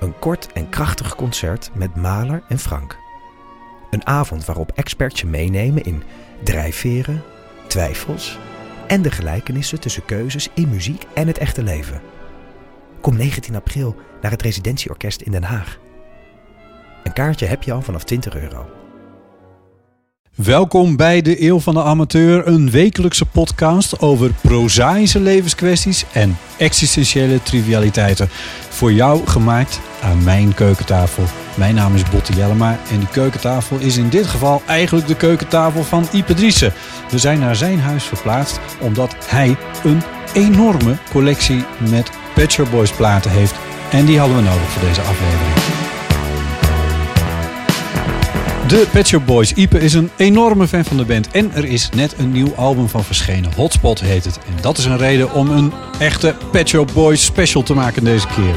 Een kort en krachtig concert met Maler en Frank. Een avond waarop experts je meenemen in drijfveren, twijfels en de gelijkenissen tussen keuzes in muziek en het echte leven. Kom 19 april naar het Residentieorkest in Den Haag. Een kaartje heb je al vanaf 20 euro. Welkom bij de Eeuw van de Amateur, een wekelijkse podcast over prozaïsche levenskwesties en existentiële trivialiteiten. Voor jou gemaakt aan mijn keukentafel. Mijn naam is Botte Jellema en die keukentafel is in dit geval eigenlijk de keukentafel van Ipe Driessen. We zijn naar zijn huis verplaatst omdat hij een enorme collectie met Pet Boys platen heeft. En die hadden we nodig voor deze aflevering. De Pet Shop Boys. Ipe is een enorme fan van de band. En er is net een nieuw album van verschenen. Hotspot heet het. En dat is een reden om een echte Pet Shop Boys special te maken deze keer.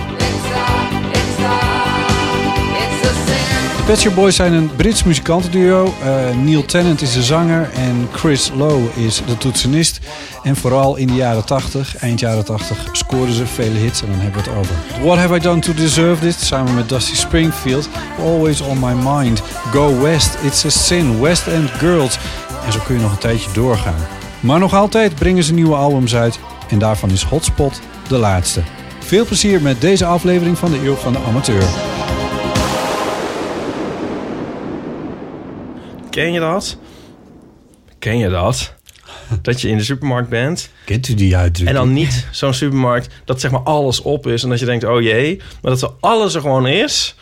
Pet Shop Boys zijn een Brits muzikantenduo. Uh, Neil Tennant is de zanger en Chris Lowe is de toetsenist. En vooral in de jaren 80, eind jaren 80, scoorden ze vele hits. En dan hebben we het over What Have I Done To Deserve This? Samen met Dusty Springfield. Always On My Mind. Go West, It's a Sin. West End Girls. En zo kun je nog een tijdje doorgaan. Maar nog altijd brengen ze nieuwe albums uit. En daarvan is Hotspot de laatste. Veel plezier met deze aflevering van de Eeuw van de Amateur. Ken je dat? Ken je dat? Dat je in de supermarkt bent. Kent u die uitdrukking? En dan niet zo'n supermarkt dat zeg maar alles op is. En dat je denkt, oh jee. Maar dat er alles er gewoon is.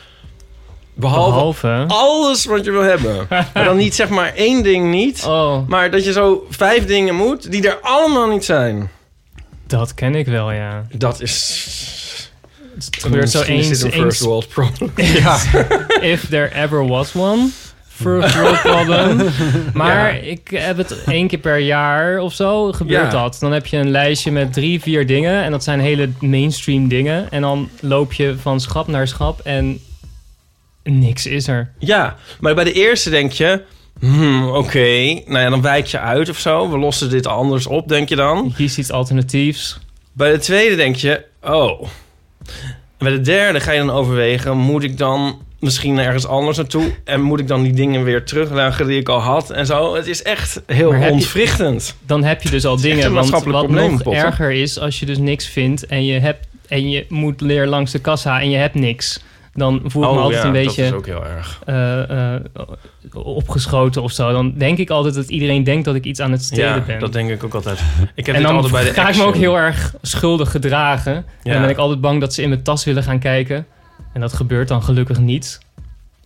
Behalve, Behalve? alles wat je wil hebben. maar dan niet zeg maar één ding niet. Oh, Maar dat je zo vijf dingen moet die er allemaal niet zijn. dat ken ik wel, ja. Dat is... Het gebeurt zo is eens, dit een first world problem. if there ever was one. First world problem. Maar ik heb het één keer per jaar of zo gebeurt Ja. dat. Dan heb je een lijstje met drie, vier dingen. En dat zijn hele mainstream dingen. En dan loop je van schap naar schap en niks is er. Ja, maar bij de eerste denk je... Hmm, oké, nou ja, dan wijk je uit of zo. We lossen dit anders op, denk je dan. Je kiest iets alternatiefs. Bij de tweede denk je, oh. Bij de derde ga je dan overwegen, moet ik dan misschien ergens anders naartoe? En moet ik dan die dingen weer terugleggen die ik al had en zo? Het is echt heel Maar je- ontwrichtend. Dan heb je dus al dingen. Want wat probleem, nog erger is, als je dus niks vindt en je, hebt, en je moet leer langs de kassa en je hebt niks. Dan voel ik me altijd een beetje... Oh dat is ook heel erg. eh, eh, opgeschoten of zo. Dan denk ik altijd dat iedereen denkt dat ik iets aan het stelen Ja, ben. dat denk ik ook altijd. Ik heb en dan altijd bij de ga ik me ook heel erg schuldig gedragen. En dan ben ik altijd bang dat ze in mijn tas willen gaan kijken. En dat gebeurt dan gelukkig niet.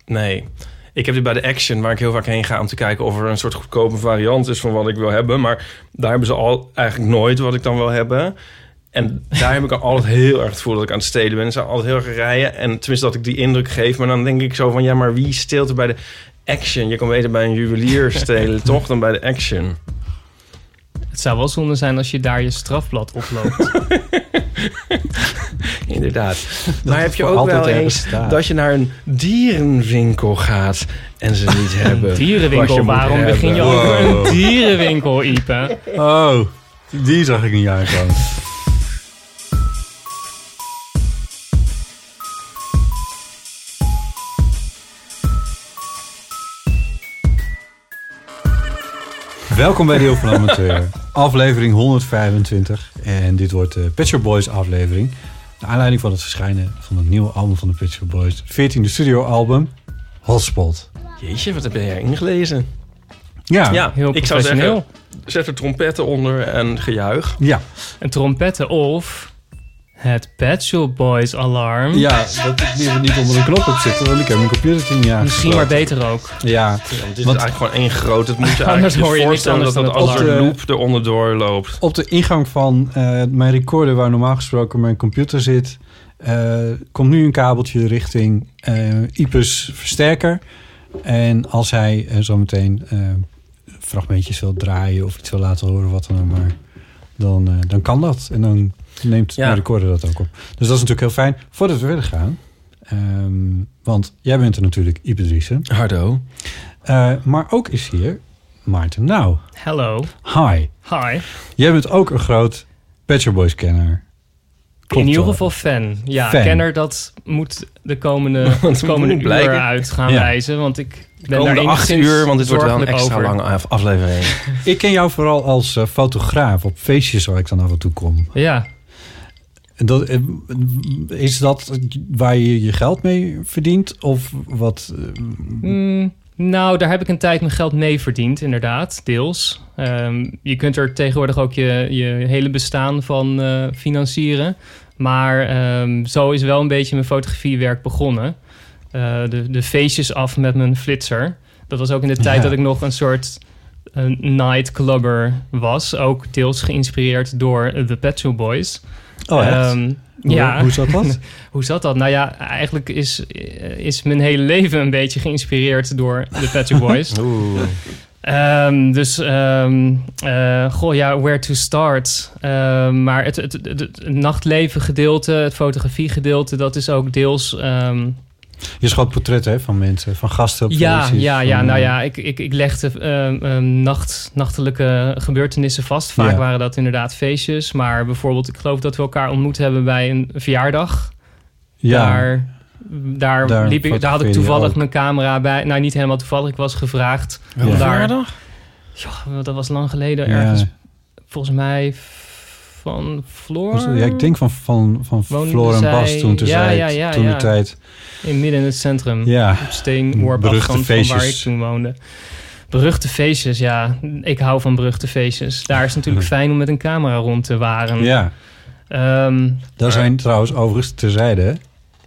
Nee. Ik heb dit bij de Action, waar ik heel vaak heen ga om te kijken of er een soort goedkope variant is van wat ik wil hebben. Maar daar hebben ze al eigenlijk nooit wat ik dan wil hebben. En daar heb ik al altijd heel erg het gevoel dat ik aan het stelen ben. Ze zijn altijd heel erg rijden. En tenminste dat ik die indruk geef. Maar dan denk ik zo van, ja, maar wie steelt er bij de Action? Je kan beter bij een juwelier stelen, toch, dan bij de Action. Het zou wel zonde zijn als je daar je strafblad oploopt. Inderdaad. Maar heb je ook wel eens staat. dat je naar een dierenwinkel gaat en ze niet hebben? dierenwinkel, waarom begin je over Wow. een dierenwinkel, Ipe? Oh, die zag ik niet aankomen. Welkom bij de Heel van Amateur. Aflevering 125. En dit wordt de Pet Shop Boys aflevering. De aanleiding van het verschijnen van het nieuwe album van de Pet Shop Boys. 14e studioalbum, Hotspot. Jeetje, wat heb jij ingelezen? Ja, Ja, Heel ik zou professioneel. zeggen, zet er trompetten onder en gejuich. ja. Een trompetten of het Pet Shop Boys alarm. ja dat ik liever niet onder een knop heb zitten, want ik heb mijn computer niet aangesloten. Misschien maar beter ook. Ja, Ja, het is Want- eigenlijk gewoon één groot. Het moet je eigenlijk hoor je voorstellen dat dat als een loop eronder door loopt. op de ingang van eh, mijn recorder, waar normaal gesproken mijn computer zit, Eh, komt nu een kabeltje richting eh Ipes versterker. En als hij zometeen eh, fragmentjes wil draaien of iets wil laten horen, wat dan ook maar, dan, eh, dan kan dat. En dan neemt Ja. de recorder dat ook op. Dus dat is natuurlijk heel fijn. Voordat we verder gaan, ehm, want jij bent er natuurlijk Ipe Driessen. Hardo. Eh, maar ook is hier Maarten Nou. Hello. Hi. Hi. Jij bent ook een groot Pet Shop Boys kenner. Klopt In ieder geval fan. Ja, Fan. kenner, dat moet de komende, Want de komende uur blijken. uit gaan Ja. wijzen. Want ik ben daar Komende acht uur, want dit wordt wel een extra over. lange af- aflevering. Ik ken jou vooral als eh, fotograaf op feestjes waar ik dan af en toe kom. Ja, En Dat, eh, is dat waar je je geld mee verdient? Of wat? eh, Mm, nou, daar heb ik een tijd mijn geld mee verdiend, inderdaad, deels. Ehm, je kunt er tegenwoordig ook je, je hele bestaan van eh, financieren. Maar ehm, zo is wel een beetje mijn fotografiewerk begonnen. De, de feestjes af met mijn flitser. Dat was ook in de tijd Ja. dat ik nog een soort nightclubber was. Ook deels geïnspireerd door The Pet Boys. Oh, echt? Ehm, Hoe- ja. Hoe zat dat? Hoe zat dat? Nou ja, eigenlijk is, is mijn hele leven een beetje geïnspireerd door de Pet Shop Boys. Oeh. Ehm, dus, ehm, eh, goh, ja, where to start? Ehm, maar het, het, het, het nachtleven gedeelte, het fotografie gedeelte, dat is ook deels... ehm, Je schoot portretten hè, van mensen, van gasten op ja, ja, ja, van, nou eh, ja, ik, ik, ik legde ehm, ehm, nacht, nachtelijke gebeurtenissen vast. Vaak Ja. waren dat inderdaad feestjes. Maar bijvoorbeeld, ik geloof dat we elkaar ontmoet hebben bij een verjaardag. Ja, Daar, daar, Daar liep ik, daar had ik toevallig ook. mijn camera bij. Nou, niet helemaal toevallig. Ik was gevraagd. Ja. om daar, Verjaardag? Ja, dat was lang geleden. ja. Ergens, volgens mij van Floor. Ja, ik denk van, van, van Floor en Bas toen te Ja, tijd, ja, ja, toen de tijd. In midden in het centrum. Ja, Op afstand van waar ik toen woonde. Beruchte feestjes, ja. Ik hou van beruchte feestjes. Daar is het natuurlijk fijn om met een camera rond te waren. ja. Ehm, Daar zijn trouwens overigens terzijde...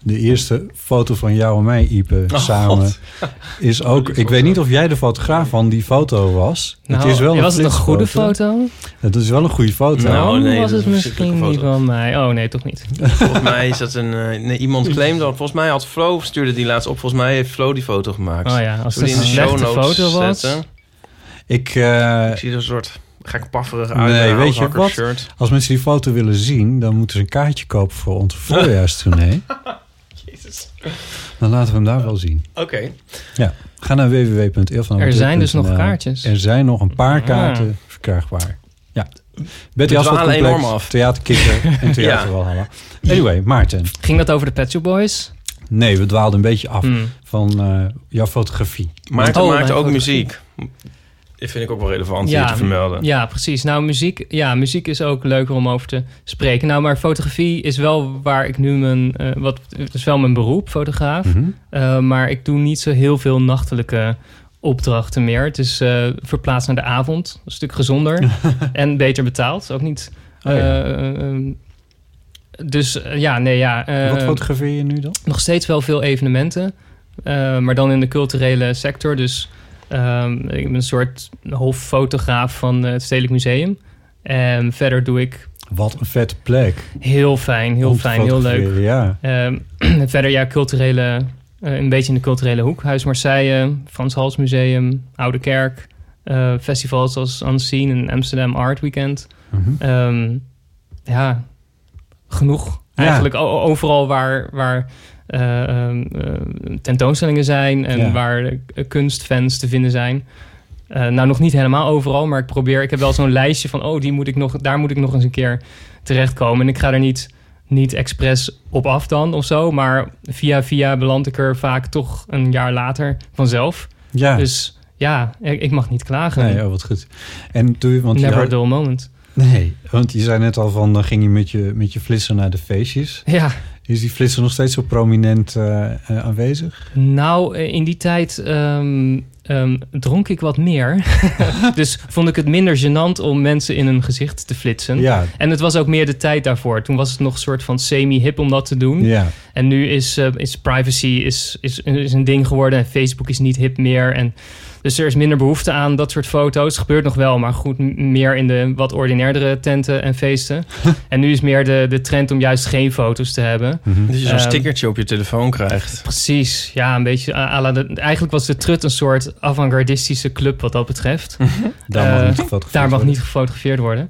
de eerste foto van jou en mij, Ipe, Oh, samen... God. is ook... Ik weet niet of jij de fotograaf van die foto was. nou, het is wel een was het een goede foto? Het is wel een goede foto. Nou, Nou, nee, was het misschien niet van mij. Oh nee, toch niet. Volgens mij is dat een... eh, nee, iemand claimde dat. Volgens mij had Flo, stuurde die laatst op. Volgens mij heeft Flo die foto gemaakt. Oh ja, als het een de slechte show notes foto was. zetten? Ik, eh, Ik zie er een soort gek pafferig Nee, uit. een weet je wat? Shirt. als mensen die foto willen zien... dan moeten ze een kaartje kopen voor ons voorjaarstournee. Jezus. Dan laten we hem daar wel zien. Oké. Ga naar www.eelvanamateur.nl. Er zijn dus nog kaartjes. Er zijn nog een paar Ah. kaarten verkrijgbaar. Ja. Betty dwalen Complex, enorm af. Theaterkikker en Theater Ja. Anyway, Maarten. Ging dat over de Pet Shop Boys? Nee, we dwaalden een beetje af Hmm. van eh, jouw fotografie. Maarten Oh, maakt mijn ook fotografie. muziek. Vind ik ook wel relevant Ja, hier te vermelden. Ja, precies. Nou, muziek, ja, muziek is ook leuker om over te spreken. Nou, maar fotografie is wel waar ik nu mijn... eh, wat, het is wel mijn beroep, fotograaf. Mhm. Eh, maar ik doe niet zo heel veel nachtelijke opdrachten meer. Het is eh, verplaatst naar de avond. Een stuk gezonder. en beter betaald. Ook niet... Oh ja. eh, eh, dus ja, nee, ja. eh, Wat fotografeer je nu dan? nog steeds wel veel evenementen. eh, maar dan in de culturele sector. Dus ehm, ik ben een soort hoffotograaf van eh, het Stedelijk Museum. En verder doe ik Wat een vette plek. heel fijn, heel fijn, heel leuk. Ja. Ehm, verder ja, culturele, eh, een beetje in de culturele hoek. Huis Marseille, Frans Hals Museum, Oude Kerk. eh, festivals als Unseen en Amsterdam Art Weekend. Mhm. Ehm, ja, genoeg. Ja. Eigenlijk overal waar, waar tentoonstellingen zijn en Ja. waar eh, kunstfans te vinden zijn. Eh, nou, nog niet helemaal overal, maar ik probeer. Ik heb wel zo'n lijstje van, oh, die moet ik nog, daar moet ik nog eens een keer terechtkomen. En ik ga er niet, niet expres op af dan of zo, maar via via beland ik er vaak toch een jaar later vanzelf. Ja. Dus ja, ik, ik mag niet klagen. nee, oh, wat goed. En doe je, want Never a had- dull moment. Nee, want je zei net al van, dan ging je met je, met je flitser naar de feestjes. Ja, Is die flitser nog steeds zo prominent eh, eh, aanwezig? Nou, eh, in die tijd ehm, ehm, dronk ik wat meer. dus vond ik het minder gênant om mensen in hun gezicht te flitsen. Ja, En het was ook meer de tijd daarvoor. Toen was het nog een soort van semi-hip om dat te doen. ja. En nu is, is privacy is, is, is een ding geworden. En Facebook is niet hip meer. En Dus er is minder behoefte aan dat soort foto's. Het gebeurt nog wel, maar goed, meer in de wat ordinairdere tenten en feesten. en nu is meer de, de trend om juist geen foto's te hebben. Dat je zo'n Ehm, stickertje op je telefoon krijgt. Precies, ja, een beetje. à- à la de- eigenlijk was de Trut een soort avant-gardistische club wat dat betreft. Daar mag Eh, niet gefotografeerd Daar mag worden. niet gefotografeerd worden.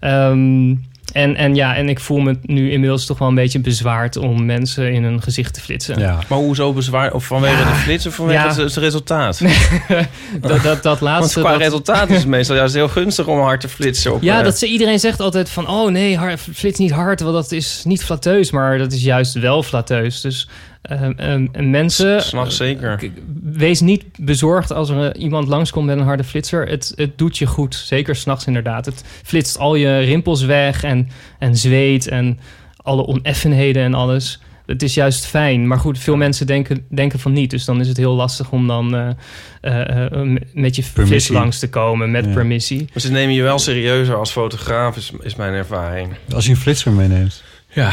Ehm, en, en ja, en ik voel me nu inmiddels toch wel een beetje bezwaard om mensen in hun gezicht te flitsen. Ja. Maar hoezo bezwaar? Of vanwege Ja. de flits of vanwege Ja. het, het resultaat? Dat, dat, dat Want laatste. qua dat- resultaat is het meestal juist heel gunstig om hard te flitsen. Op, ja, eh, dat ze, iedereen zegt altijd van... oh nee, hard, flits niet hard, want dat is niet flatteus. Maar dat is juist wel flatteus. Dus mensen... S'nachts zeker. K- Wees niet bezorgd als er eh, iemand langskomt met een harde flitser. Het, het doet je goed. Zeker s'nachts inderdaad. Het flitst al je rimpels weg en, en zweet en alle oneffenheden en alles. Het is juist fijn. Maar goed, veel mensen denken, denken van niet. Dus dan is het heel lastig om dan eh, eh, eh, met je flits langs te komen met Ja. permissie. Maar ze nemen je wel serieuzer als fotograaf, is, is mijn ervaring. Als je een flitser meeneemt. Ja,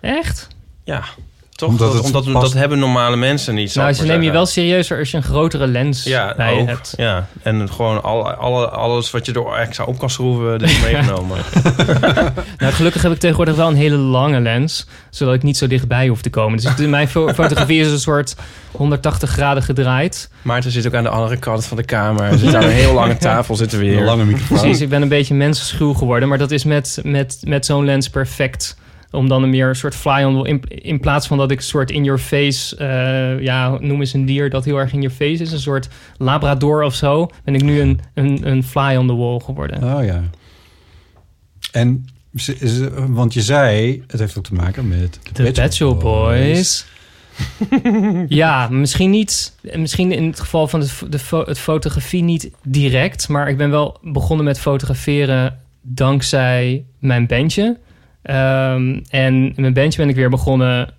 Echt? ja. Toch? Omdat Omdat, het omdat, past- dat hebben normale mensen niet. Nou, ze nemen je wel serieuzer als je een grotere lens ja, bij ook. hebt. Ja, en gewoon alle, alle, alles wat je er extra op kan schroeven, dat is meegenomen. Nou, gelukkig heb ik tegenwoordig wel een hele lange lens, zodat ik niet zo dichtbij hoef te komen. Dus de- mijn fo- fotografie is een soort 180 graden gedraaid. Maarten zit ook aan de andere kant van de kamer. Er zit aan een heel lange tafel zitten we Een hier. lange microfoon. Precies, ik ben een beetje mensenschuw geworden, maar dat is met, met, met zo'n lens perfect. Om dan een meer een soort fly on the in, in plaats van dat ik een soort in your face, eh, ja, noem eens een dier dat heel erg in your face is, een soort labrador of zo, ben ik nu een, een, een fly on the wall geworden. Oh ja. En, want je zei, het heeft ook te maken met... De Shop Boys. ja, misschien niet. Misschien in het geval van de, de fo- het fotografie niet direct. Maar ik ben wel begonnen met fotograferen dankzij mijn bandje. Ehm, en mijn bandje ben ik weer begonnen.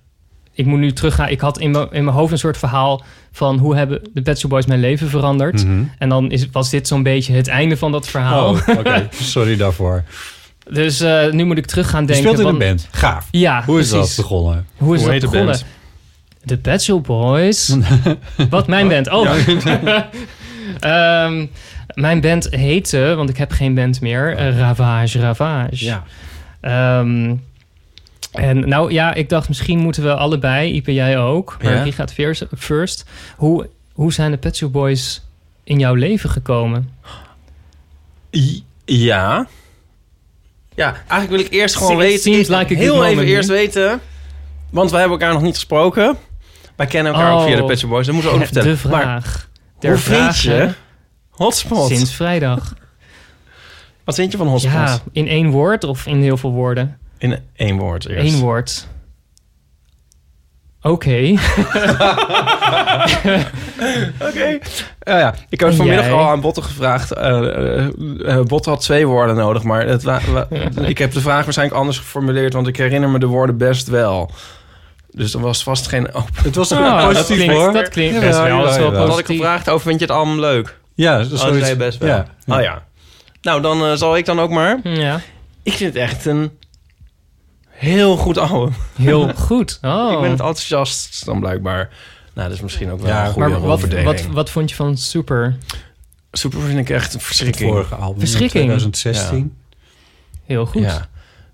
Ik moet nu teruggaan. Ik had in mijn, in mijn hoofd een soort verhaal van hoe hebben de Pet Shop Boys mijn leven veranderd. Mhm. En dan is, was dit zo'n beetje het einde van dat verhaal. Oh, oké. Sorry daarvoor. Dus eh, nu moet ik terug gaan Je denken. speelt in van- een band. Gaaf. Ja, Hoe is precies. dat begonnen? Hoe is Hoe dat heet de begonnen? band? De Pet Shop Boys. Wat, mijn band? Oh. Ehm, mijn band heette, want ik heb geen band meer, eh, Ravage Ravage. Ja. Ehm, en nou ja, ik dacht misschien moeten we allebei, Ipe jij ook, maar Ja. wie gaat first? Hoe, hoe zijn de Pet Shop Boys in jouw leven gekomen? Ja. Ja, eigenlijk wil ik eerst gewoon It weten... seems like heel even eerst weten... Want wij hebben elkaar nog niet gesproken. Wij kennen elkaar ook Oh. via de Pet Shop Boys. Dat moeten we ook nog De vertellen. Maar vraag. Der hoe vind vragen je Hotspot? Sinds vrijdag. Wat vind je van Hotspot? Ja, in één woord of in heel veel woorden? In één woord eerst. Eén woord. Oké. Oké. Ja, ja. Ik heb vanmiddag jij? al aan Botte gevraagd. eh eh, eh, Botte had twee woorden nodig, maar het ik heb de vraag waarschijnlijk anders geformuleerd, want ik herinner me de woorden best wel. Dus er was vast geen open. Het was toch Ah, dat positief klinkt, hoor. dat klinkt best wel. Dat jawel. Wat had ik gevraagd over, vind je het album leuk? Ja, dat is Oh, best wel. Ja. Oh ja. Nou, dan eh, zal ik dan ook maar. Ja, Ik vind het echt een heel goed album. heel goed. Oh. Ik ben het enthousiast dan blijkbaar. Nou, dat is misschien ook wel Ja, een goede maar wat, wat, wat vond je van Super? Super vind ik echt een Het verschrikking. vorige album in Verschrikking. 2016. Heel goed. Ja.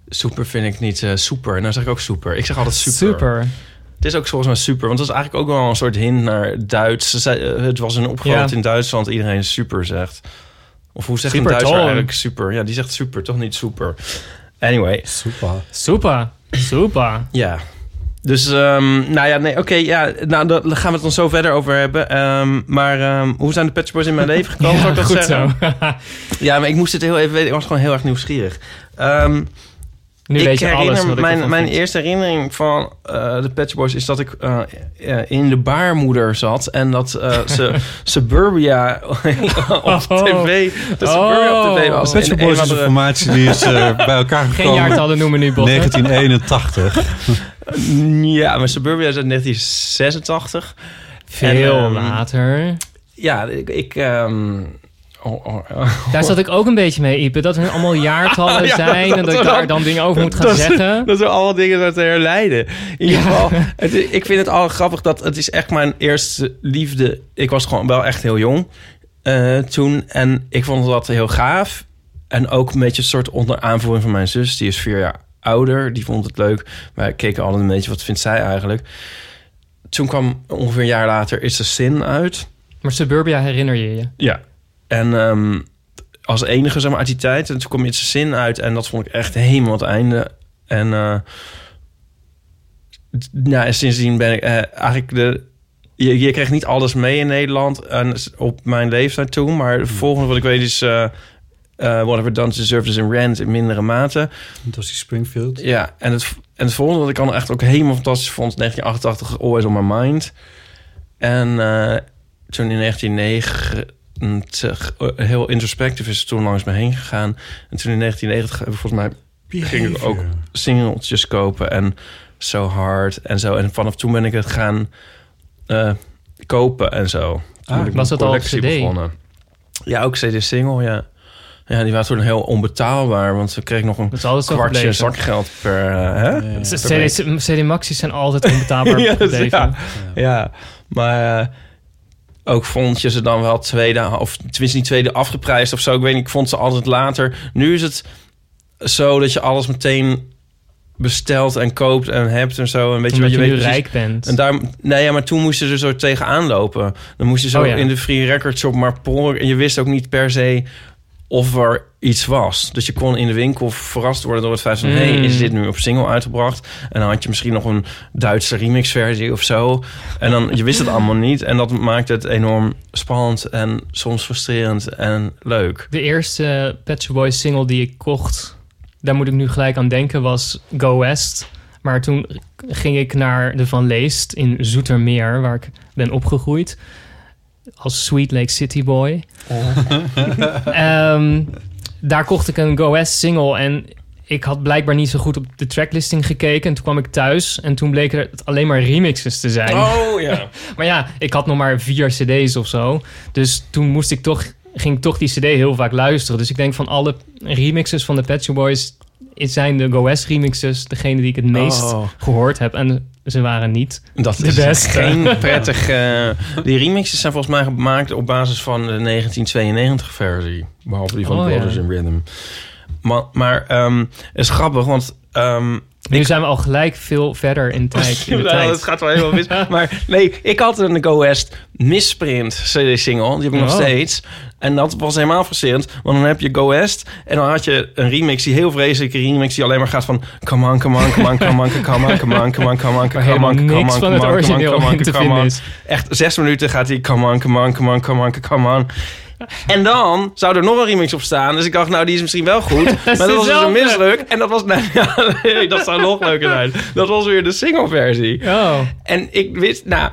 Super vind ik niet eh, super. Nou zeg ik ook super. Ik zeg altijd super. Super. Het is ook volgens mij super. Want dat is eigenlijk ook wel een soort hint naar Duits. Eh, het was een opgroot Ja. in Duitsland. Iedereen super zegt. Of hoe zegt een Super Duitser eigenlijk super? Ja, die zegt super, toch niet super. Anyway, Super. Super. Super. ja. Dus, ehm, nou ja, nee, oké, ja, nou, daar gaan we het dan zo verder over hebben. Ehm, maar ehm, hoe zijn de Pet Shop Boys in mijn leven gekomen? zou ik dat goed zeggen? zo. Ja, maar ik moest het heel even weten. Ik was gewoon heel erg nieuwsgierig. Nu ik weet je herinner alles wat ik mijn, mijn vind. eerste herinnering van eh, de Pet Shop Boys is dat ik eh, eh, in de baarmoeder zat en dat eh, ze Suburbia op tv, dat Suburbia op tv was. Pet Boys is van een de- formatie die is eh, bij elkaar Geen gekomen. jaartallen noemen nu, Bob. hè? 1981. Ja, maar Suburbia is uit 1986. Veel En, ehm, later. Ja, ik... ik ehm, oh, oh, oh. Daar zat ik ook een beetje mee, Ipe. Dat er allemaal jaartallen Ja, zijn... dat- en dat ik dat- daar dan dingen over moet gaan dat- zeggen. Dat zijn allemaal dingen uit te herleiden. In ieder Ja. geval, het, ik vind het al grappig dat het is echt mijn eerste liefde. Ik was gewoon wel echt heel jong. eh, toen. En ik vond dat heel gaaf. En ook een beetje een soort onder aanvoering van mijn zus. Die is vier jaar ouder. Die vond het leuk. Wij keken altijd een beetje, wat vindt zij eigenlijk? Toen kwam ongeveer een jaar later Is a Sin uit. Maar Suburbia herinner je je? Ja. En ehm, als enige zeg maar, uit die tijd. En toen kwam It's a Sin uit. En dat vond ik echt helemaal het einde. En d- nou, en sindsdien ben ik eh, eigenlijk de... Je, je kreeg niet alles mee in Nederland. En op mijn leeftijd toen. Maar het volgende wat ik weet is... eh eh Whatever Done Deserves in Rent in mindere mate. Dat was die Springfield. Ja, en het, en het volgende wat ik dan echt ook helemaal fantastisch vond... 1988, Always on My Mind. En toen in 1990... eh, heel introspectief is toen langs me heen gegaan. En toen in 1990 heb ik volgens mij ging ik ook singeltjes kopen en So Hard en zo. En vanaf toen ben ik het gaan eh, kopen en zo. Toen Ah, ben ik was dat al CD? begonnen. Ja, ook CD-single, ja. Ja, die waren toen heel onbetaalbaar, want ze kreeg nog een zo kwartje zakgeld per... eh, hè? Ja. CD, CD Maxis zijn altijd onbetaalbaar Ja, dus ja. Ja, maar eh, ook vond je ze dan wel tweede, of tenminste niet tweede afgeprijsd of zo. Ik weet niet, ik vond ze altijd later. Nu is het zo dat je alles meteen bestelt en koopt en hebt en zo. En weet je, wat je, nu precies- rijk bent. En daar, nee, ja, maar toen moest je er zo tegenaan lopen. Dan moest je zo Oh, ja. in de free record shop maar poren. En je wist ook niet per se of er iets was. Dus je kon in de winkel verrast worden door het feit van... Mm. hey, is dit nu op single uitgebracht? En dan had je misschien nog een Duitse remix-versie of zo. En dan, je wist het allemaal niet. En dat maakte het enorm spannend en soms frustrerend en leuk. De eerste Pet Shop Boys single die ik kocht, daar moet ik nu gelijk aan denken, was Go West. Maar toen ging ik naar de Van Leest in Zoetermeer, waar ik ben opgegroeid. Als Sweet Lake City Boy. Ehm, daar kocht ik een Go West single en ik had blijkbaar niet zo goed op de tracklisting gekeken. En toen kwam ik thuis en toen bleken het alleen maar remixes te zijn. Oh ja. Maar ja, ik had nog maar vier cd's of zo. Dus toen moest ik toch, ging ik toch die cd heel vaak luisteren. Dus ik denk van alle remixes van de Pet Shop Boys... zijn de Go West remixes degene die ik het meest Oh. gehoord heb. En ze waren niet. Dat De is beste. geen prettig... eh, die remixes zijn volgens mij gemaakt op basis van de 1992 versie. Behalve die van Oh, Brothers ja. in Rhythm. Maar, maar ehm, het is grappig, want... ehm, Nu zijn we al gelijk veel verder in tijd. In de Nou, tijd. het gaat wel helemaal mis. maar nee, ik had een Go West Misprint CD-single. Die heb ik nog Oh. steeds. En dat was helemaal frustrerend. Want dan heb je Go West. En dan had je een remix, die heel vreselijke remix... die alleen maar gaat van... Come on, come on, come on, come on, come on, come on, come on, come on, come on, come on, come on, come on, come on, in te come on. Echt zes minuten gaat hij... Come on, come on, come on, come on, come on. En dan zou er nog een remix op staan. Dus ik dacht, nou, die is misschien wel goed. maar dat was dus een misdruk. En dat was... Nee, ja, nee, dat zou nog leuker zijn. Dat was weer de single-versie. Oh, En ik wist, nou...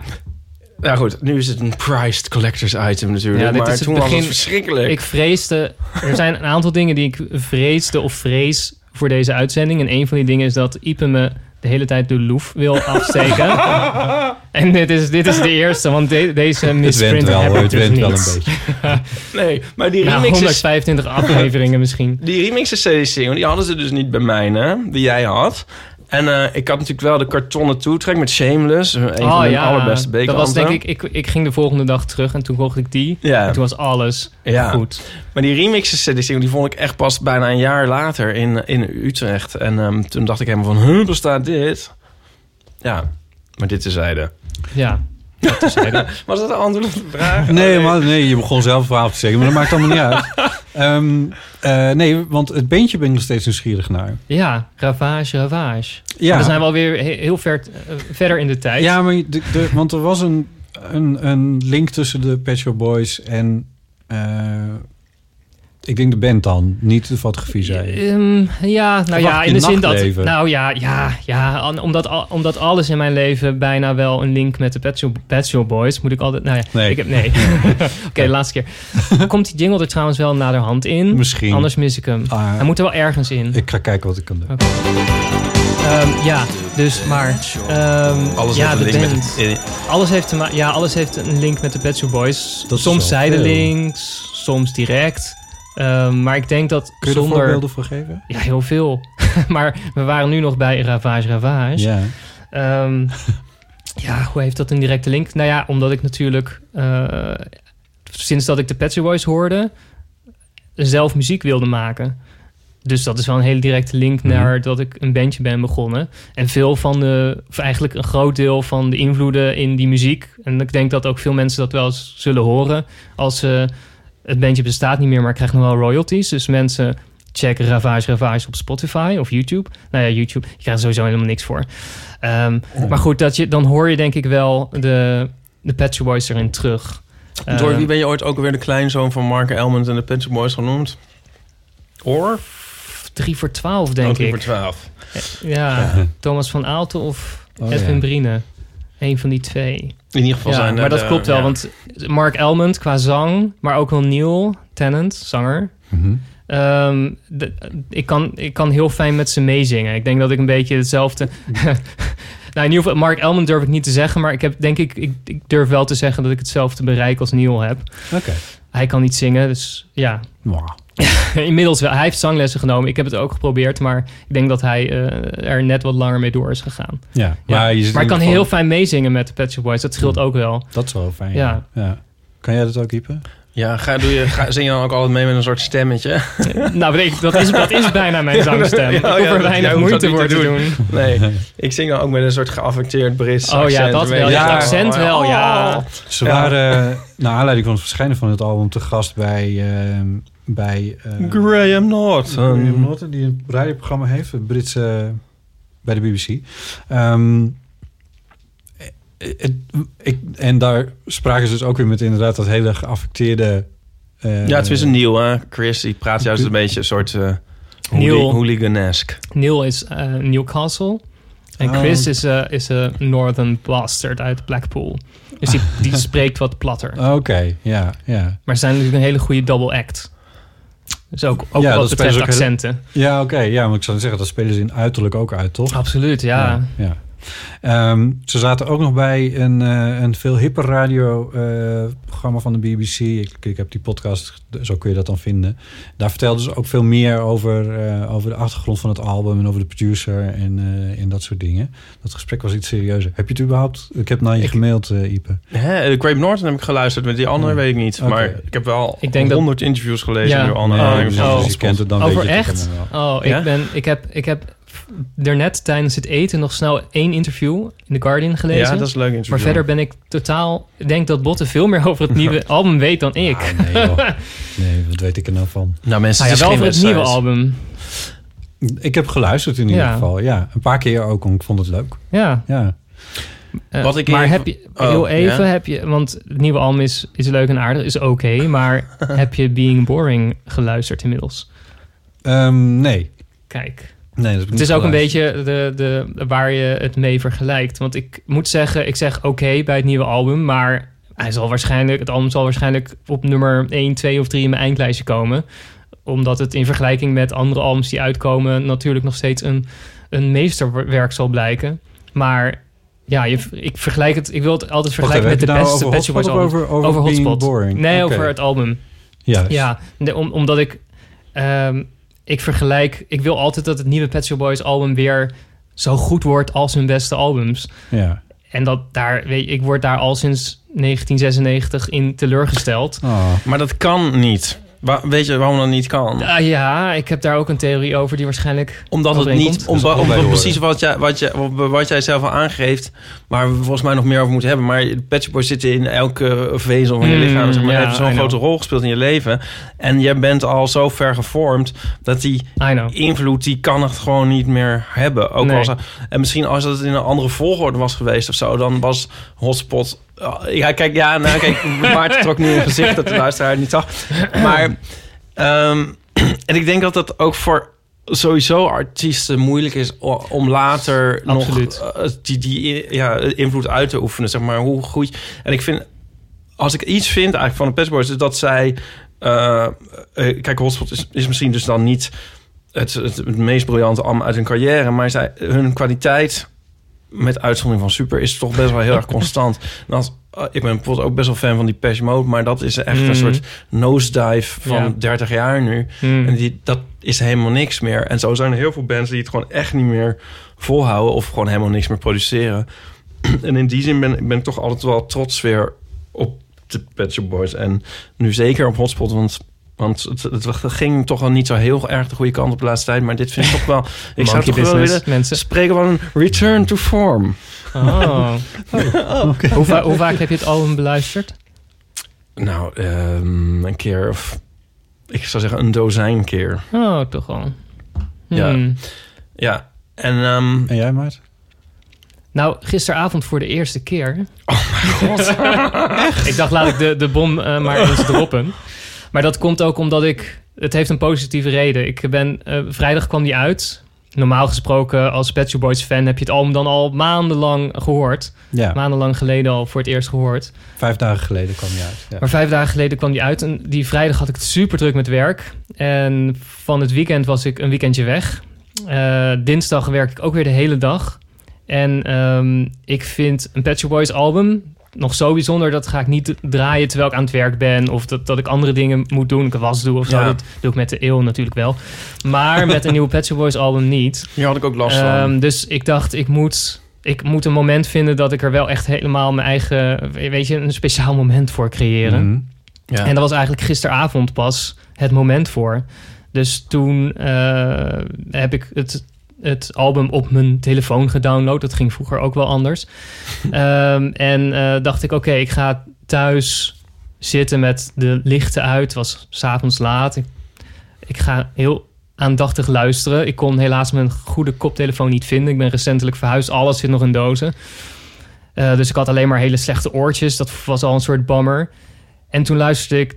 Nou goed, nu is het een prized collector's item natuurlijk. Ja, maar is het toen was begin- het verschrikkelijk. ik vreesde... Er zijn een aantal dingen die ik vreesde of vrees voor deze uitzending. En een van die dingen is dat Ipe me de hele tijd de loef wil afsteken. en dit is, dit is de eerste, want de- deze misprint wel, heb hoor. ik Het dus went wel niet. een beetje. nee, maar die remixes... 125 afleveringen misschien. Die remixes CD-single, die hadden ze dus niet bij mij, hè? Die jij had. En eh, ik had natuurlijk wel de kartonnen toetrek met Shameless. Een van de allerbeste Oh, dat was denk ik, ik... Ik ging de volgende dag terug en toen kocht ik die. Ja. En toen was alles Ja. goed. Maar die remixes CD-single, die vond ik echt pas bijna een jaar later in, in Utrecht. En ehm, toen dacht ik helemaal van, huh, bestaat dit? Ja, maar dit tezijde. Ja. Was dat een antwoord op de vraag? Nee, Oh, maar nee, je begon zelf een verhaal te zeggen, maar dat maakt allemaal niet uit. Ehm, eh, nee, want het beentje ben ik nog steeds nieuwsgierig naar. ja, ravage, ravage. Ja. Dan zijn we alweer he- heel ver, eh, verder in de tijd. Ja, maar de, de, want er was een, een, een link tussen de Pet Shop Boys en... eh, ik denk de band dan, niet de fotografie, zei. Ehm, ja, nou ja, in de zin dat... Nou ja, ja, ja omdat, omdat alles in mijn leven bijna wel een link met de Pet Shop, Pet Shop Boys... moet ik altijd... Nou ja, Nee. Ik heb, nee. Oké, laatste keer. Komt die jingle er trouwens wel naderhand in? Misschien. Anders mis ik hem. Ah, Hij moet er wel ergens in. Ik ga kijken wat ik kan doen. Ehm, ja, dus maar... ehm, Alles ja, heeft een de band. met... Alles heeft, te ja, alles heeft een link met de Pet Shop Boys. Dat soms zijdelings, soms direct. Ehm, maar ik denk dat Kun je er zonder... voorbeelden voor geven? Ja, heel veel. maar we waren nu nog bij Ravage Ravage. Ja. Ehm, ja, hoe heeft dat een directe link? Nou ja, omdat ik natuurlijk... eh, sinds dat ik de Pet Shop Boys hoorde, zelf muziek wilde maken. Dus dat is wel een hele directe link Mhm. naar dat ik een bandje ben begonnen. En veel van de, of eigenlijk een groot deel van de invloeden in die muziek. En ik denk dat ook veel mensen dat wel eens zullen horen. Als ze het bandje bestaat niet meer, maar krijgt nog wel royalties. Dus mensen checken Ravage Ravage op Spotify of YouTube. Nou ja, YouTube, je krijgt er sowieso helemaal niks voor. Ehm, Maar goed, dat je, dan hoor je denk ik wel de, de Pet Shop Boys erin terug. Door Eh, wie ben je ooit ook weer de kleinzoon van Mark Elmond en de Pet Shop Boys genoemd? Or? 3 voor 12, denk Oh, drie ik. voor 12. Ja, Thomas van Aalten of Oh, Edwin ja. Brine. Een van die twee. In ieder geval Ja, zijn... maar dat klopt wel, ja. want Mark Elmond qua zang, maar ook wel Neil Tennant, zanger. Mhm. Ehm, de- ik, kan, ik kan heel fijn met ze meezingen. Ik denk dat ik een beetje hetzelfde... nou, in ieder geval, Mark Elmond durf ik niet te zeggen, maar ik heb denk ik, ik, ik durf wel te zeggen dat ik hetzelfde bereik als Neil heb. Oké. Hij kan niet zingen, dus ja. Wow. Inmiddels wel. Hij heeft zanglessen genomen. Ik heb het ook geprobeerd, maar ik denk dat hij eh, er net wat langer mee door is gegaan. Ja, Ja. maar, je Maar ik kan heel fijn meezingen met de Pet Shop Boys. Dat scheelt ook wel. Dat is wel fijn. Ja. Ja. ja. Kan jij dat ook, Ipe? Ja, ga, doe je, ga, zing je dan ook altijd mee met een soort stemmetje? nou, weet ik, dat, is, dat is bijna mijn zangstem. Ja, ik hoef er weinig moeite voor niet te te doen. Nee, ik zing dan ook met een soort geaffecteerd Brits Oh ja, accent, dat wel. je. Ja, accent wel, ja. Ze Ja. waren, naar aanleiding van het verschijnen van het album, te gast bij... ehm, bij eh, Graham Norton. Graham Norton, die een radioprogramma heeft, het Britse, bij de BBC. Ehm, eh, het- ik, en daar spraken ze dus ook weer met inderdaad dat hele geaffecteerde... eh, Ja, het is een nieuw, hè? Chris, die praat juist een beetje een soort uh, Neil. hooliganesk. Neil is eh, Newcastle. En Oh. Chris is een is een Northern Bastard uit Blackpool. Dus die, die spreekt wat platter. Oké, ja, ja. Maar ze zijn natuurlijk een hele goede double act. Dus ook, ook Ja, wat betreft heel- accenten. Ja, oké. ja, maar ik zou zeggen, dat spelen ze in uiterlijk ook uit, toch? Absoluut, ja. ja. Ehm, ze zaten ook nog bij een, eh, een veel hipper radioprogramma van de BBC. Ik, ik heb die podcast, zo kun je dat dan vinden. Daar vertelden ze ook veel meer over, eh, over de achtergrond van het album en over de producer en, eh, en dat soort dingen. Dat gesprek was iets serieuzer. Heb je het überhaupt? Ik heb naar je Ik- gemaild, eh, Ipe. Hè, de Graham Norton heb ik geluisterd, met die andere Ja. weet ik niet. Maar ik heb wel Ik denk dat- honderd interviews gelezen Ja. door andere Oh, oh. dus je Hotspot. kent het dan Over weet je echt? Oh, Ja? ik, ben, ik, heb, ik heb daarnet tijdens het eten nog snel één interview in The Guardian gelezen. Ja, dat is een leuk interview. maar verder ben ik totaal... Ik denk dat Botte veel meer over het nieuwe album weet dan ik. Ah, nee, joh. nee, wat weet ik er nou van? Nou mensen, Ah, ja, het is wel geen over het nieuwe wedstrijd. album. Ik heb geluisterd in ieder Ja. geval. Ja, een paar keer ook, want ik vond het leuk. Ja. Ja. Eh, Wat ik maar even- heb je... Oh, heel even heb je... Want het nieuwe album is, is leuk en aardig, is oké. maar heb je Being Boring geluisterd inmiddels? Ehm, nee. Kijk. Nee, dat Het is ook een beetje de, de, waar je het mee vergelijkt. Want ik moet zeggen, ik zeg oké bij het nieuwe album, maar hij zal waarschijnlijk, het album zal waarschijnlijk op nummer 1, 2 of 3 in mijn eindlijstje komen. Omdat het in vergelijking met andere albums die uitkomen natuurlijk nog steeds een, een meesterwerk zal blijken. Maar ja, je, ik vergelijk het, ik wil het altijd vergelijken met de nou beste over Pet Shop album. over, over, Being Hotspot. Nee, over het album. Juist. Ja, om, omdat ik... ehm, ik vergelijk... Ik wil altijd dat het nieuwe Pet Shop Boys album weer zo goed wordt als hun beste albums. Ja. En dat daar... Weet, je, ik word daar al sinds 1996 in teleurgesteld. Oh. Maar dat kan niet. Wa- weet je waarom dat niet kan? Ja, ik heb daar ook een theorie over die waarschijnlijk... Omdat het niet, om, Dat precies wat jij, wat, jij, wat jij zelf al aangeeft, waar we volgens mij nog meer over moeten hebben. Maar de Pet Boys zitten in elke vezel van je Mm, lichaam. Zeg maar, ja, hebben I zo'n grote rol gespeeld in je leven. En jij bent al zo ver gevormd dat die invloed, die kan het gewoon niet meer hebben. Ook Nee. als, en misschien als het in een andere volgorde was geweest of zo, dan was Hotspot... Ja, kijk, ja, nou, kijk, Maarten trok nu een gezicht dat de luisteraar niet zag. Maar, ehm, en ik denk dat dat ook voor sowieso artiesten moeilijk is om later Absoluut. nog eh, die, die ja, invloed uit te oefenen, zeg maar. Hoe goed... En ik vind, als ik iets vind eigenlijk van de Pet Boys, is dat zij... eh, eh, kijk, Hotspot is, is misschien dus dan niet het, het, het meest briljante album uit hun carrière, maar zij, hun kwaliteit, met uitzondering van Super, is toch best wel heel erg constant. Als, eh, ik ben bijvoorbeeld ook best wel fan van die Pesh Mode, maar dat is echt Mm. een soort nosedive van Ja. 30 jaar nu. Hmm. En die, dat is helemaal niks meer. En zo zijn er heel veel bands die het gewoon echt niet meer volhouden of gewoon helemaal niks meer produceren. En in die zin ben, ben ik toch altijd wel trots weer op de Pet Boys. En nu zeker op Hotspot, want... Want het, het ging toch wel niet zo heel erg de goede kant op de laatste tijd. Maar dit vind ik toch wel... Ik zou toch wel willen mensen. spreken van een return to form. Oh. hoe, va- hoe vaak heb je het album beluisterd? Nou, ehm, een keer of... Ik zou zeggen een dozijn keer. Oh, toch wel. Ja. Hmm. Ja, en... ehm, En jij, Maart? Nou, gisteravond voor de eerste keer. Oh mijn god. ik dacht, laat ik de, de bom eh, maar eens droppen. Maar dat komt ook omdat ik... Het heeft een positieve reden. Ik ben... eh, vrijdag kwam die uit. Normaal gesproken, als Pet Shop Boys fan... heb je het album dan al maandenlang gehoord. Ja, Maandenlang geleden al voor het eerst gehoord. vijf dagen geleden kwam je uit. Ja. Maar vijf dagen geleden kwam die uit. En die vrijdag had ik het super druk met werk. En van het weekend was ik een weekendje weg. Eh, dinsdag werk ik ook weer de hele dag. En ehm, ik vind een Pet Shop Boys album nog zo bijzonder. Dat ga ik niet draaien terwijl ik aan het werk ben. Of dat, dat ik andere dingen moet doen. Ik was doe of zo. Ja. Dat doe ik met de eeuw natuurlijk wel. Maar met een nieuwe Pet Shop Boys album niet. hier had ik ook last van. Ehm, dus ik dacht, ik moet, ik moet een moment vinden dat ik er wel echt helemaal mijn eigen, weet je, een speciaal moment voor creëren. Mhm. ja. En dat was eigenlijk gisteravond pas het moment voor. Dus toen eh, heb ik het, het album op mijn telefoon gedownload. Dat ging vroeger ook wel anders. Ehm, en eh, dacht ik, oké, ik ga thuis zitten met de lichten uit. Het was s'avonds laat. Ik, ik ga heel aandachtig luisteren. Ik kon helaas mijn goede koptelefoon niet vinden. Ik ben recentelijk verhuisd. Alles zit nog in dozen. Eh, dus ik had alleen maar hele slechte oortjes. Dat was al een soort bammer. En toen luisterde ik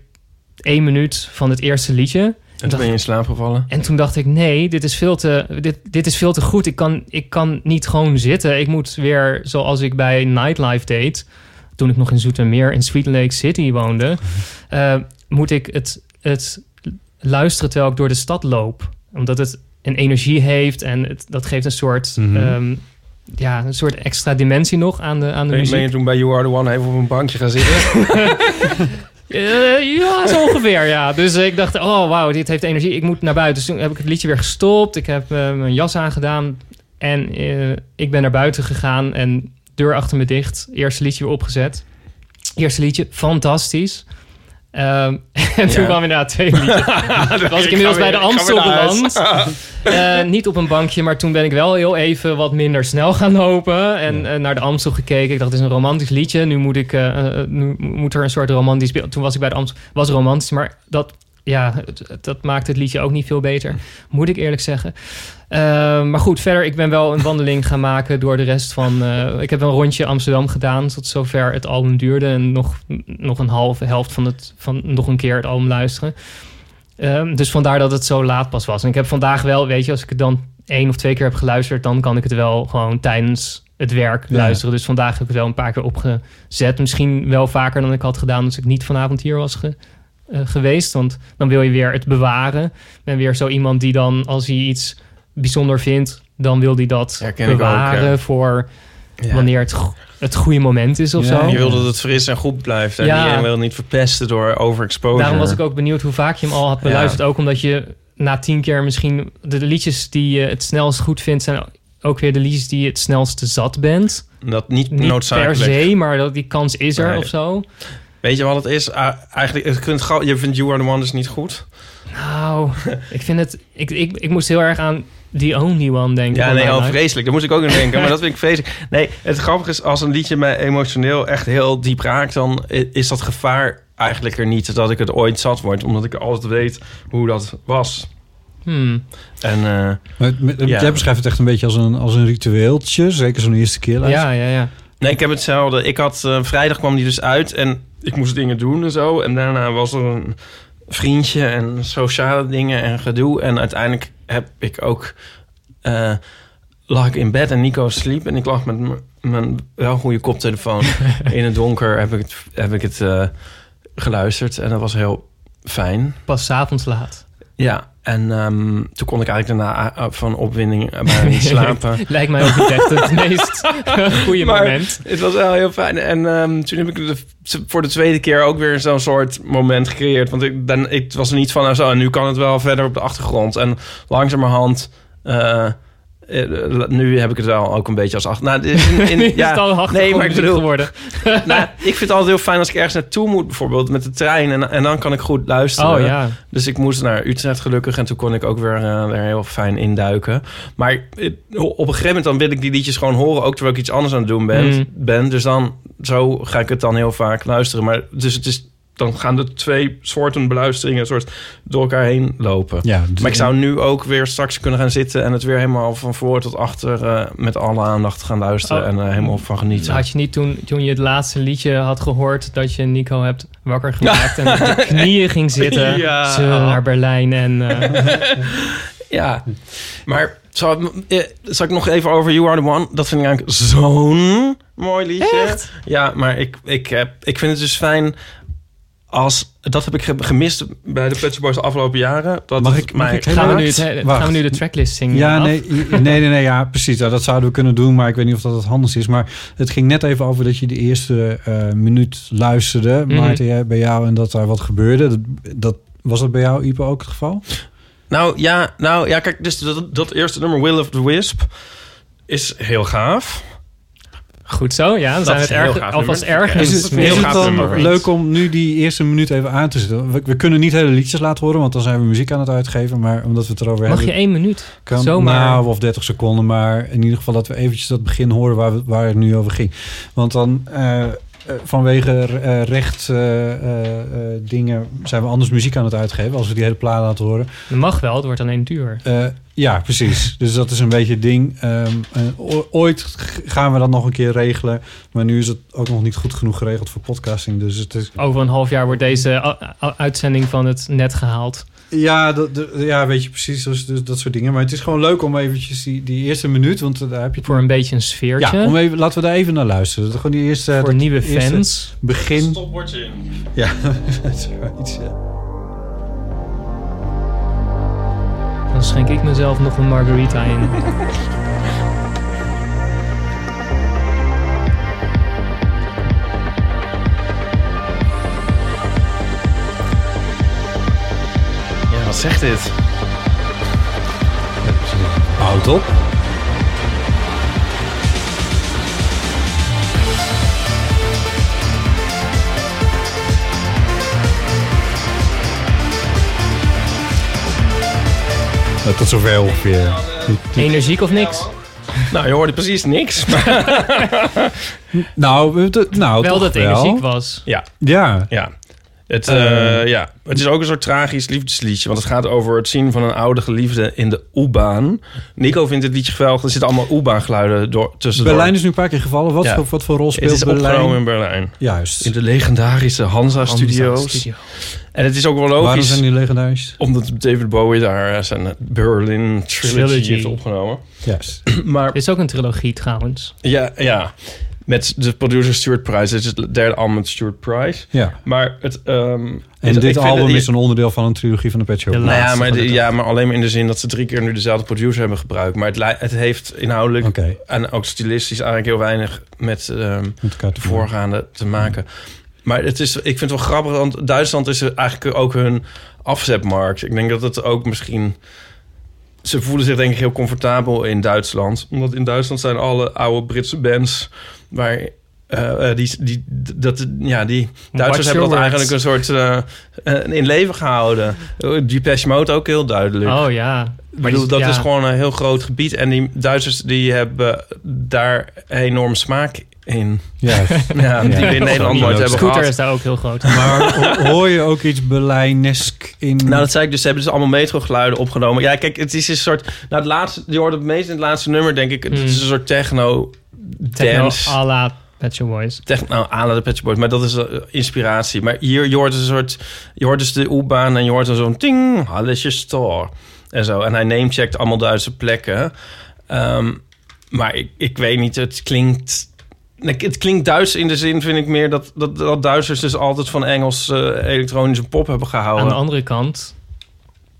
één minuut van het eerste liedje. En toen ben je in slaap gevallen. En toen dacht ik, nee, dit is veel te, dit, dit is veel te goed. Ik kan, ik kan niet gewoon zitten. Ik moet weer, zoals ik bij Nightlife deed... toen ik nog in Zoetermeer in Sweet Lake City woonde... eh, moet ik het, het luisteren terwijl ik door de stad loop. Omdat het een energie heeft en het, dat geeft een soort... Mhm. ehm, ja, een soort extra dimensie nog aan de, aan de Ben, muziek. ben je toen bij You Are The One even op een bankje gaan zitten? Eh, ja, zo ongeveer, ja. Dus ik dacht, oh wauw, dit heeft energie. Ik moet naar buiten. Dus toen heb ik het liedje weer gestopt. Ik heb eh, mijn jas aangedaan. En eh, ik ben naar buiten gegaan en deur achter me dicht. Eerste liedje weer opgezet. Eerste liedje, fantastisch. Ehm, en toen Ja. kwam inderdaad twee liedjes. Toen was ik inmiddels bij de Amstel beland. Eh, niet op een bankje, maar toen ben ik wel heel even wat minder snel gaan lopen. En eh, naar de Amstel gekeken. Ik dacht, het is een romantisch liedje. Nu moet, ik, eh, eh, nu moet er een soort romantisch beeld. Toen was ik bij de Amstel. Was romantisch, maar dat, ja, dat maakt het liedje ook niet veel beter. Moet ik eerlijk zeggen. Eh, maar goed, verder, ik ben wel een wandeling gaan maken door de rest van... eh, ik heb een rondje Amsterdam gedaan tot zover het album duurde. En nog, nog een halve helft van, het, van nog een keer het album luisteren. Ehm, dus vandaar dat het zo laat pas was. En ik heb vandaag wel, weet je, als ik het dan één of twee keer heb geluisterd... dan kan ik het wel gewoon tijdens het werk Ja. luisteren. Dus vandaag heb ik het wel een paar keer opgezet. Misschien wel vaker dan ik had gedaan als ik niet vanavond hier was ge- eh, geweest. Want dan wil je weer het bewaren. Ben weer zo iemand die dan, als hij iets bijzonder vindt... dan wil hij dat Herken ik ook, bewaren ja. voor Ja. wanneer het, go- het goede moment is of Ja, zo. Je wil dat het fris en goed blijft. En Ja. je wil niet verpesten door overexposure. Daarom was ik ook benieuwd hoe vaak je hem al had beluisterd. Ook omdat je na tien keer misschien... de liedjes die je het snelst goed vindt... zijn ook weer de liedjes die je het snelste zat bent. Dat niet, Niet per noodzakelijk. se, maar dat die kans is er Nee. of zo. Weet je wat het is? Eigenlijk, je, kunt gauw, je vindt You Are The One dus niet goed. Nou, ik vind het... Ik, ik, ik moest heel erg aan The Only One denken. Ja, nee, al vreselijk. Daar moest ik ook aan denken. Maar dat vind ik vreselijk. Nee, het grappige is, als een liedje mij emotioneel echt heel diep raakt... dan is dat gevaar eigenlijk er niet dat ik het ooit zat word. Omdat ik altijd weet hoe dat was. Hmm. En eh, Maar met- Ja. Jij beschrijft het echt een beetje als een, als een ritueeltje. Zeker zo'n eerste keer. Ja, ja, ja. nee, ik heb hetzelfde. Ik had, eh, vrijdag kwam die dus uit en ik moest dingen doen en zo. En daarna was er een vriendje en sociale dingen en gedoe. En uiteindelijk heb ik ook... eh, lag ik in bed en Nico sliep. En ik lag met mijn wel goede koptelefoon in het donker. Heb ik het, heb ik het eh, geluisterd en dat was heel fijn. Pas avonds laat. Ja, en ehm, toen kon ik eigenlijk daarna eh, van opwinding eh, bijna niet slapen. Lijkt mij ook niet echt het meest goede Maar- moment. Het was wel heel fijn. En ehm, toen heb ik de, voor de tweede keer ook weer zo'n soort moment gecreëerd. Want ik, ben, ik was er niet van, nou zo, en nu kan het wel verder op de achtergrond. En langzamerhand eh, eh, nu heb ik het wel ook een beetje als achter. Nou, is in, in- ja, het al nee, maar ik bedoel, geworden. nou, ik vind het altijd heel fijn als ik ergens naartoe moet, bijvoorbeeld met de trein, en, en dan kan ik goed luisteren. Oh ja. Dus ik moest naar Utrecht gelukkig en toen kon ik ook weer eh, er heel fijn induiken. Maar eh, op een gegeven moment dan wil ik die liedjes gewoon horen, ook terwijl ik iets anders aan het doen ben. Mm. ben. Dus dan zo ga ik het dan heel vaak luisteren. Maar dus het is dan gaan de twee soorten beluisteringen soort door elkaar heen lopen. Ja, Maar ik zou nu ook weer straks kunnen gaan zitten en het weer helemaal van voor tot achter eh, met alle aandacht gaan luisteren Oh. en er helemaal van genieten. Had je niet toen, toen je het laatste liedje had gehoord... dat je Nico hebt wakker gemaakt en op de knieën ging zitten... Ja. Ze naar Berlijn en... eh, Ja, maar zal, eh, zal ik nog even over You Are The One? Dat vind ik eigenlijk zo'n mooi liedje. Ja, maar ik, ik, heb, ik vind het dus fijn als... Dat heb ik ge- gemist bij de Pet Boys de afgelopen jaren. Dat Mag ik- mag mij gaan, we nu het, gaan we nu de tracklist zingen? Ja, nee, nee, nee, nee, ja, precies. Ja, dat zouden we kunnen doen, maar ik weet niet of dat het handig is. Maar het ging net even over dat je de eerste eh, minuut luisterde. Maarten, jij- bij jou, en dat daar wat gebeurde. Dat, dat, was dat bij jou, Ipe, ook het geval? Nou ja, nou, ja kijk, dus dat, dat eerste nummer, Will of the Wisp, is heel gaaf. Goed zo, ja. Dan zijn het erg, alvast ergens. Is het, is het dan leuk om nu die eerste minuut even aan te zetten? We, we kunnen niet hele liedjes laten horen, want dan zijn we muziek aan het uitgeven. Maar omdat we het erover Mag je hebben... één minuut? Kan, Zomaar. Nou, of 30 seconden, maar in ieder geval dat we eventjes dat begin horen waar, we, waar het nu over ging. Want dan eh, vanwege eh, recht eh, eh, eh, dingen zijn we anders muziek aan het uitgeven als we die hele plaat laten horen. Dat mag wel, het wordt alleen duur. Eh, ja, precies. dus dat is een beetje het ding. Ehm, ooit gaan we dat nog een keer regelen. Maar nu is het ook nog niet goed genoeg geregeld voor podcasting. Dus het is... Over een half jaar wordt deze uitzending van het net gehaald. Ja, dat, dat- ja, weet je precies. Dus, dus dat soort dingen. Maar het is gewoon leuk om eventjes die, die eerste minuut... Want eh, daar heb je Voor een beetje een sfeertje. Ja, om even, laten we daar even naar luisteren. Gewoon die eerste... voor dat nieuwe eerste fans. Begin. Stopwoordje in. Ja, zoiets, ja. Dan schenk ik mezelf nog een margarita in. wat zegt dit? Houd op. Ja, tot zover ongeveer. Energiek of niks? Nou, je hoorde precies niks. Nou, het- nou wel toch dat het energiek was. ja, Ja, ja. Het, Eh. eh, ja. Het is ook een soort tragisch liefdesliedje. Want het gaat over het zien van een oude geliefde in de U-baan. Nico vindt het liedje geweldig. Er zitten allemaal U-baan geluiden door, tussendoor. Berlijn is nu een paar keer gevallen. Wat, Ja. voor, wat voor rol het speelt is Berlijn? opgenomen in Berlijn. Juist. In de legendarische Hansa-studio's. Hansa Studio. En het is ook wel Waarom logisch. zijn die legendarisch? Omdat David Bowie daar eh, zijn Berlin Trilogy, Trilogy. heeft opgenomen. Juist. Maar Het is ook een trilogie trouwens. ja, ja, met de producer Stuart Price. Het is het derde album met Stuart Price. Ja. Maar het... ehm, En dit album is een onderdeel van een trilogie van de Pet Shop Boys. Nou ja maar, de- ja, maar alleen maar in de zin dat ze drie keer nu dezelfde producer hebben gebruikt. Maar het, het heeft inhoudelijk en ook stilistisch eigenlijk heel weinig met ehm, met elkaar te de voorgaande te maken. Maar het is, ik vind het wel grappig, want Duitsland is eigenlijk ook hun afzetmarkt. Ik denk dat het ook misschien... Ze voelen zich denk ik heel comfortabel in Duitsland. Omdat in Duitsland zijn alle oude Britse bands... waar eh, eh, die, die, dat, ja, die Duitsers hebben dat eigenlijk een soort eh, eh, in leven gehouden. Depeche Mode ook heel duidelijk. Oh ja. Ik bedoel, dat ja. is gewoon een heel groot gebied. En die Duitsers die hebben daar enorm smaak in. Juist. Ja, die we in Nederland nooit hebben Scooter gehad. is daar ook heel groot. Maar ho- hoor je ook iets Berlijnesk in... Nou, dat zei ik dus. Ze hebben dus allemaal metrogeluiden opgenomen. Ja, kijk, het is een soort... Nou, het laatste, je hoort het meest in het laatste nummer, denk ik. Het Hmm. is een soort techno... Dance. à la Pet Shop Boys. Techno aan de Pet Shop Boys. Maar dat is eh, inspiratie. Maar hier, je hoort dus een soort... Je hoort dus de U-baan en je hoort zo'n ting, Hallesje Store. En zo. En hij namecheckt allemaal Duitse plekken. Ehm, maar ik, ik weet niet, het klinkt... Het klinkt Duits in de zin, vind ik meer, dat, dat, dat Duitsers dus altijd van Engels eh, elektronische pop hebben gehouden. Aan de andere kant,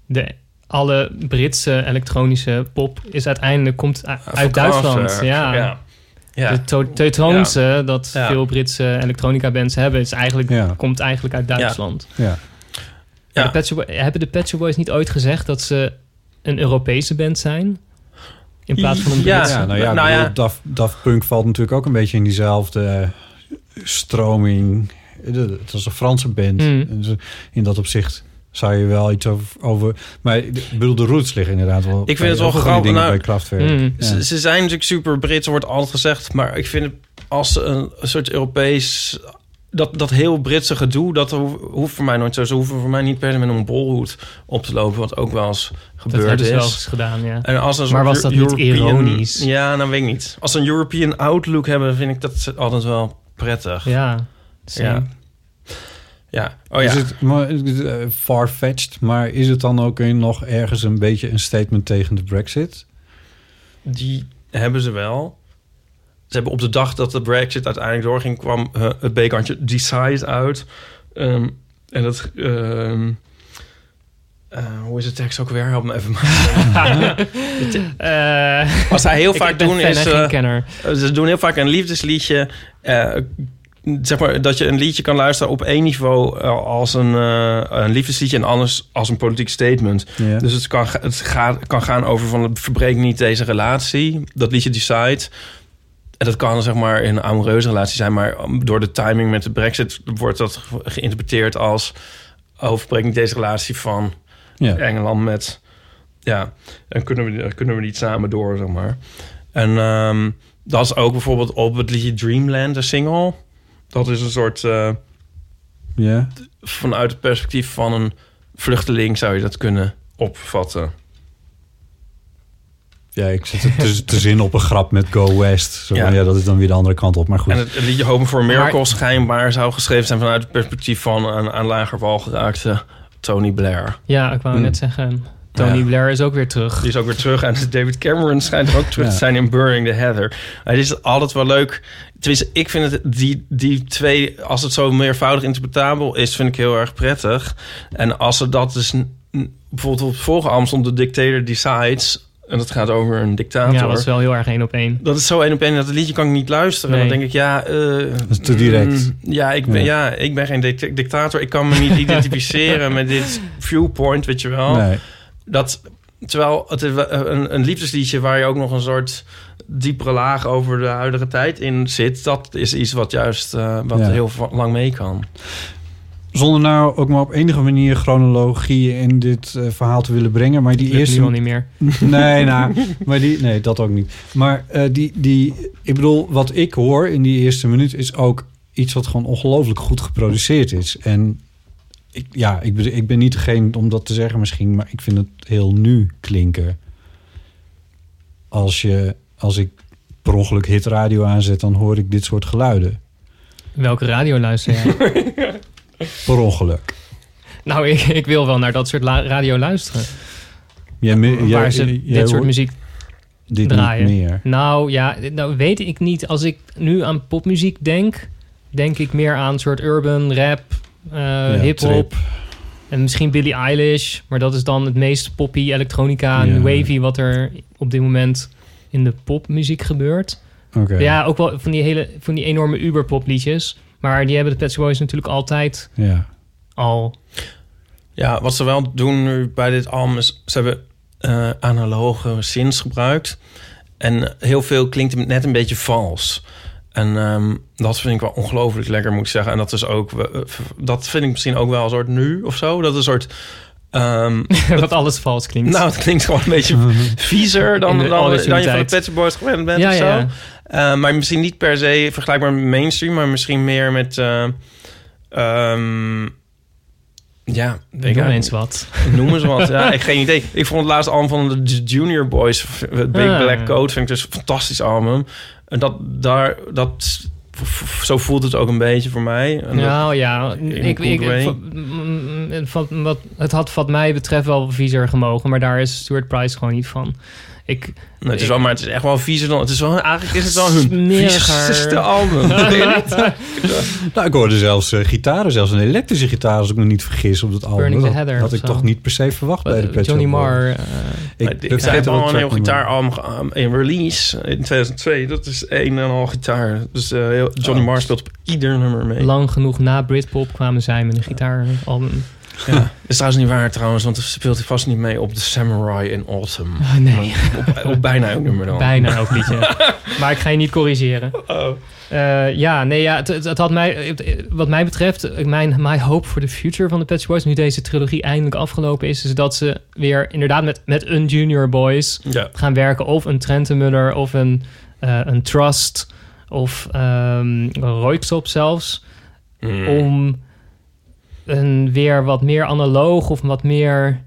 de, alle Britse elektronische pop is uiteindelijk komt uit Duitsland. Ja. ja. Ja. De to- Teutonische, dat Ja. veel Britse elektronica bands hebben, is eigenlijk, Ja. komt eigenlijk uit Duitsland. Ja. Ja. De Pet hebben de Pet Shop Boys niet ooit gezegd dat ze een Europese band zijn? In plaats van een Ja. Britse. Ja, nou ja, Nou ik bedoel, ja. Daft, Daft Punk valt natuurlijk ook een beetje in diezelfde stroming. Het was een Franse band. Mm. En ze- In dat opzicht zou je wel iets over... over maar ik bedoel, de roots liggen inderdaad wel... Ik vind het wel grappig, nou, bij Kraftwerk. Mm. Ja. Ze, ze zijn natuurlijk super Brits, wordt altijd gezegd. Maar ik vind het als ze een, een soort Europees... Dat, dat heel Britse gedoe, dat ho- hoeft voor mij nooit zo. Ze hoeven voor mij niet per se met een bolhoed op te lopen. Wat ook wel eens Dat gebeurd hebben ze is. wel eens gedaan, ja. En als een Maar was dat niet ironisch? Ja, nou weet ik niet. Als ze een European outlook hebben, vind ik dat altijd wel prettig. Ja. Ja. Ja. Oh ja. Is het maar, uh, far-fetched, maar is het dan ook in nog ergens een beetje een statement tegen de brexit? Die hebben ze wel. Ze hebben op de dag dat de Brexit uiteindelijk doorging, kwam eh, het bekantje Decide uit. Ehm, en dat. ehm, eh, hoe is de tekst ook weer? Help me even. Eh, Wat zij heel vaak ik ben doen is. eh, kenner. ze doen heel vaak een liefdesliedje. Zeg maar dat je een liedje kan luisteren op één niveau eh, als een, eh, een liefdesliedje en anders als een politiek statement. Ja. Dus het kan, het gaat, kan gaan over van verbreek niet deze relatie. Dat liedje Decide. En dat kan zeg maar in een amoureuze relatie zijn. Maar um, door de timing met de brexit wordt dat ge- geïnterpreteerd als... Oh, verbreek niet deze relatie van ja. Engeland met... Ja, dan kunnen we, kunnen we niet samen door, zeg maar. En ehm, dat is ook bijvoorbeeld op het liedje Dreamland, de single. Dat is een soort... eh, ja. vanuit het perspectief van een vluchteling zou je dat kunnen opvatten. Ja, ik zit te, te, zin op een grap met Go West. Zo, Ja. dat is dan weer de andere kant op. Maar goed. En het, het liedje Hoping for a Miracle schijnbaar zou geschreven zijn vanuit het perspectief van een aan lager wal geraakte Tony Blair. Ja, ik wou Mm. net zeggen. Tony Ja. Blair is ook weer terug. Die is ook weer terug. En David Cameron schijnt er ook terug Ja. te zijn in Burning the Heather. Maar het is altijd wel leuk. Tenminste, ik vind het die, die twee, als het zo meervoudig interpretabel is, vind ik heel erg prettig. En als ze dat dus bijvoorbeeld op het volgende album stond, The Dictator Decides. En dat gaat over een dictator. Ja, dat is wel heel erg één op één. Dat is zo één op één. Dat het liedje kan ik niet luisteren. Nee. Dan denk ik, ja... eh, Dat is te direct. mm, ja, ik ben, ja. ik ben geen dict- dictator. Ik kan me niet identificeren met dit viewpoint, weet je wel. nee. Dat, terwijl het is een, een liefdesliedje waar je ook nog een soort diepere laag over de huidige tijd in zit. Dat is iets wat juist eh, wat Ja. heel lang mee kan. Zonder nou ook maar op enige manier chronologie in dit eh, verhaal te willen brengen. Maar die eerste niet meer. Nee, nou, maar die, nee, dat ook niet. Maar eh, die, die, ik bedoel, wat ik hoor in die eerste minuut is ook iets wat gewoon ongelooflijk goed geproduceerd is. En ik, ja, ik, ben- ik ben niet degene om dat te zeggen misschien, maar ik vind het heel nu klinken. Als, je, als ik per ongeluk hitradio aanzet, dan hoor ik dit soort geluiden. Welke radio luister jij? Per ongeluk. nou, ik, ik wil wel naar dat soort radio luisteren. Me- waar ze dit soort hoort muziek... dit draaien. niet meer. Nou ja, nou weet ik niet. Als ik nu aan popmuziek denk... denk ik meer aan soort urban, rap, eh hip-hop... trip. En misschien Billie Eilish, maar dat is dan het meest poppy, elektronica en Ja. wavy wat er op dit moment in de popmuziek gebeurt. Oké. Ja, ook wel van die hele van die enorme Uber liedjes, maar die hebben de Pet Shop Boys natuurlijk altijd Ja. al. Ja, wat ze wel doen nu bij dit album is... ze hebben eh, analoge synths gebruikt. En heel veel klinkt net een beetje vals. En ehm, dat vind ik wel ongelooflijk lekker, moet ik zeggen. En dat is ook... eh, dat vind ik misschien ook wel een soort nu of zo. Dat is een soort... ehm, dat alles vals klinkt. nou, het klinkt gewoon een beetje viezer dan, de dan, dan je van de. Pet Shop Boys gewend bent ja, of zo. ja. Eh, maar misschien niet per se vergelijkbaar met mainstream, maar misschien meer met. eh, ehm, ja, Noem ik eens wat. Noem eens wat. Ja, ik geen idee. Ik vond het laatste album van de Junior Boys, Big Ah. Black Coat, vind ik dus een fantastisch album. En dat daar, dat, zo voelt het ook een beetje voor mij. En dat- Nou ja, ik, ik, van- wat, het had wat mij betreft wel viezer gemogen, maar daar is Stuart Price gewoon niet van. Ik, Nee, het is wel, maar het is echt wel viezer dan. Het is wel, eigenlijk is het wel hun viesste album. Nou, ik hoorde zelfs eh, gitaren, zelfs een elektrische gitaar, als ik me niet vergis, op dat album. Burning the Dat Heather had ik zo. toch niet per se verwacht bij de Pet Johnny. Marr. eh, Ik, wel al een heel gitaaralbum in release in 2002. Dat is één en al gitaar. Dus eh, heel- Johnny Oh. Marr speelt op ieder nummer mee. lang genoeg na Britpop kwamen zij met een gitaaralbum. Ja. Dat is trouwens niet waar trouwens, want er speelt hij vast niet mee op The Samurai in Autumn. Ah, nee. Op, op bijna elk nummer dan. Bijna ook liedje. maar ik ga je niet corrigeren. Oh. Eh, ja, nee, ja, het, het, had mij, het- wat mij betreft, mijn my hope for the future van de Pet Shop Boys, nu deze trilogie eindelijk afgelopen is, is dat ze weer inderdaad met, met een Junior Boys Ja. gaan werken. Of een Trentemuller, of een, eh, een Trust, of um, Roykstop zelfs. Mm. Om een weer wat meer analoog of wat meer...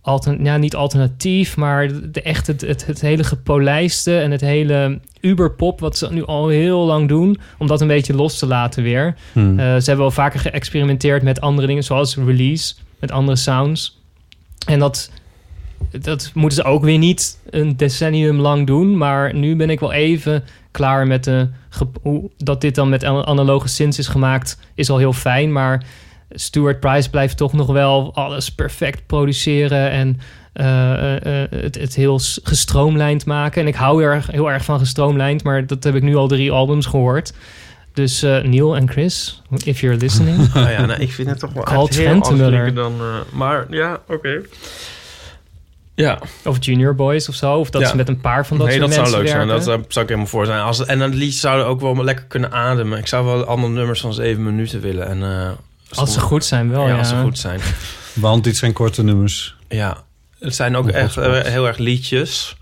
Altern, ja, niet alternatief, maar de, echt het, het, het hele gepolijste en het hele uberpop, wat ze nu al heel lang doen, om dat een beetje los te laten weer. Hmm. Eh, ze hebben wel vaker geëxperimenteerd met andere dingen, zoals release, met andere sounds. En dat, dat moeten ze ook weer niet een decennium lang doen. Maar nu ben ik wel even klaar met de. dat dit dan met an- analoge synths is gemaakt, is al heel fijn. Maar Stuart Price blijft toch nog wel alles perfect produceren. En eh, eh, eh, het, het heel gestroomlijnd maken. En ik hou heel erg, heel erg van gestroomlijnd, maar dat heb ik nu al drie albums gehoord. Dus eh, Neil en Chris, if you're listening. Ah ja, nou, ik vind het toch wel Call echt heel dan... eh, maar ja, oké. Ja, Of Junior Boys of zo. Of dat Ja. ze met een paar van dat nee, soort dat zou mensen leuk zijn. Dat zou ik helemaal voor zijn. Als, en dan lied zouden ook wel lekker kunnen ademen. Ik zou wel allemaal nummers van zeven minuten willen. En, eh, Als ze goed zijn wel, ja, ja. als ze goed zijn. Want dit zijn korte nummers. Ja, het zijn ook echt eh, heel erg liedjes.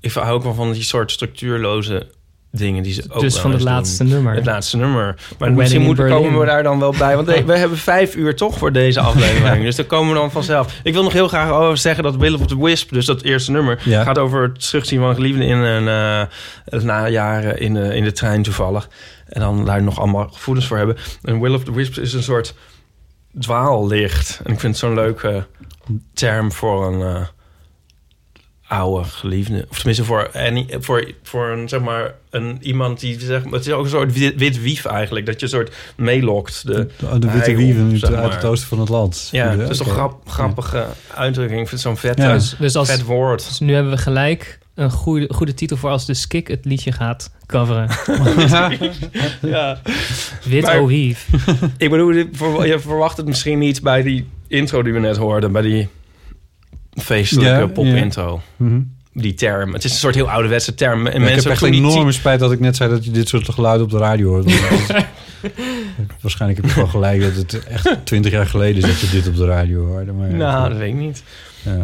Ik hou ook wel van die soort structuurloze dingen die ze ook dus wel van het doen. laatste nummer. Het laatste nummer. Maar Wedding misschien in moeten komen we daar dan wel bij. Want we hebben vijf uur toch voor deze aflevering. Dus daar komen we dan vanzelf. Ik wil nog heel graag over zeggen dat Will of the Wisp... dus dat eerste nummer... Ja. gaat over het terugzien van een geliefde in een eh najaren in, de in de trein toevallig. En dan daar nog allemaal gevoelens voor hebben. En Will of the Wisp is een soort dwaallicht. En ik vind het zo'n leuke term voor een... eh, oude geliefde. Of tenminste voor, en, voor, voor een, zeg maar, een, iemand die zeg maar, het is ook een soort wit, wit wief eigenlijk. Dat je een soort meelokt. De, De, de witte wieven uit, zeg uit maar. het oosten van het land. ja, dat is toch grap, grappige uitdrukking. Ik vind het zo'n vet, Ja. Dus, dus als, vet woord. dus nu hebben we gelijk een goede, goede titel voor als de Skik het liedje gaat coveren. ja. Wit Maar-. Ik bedoel, je verwacht het misschien niet bij die intro die we net hoorden. Bij die feestelijke Ja, pop-intro. Mhm. Die term. Het is een soort heel ouderwetse term. En ik mensen heb echt een enorme spijt dat ik net zei dat je dit soort geluiden op de radio hoort. Waarschijnlijk heb je wel gelijk dat het echt twintig jaar geleden is dat je dit op de radio hoorde. Maar ja, Nou, dat weet ik niet.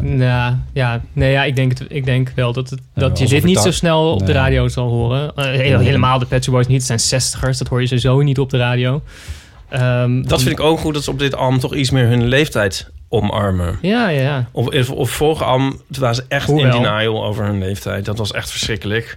Ja. Ja, ja, nee, ja ik, denk het, ik denk wel dat, het, dat je dit niet zo snel op de radio zal horen. Eh, helemaal de Pet Shop Boys niet. Het zijn zestigers. Dat hoor je sowieso niet op de radio. Ehm, Dat vind ik ook goed dat ze op dit album toch iets meer hun leeftijd omarmen. Ja, ja, ja. Of, of vorige album, toen waren ze echt Hoewel. in denial over hun leeftijd. Dat was echt verschrikkelijk.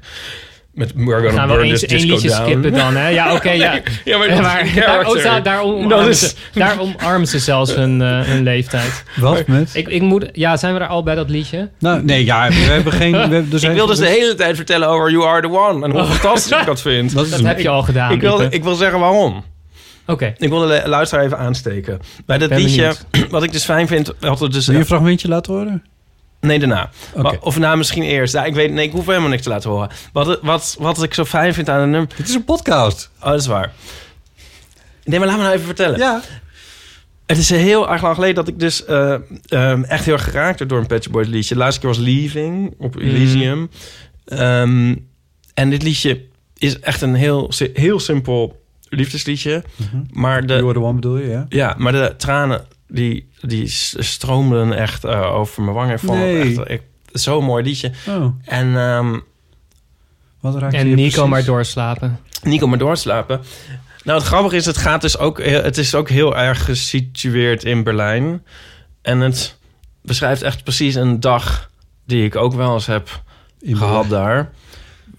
Met We're Gonna Gaan we Burn eens This één Disco liedje Down. skippen dan, hè? Ja, oké, ja. Ja, maar Ja, dat maar is een daar, oh, daar, daar Dat omarmen is- ze, daar omarmen ze zelfs hun, eh, hun leeftijd. Wat met? Ik, ik moet, ja, zijn we er al bij dat liedje? Nou, nee, ja, we hebben geen... We hebben, Ik wil dus de hele tijd vertellen over You Are The One. En hoe fantastisch ik dat vind. Dat heb je al gedaan. ik, wil, ik wil zeggen waarom. Oké, Ik wil de luisteraar even aansteken. Bij dat Ben liedje, wat ik dus fijn vind... Had het dus, Wil je een fragmentje laten horen? Nee, daarna. Of nou, misschien eerst. Ja, ik weet, nee, ik hoef helemaal niks te laten horen. Wat, wat, wat ik zo fijn vind aan een nummer... Dit is een podcast. Oh, dat is waar. Nee, maar laat me nou even vertellen. Ja. Het is heel erg lang geleden dat ik dus eh, ehm, echt heel erg geraakt werd door een Pet Shop Boys liedje. De laatste keer was Leaving op Elysium. Ehm, en dit liedje is echt een heel, heel simpel liefdesliedje. Maar de, the one bedoel je, ja? ja, maar de tranen die, die stroomden echt eh, over mijn wangen. Nee. echt ik, zo'n mooi liedje. Oh, En ehm, wat raakt en je Nico precies? maar doorslapen. Nico maar doorslapen. Nou, het grappige is, het gaat dus ook, het is ook heel erg gesitueerd in Berlijn. En het beschrijft echt precies een dag die ik ook wel eens heb In gehad daar.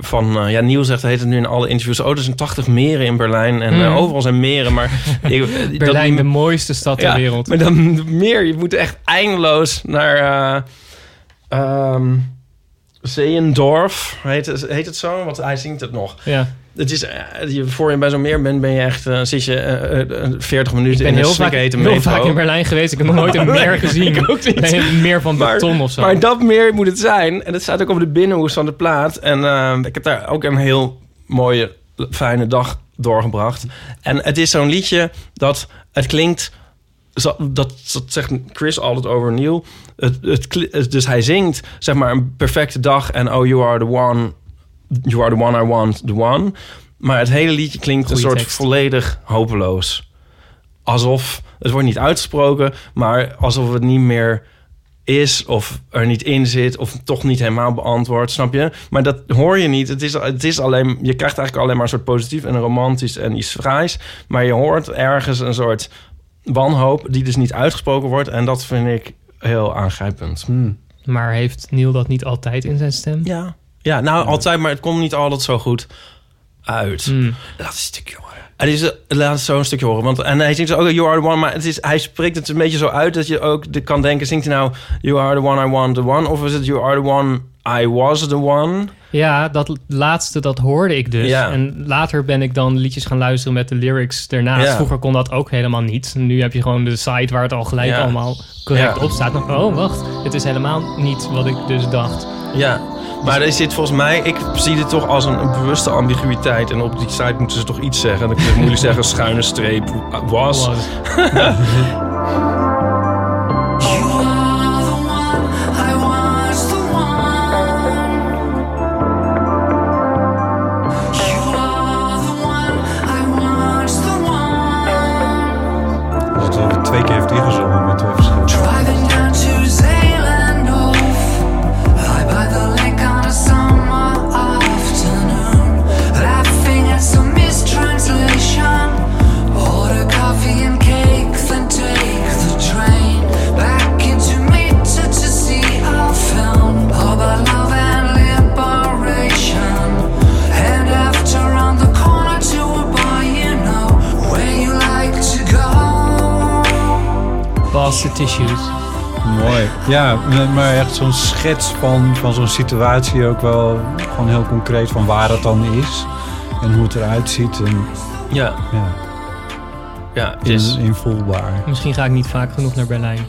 Van, eh, ja, Niels zegt, heet het nu in alle interviews... oh, er zijn 80 meren in Berlijn en eh, Mhm. overal zijn meren. Maar ik, eh, Berlijn, de mooiste stad ter wereld. Maar dan meer, je moet echt eindeloos naar... eh ehm, Zeendorf, heet het, heet het zo? Want hij zingt het nog. Ja. Het is, eh, je, voor je bij zo'n meer bent, ben je echt, eh, zit je eh, eh, 40 Ik minuten in een heel, vaak, snikhete heel vaak in Berlijn geweest. Ik heb nog nooit een meer gezien. ik ook niet. Nee, een meer van Maar- beton of zo. Maar dat meer moet het zijn. En het staat ook over de binnenhoes van de plaat. En eh, ik heb daar ook een heel mooie, fijne dag doorgebracht. En het is zo'n liedje dat het klinkt dat, dat zegt Chris altijd over Neil. Het, het- dus hij zingt zeg maar een perfecte dag en oh you are the one, you are the one I want, the one. Maar het hele liedje klinkt een soort tekst. volledig hopeloos. Alsof het wordt niet uitgesproken, maar alsof het niet meer is of er niet in zit of toch niet helemaal beantwoord, snap je? Maar dat hoor je niet. Het is, het is alleen, je krijgt eigenlijk alleen maar een soort positief en romantisch en iets fraais. Maar je hoort ergens een soort wanhoop die dus niet uitgesproken wordt. En dat vind ik heel aangrijpend. Maar heeft Neil dat niet altijd in zijn stem? Ja. Ja, nou altijd, maar het komt niet altijd zo goed uit. Hmm. Laat het een stukje horen. Het is, laat zo een stukje horen. Want, en hij zingt ook You are the one, maar het is, hij spreekt het een beetje zo uit... dat je ook de- kan denken, zingt hij nou... You are the one I want, the one? Of is het You are the one I was the one? Ja, dat laatste, dat hoorde ik dus. Ja. En later ben ik dan liedjes gaan luisteren met de lyrics ernaast. Ja. Vroeger kon dat ook helemaal niet. Nu heb je gewoon de site waar het al gelijk Ja. allemaal correct op staat. Oh, wacht. Het is helemaal niet wat ik dus dacht. Ja, maar er zit volgens mij... Ik zie dit toch als een, een bewuste ambiguïteit. En op die site moeten ze toch iets zeggen. Dan kun je moeilijk zeggen schuine streep was. Over twee keer heeft ingezongen Tissues. Mooi. Ja, maar echt zo'n schets van, van zo'n situatie ook wel gewoon heel concreet van waar het dan is. En hoe het eruit ziet. En Ja, ja, ja het in, is... invulbaar. Misschien ga ik niet vaak genoeg naar Berlijn.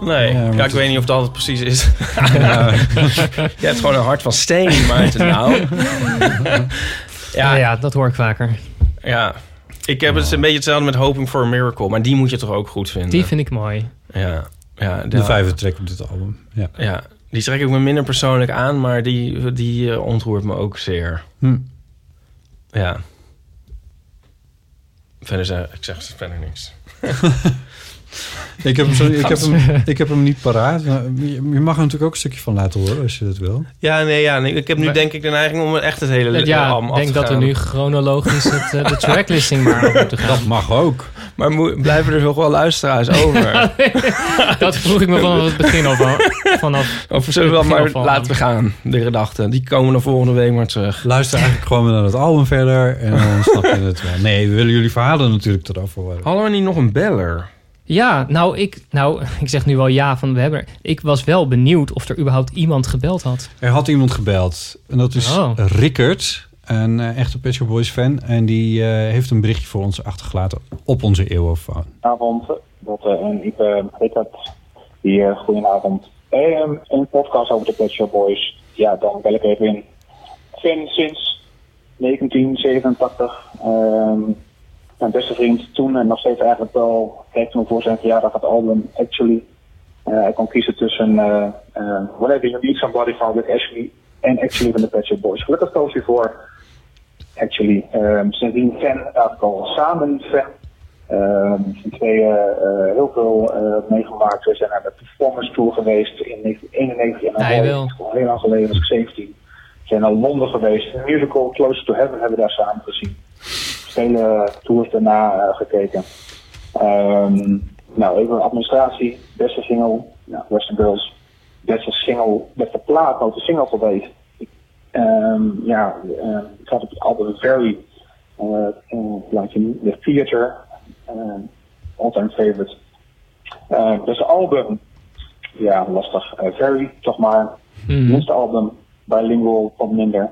Nee, Ja, ja, ik het- weet niet of dat het precies is. Ja, Je hebt gewoon een hart van steen, Maarten. Nou. Ja, Ja, ja. ja, dat hoor ik vaker. Ik heb het een beetje hetzelfde met Hoping for a Miracle. Maar die moet je toch ook goed vinden? Die vind ik mooi. Ja, ja, de vijfde track op dit album. Ja. Ja, die trek ik me minder persoonlijk aan, maar die, die eh, ontroert me ook zeer. Hm. Ja. Verder zeg ik zeg verder niks. Ik, heb hem zo, ik, heb hem, ik heb hem niet paraat. maar Je mag er natuurlijk ook een stukje van laten horen als je dat wil. Ja, nee, ja, nee, ik heb nu Maar- denk ik de neiging om echt het hele ja, album ik af denk te dat we gaan. nu chronologisch het, eh, de tracklisting maar op moeten gaan. Dat mag ook. Maar blijven er nog wel luisteraars over? Dat vroeg ik me vanaf het begin al van. Vanaf, of zullen we wel Begin maar laten we gaan, de gedachten. Die komen dan volgende week maar terug. Luister eigenlijk gewoon weer naar het album verder. En dan snap je het wel. Nee, we willen jullie verhalen natuurlijk eraf horen. Hadden we niet nog een beller? Ja, nou ik, nou, ik zeg nu wel ja van we hebben. Ik was wel benieuwd of er überhaupt iemand gebeld had. Er had iemand gebeld. En dat is Oh. Rickert. Een eh, echte Pet Shop Boys fan. En die eh, heeft een berichtje voor ons achtergelaten op onze eeuwofoon. Goedenavond, Botte en ik ben Rickert. Hier, goedenavond. Ehm, een podcast over de Pet Shop Boys. Ja, dan bel ik even in. Fan sinds 1987. Ehm, mijn beste vriend toen en nog steeds eigenlijk wel, kreeg toen voor zijn verjaardag het album Actually. Hij kon kiezen tussen eh eh, Whatever You Need Somebody van Rick Ashley en Actually van de Pet Shop Boys. Gelukkig koos hij voor Actually. Ehm sindsdien fan, eigenlijk al samen fan. Tweeën eh, heel veel meegemaakt. We zijn naar de performance tour geweest in 1991 in Hij Hawaii. wel. Heel lang geleden, was ik 17. We zijn naar Londen geweest. Een musical Closer to Heaven hebben we daar samen gezien. Vele tours daarna eh, gekeken. Ehm, nou, even administratie. Beste single, nou, Western Girls. Beste single, beste plaat, ook de single geweest. Ehm, ja, eh, ik had op het album Very, uh, je nu, The Theater, uh, all-time favorite. Uh, beste album, ja, lastig. Eh, Very, toch maar. Mhm. Minste album, bilingual, wat minder.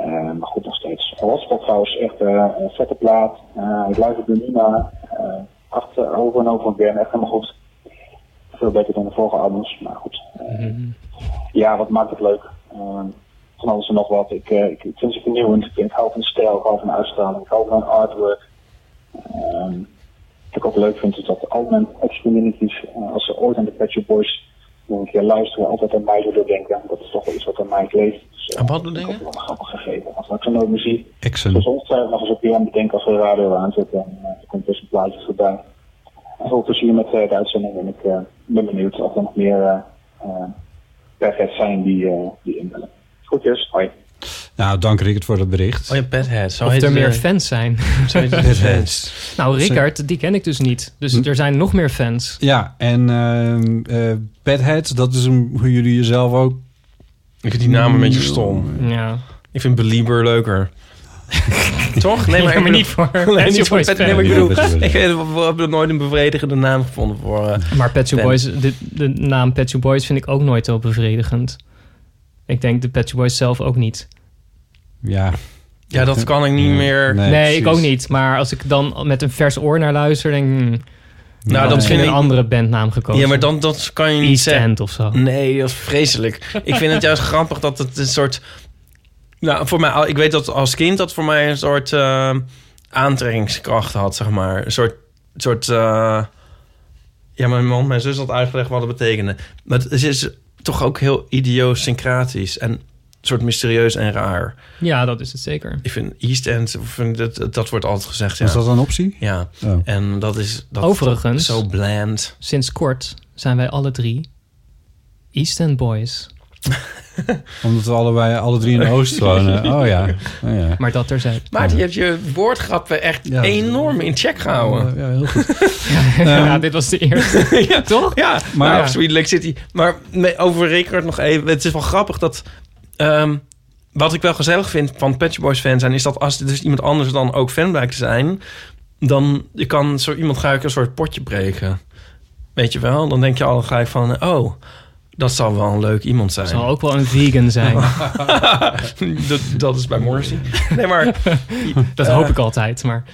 Eh, maar goed, nog steeds. Hotspot trouwens, echt eh, een vette plaat. Eh, ik luister er nu naar. achter, over en over again, echt helemaal goed. Veel beter dan de vorige albums, maar goed. Eh, ja, wat maakt het leuk? Van alles en nog wat. Ik, ik, ik vind ze vernieuwend. Ik, ik hou van stijl, ik hou van uitstraling, ik hou van artwork. Ehm, ik heb ook wat leuk vind is dat al mijn ex-communities, als ze ooit aan de Shop Boys een keer luisteren, altijd aan mij doen denken. Dat is toch wel iets wat aan mij kleeft. Dus, eh, Aan wat doen dat is denken? ook wel grappig gegeven. Als ik zo nooit meer zie, Exen. zoals ongetwijfeld nog eens een keer aan bedenken als we de radio aanzetten. En eh, er komt dus een plaatje voorbij. En veel plezier met eh, de uitzending en ik eh, ben benieuwd of er nog meer perfect zijn die, die inbellen. Groetjes, hoi. Nou, dank Rickert voor dat bericht. Oh ja, Bedhead. Zo Of heet er meer fans zijn. zo heet het, fans. Nou, Rickard, die ken ik dus niet. Dus Hm. er zijn nog meer fans. Ja, en ehm eh Bedheads, dat is een, hoe jullie jezelf ook... Ik vind die naam een beetje stom. Ja. Ik vind Belieber leuker. Toch? Nee, maar, ik maar bedoel- niet voor Nee, niet voor Boys Pet- nee, maar ik bedoel, ik, hebben nooit een bevredigende naam gevonden voor... eh, Maar Pet Shop Ben. Boys, de, de naam Pet Shop Boys vind ik ook nooit zo bevredigend. Ik denk de Pet Shop Boys zelf ook niet. Ja, ja, dat kan ik niet Ja. meer... Nee, Nee, ik ook niet. Maar als ik dan met een vers oor naar luister, denk ik... hmm, Nou, dan dat misschien een andere bandnaam gekozen. Ja, maar dan dat kan je niet East zeggen. End of zo. Nee, dat is vreselijk. ik vind het juist grappig dat het een soort... Nou, voor mij, ik weet dat als kind dat voor mij een soort eh, aantrekkingskracht had, zeg maar. Een soort... soort eh, ja, mijn man, mijn zus had uitgelegd wat het betekende. Maar het is toch ook heel idiosyncratisch en soort mysterieus en raar. Ja, dat is het zeker. Ik vind East End, vind dat, dat wordt altijd gezegd, ja. is dat een optie? Ja, Oh. en dat is dat Overigens- zo bland. Sinds kort zijn wij alle drie East End Boys. Omdat we allebei alle drie in de Oost wonen. Oh ja. Oh, ja. Maar dat terzijde. Maar die heeft je woordgrappen echt Ja. enorm in check gehouden. Ja, heel goed. ja, dit was de eerste. ja, Toch? Ja, Maar- maar nou, Sweet Lake City. Maar nee, over Rickard nog even. Het is wel grappig dat... ehm, wat ik wel gezellig vind van Shop Boys fan zijn... is dat als er dus iemand anders dan ook fan blijkt te zijn... dan je kan zo iemand gelijk een soort potje breken. Weet je wel? Dan denk je al gelijk van... oh, dat zal wel een leuk iemand zijn. Zal ook wel een vegan zijn. dat, dat is bij Morrissey. Nee, maar Dat hoop ik altijd. Maar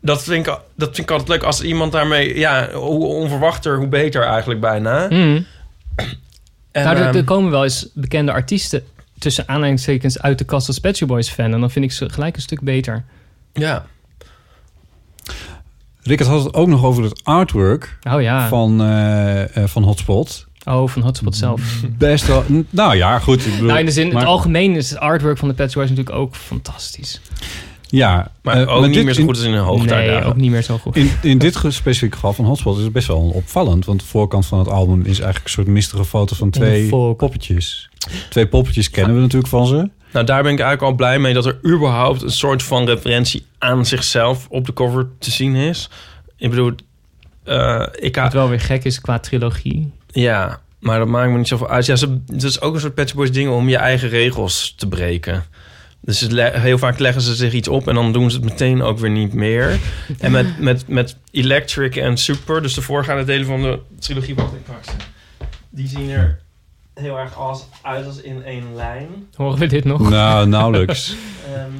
dat vind, ik, dat vind ik altijd leuk als iemand daarmee... Ja, hoe onverwachter, hoe beter eigenlijk bijna. Mm. En, nou, er, ehm, er komen wel eens bekende artiesten tussen aanhalingstekens uit de kast als Pet Shop Boys fan. En dan vind ik ze gelijk een stuk beter. ja. Rickert had het ook nog over het artwork Oh ja. van, eh, eh, van Hotspot. Oh, van Hotspot zelf. Best wel... Nou ja, goed. Ik bedoel, nou, in de zin, maar- het algemeen is het artwork van de Pet Shop Boys natuurlijk ook fantastisch. Ja, Maar eh, ook niet dit- meer zo in- goed als in een nee, hoogtijdagen. ook niet meer zo goed. In, in dit specifieke geval van Hotspot is het best wel opvallend. Want de voorkant van het album is eigenlijk een soort mistige foto van twee poppetjes. Twee poppetjes kennen we natuurlijk van ze. Nou, daar ben ik eigenlijk al blij mee dat er überhaupt een soort van referentie aan zichzelf op de cover te zien is. Ik bedoel, eh, ik Wat wel weer gek is qua trilogie. ja, maar dat maakt me niet zoveel uit. Ja, ze, het is ook een soort Pet Shop Boys ding om je eigen regels te breken. Dus heel vaak leggen ze zich iets op en dan doen ze het meteen ook weer niet meer. En met, met, met Electric en Super, dus de voorgaande delen van de trilogie, wat ik pak ze. Die zien er heel erg als, uit als in één lijn. Horen we dit nog? Nou, nauwelijks. Ehm,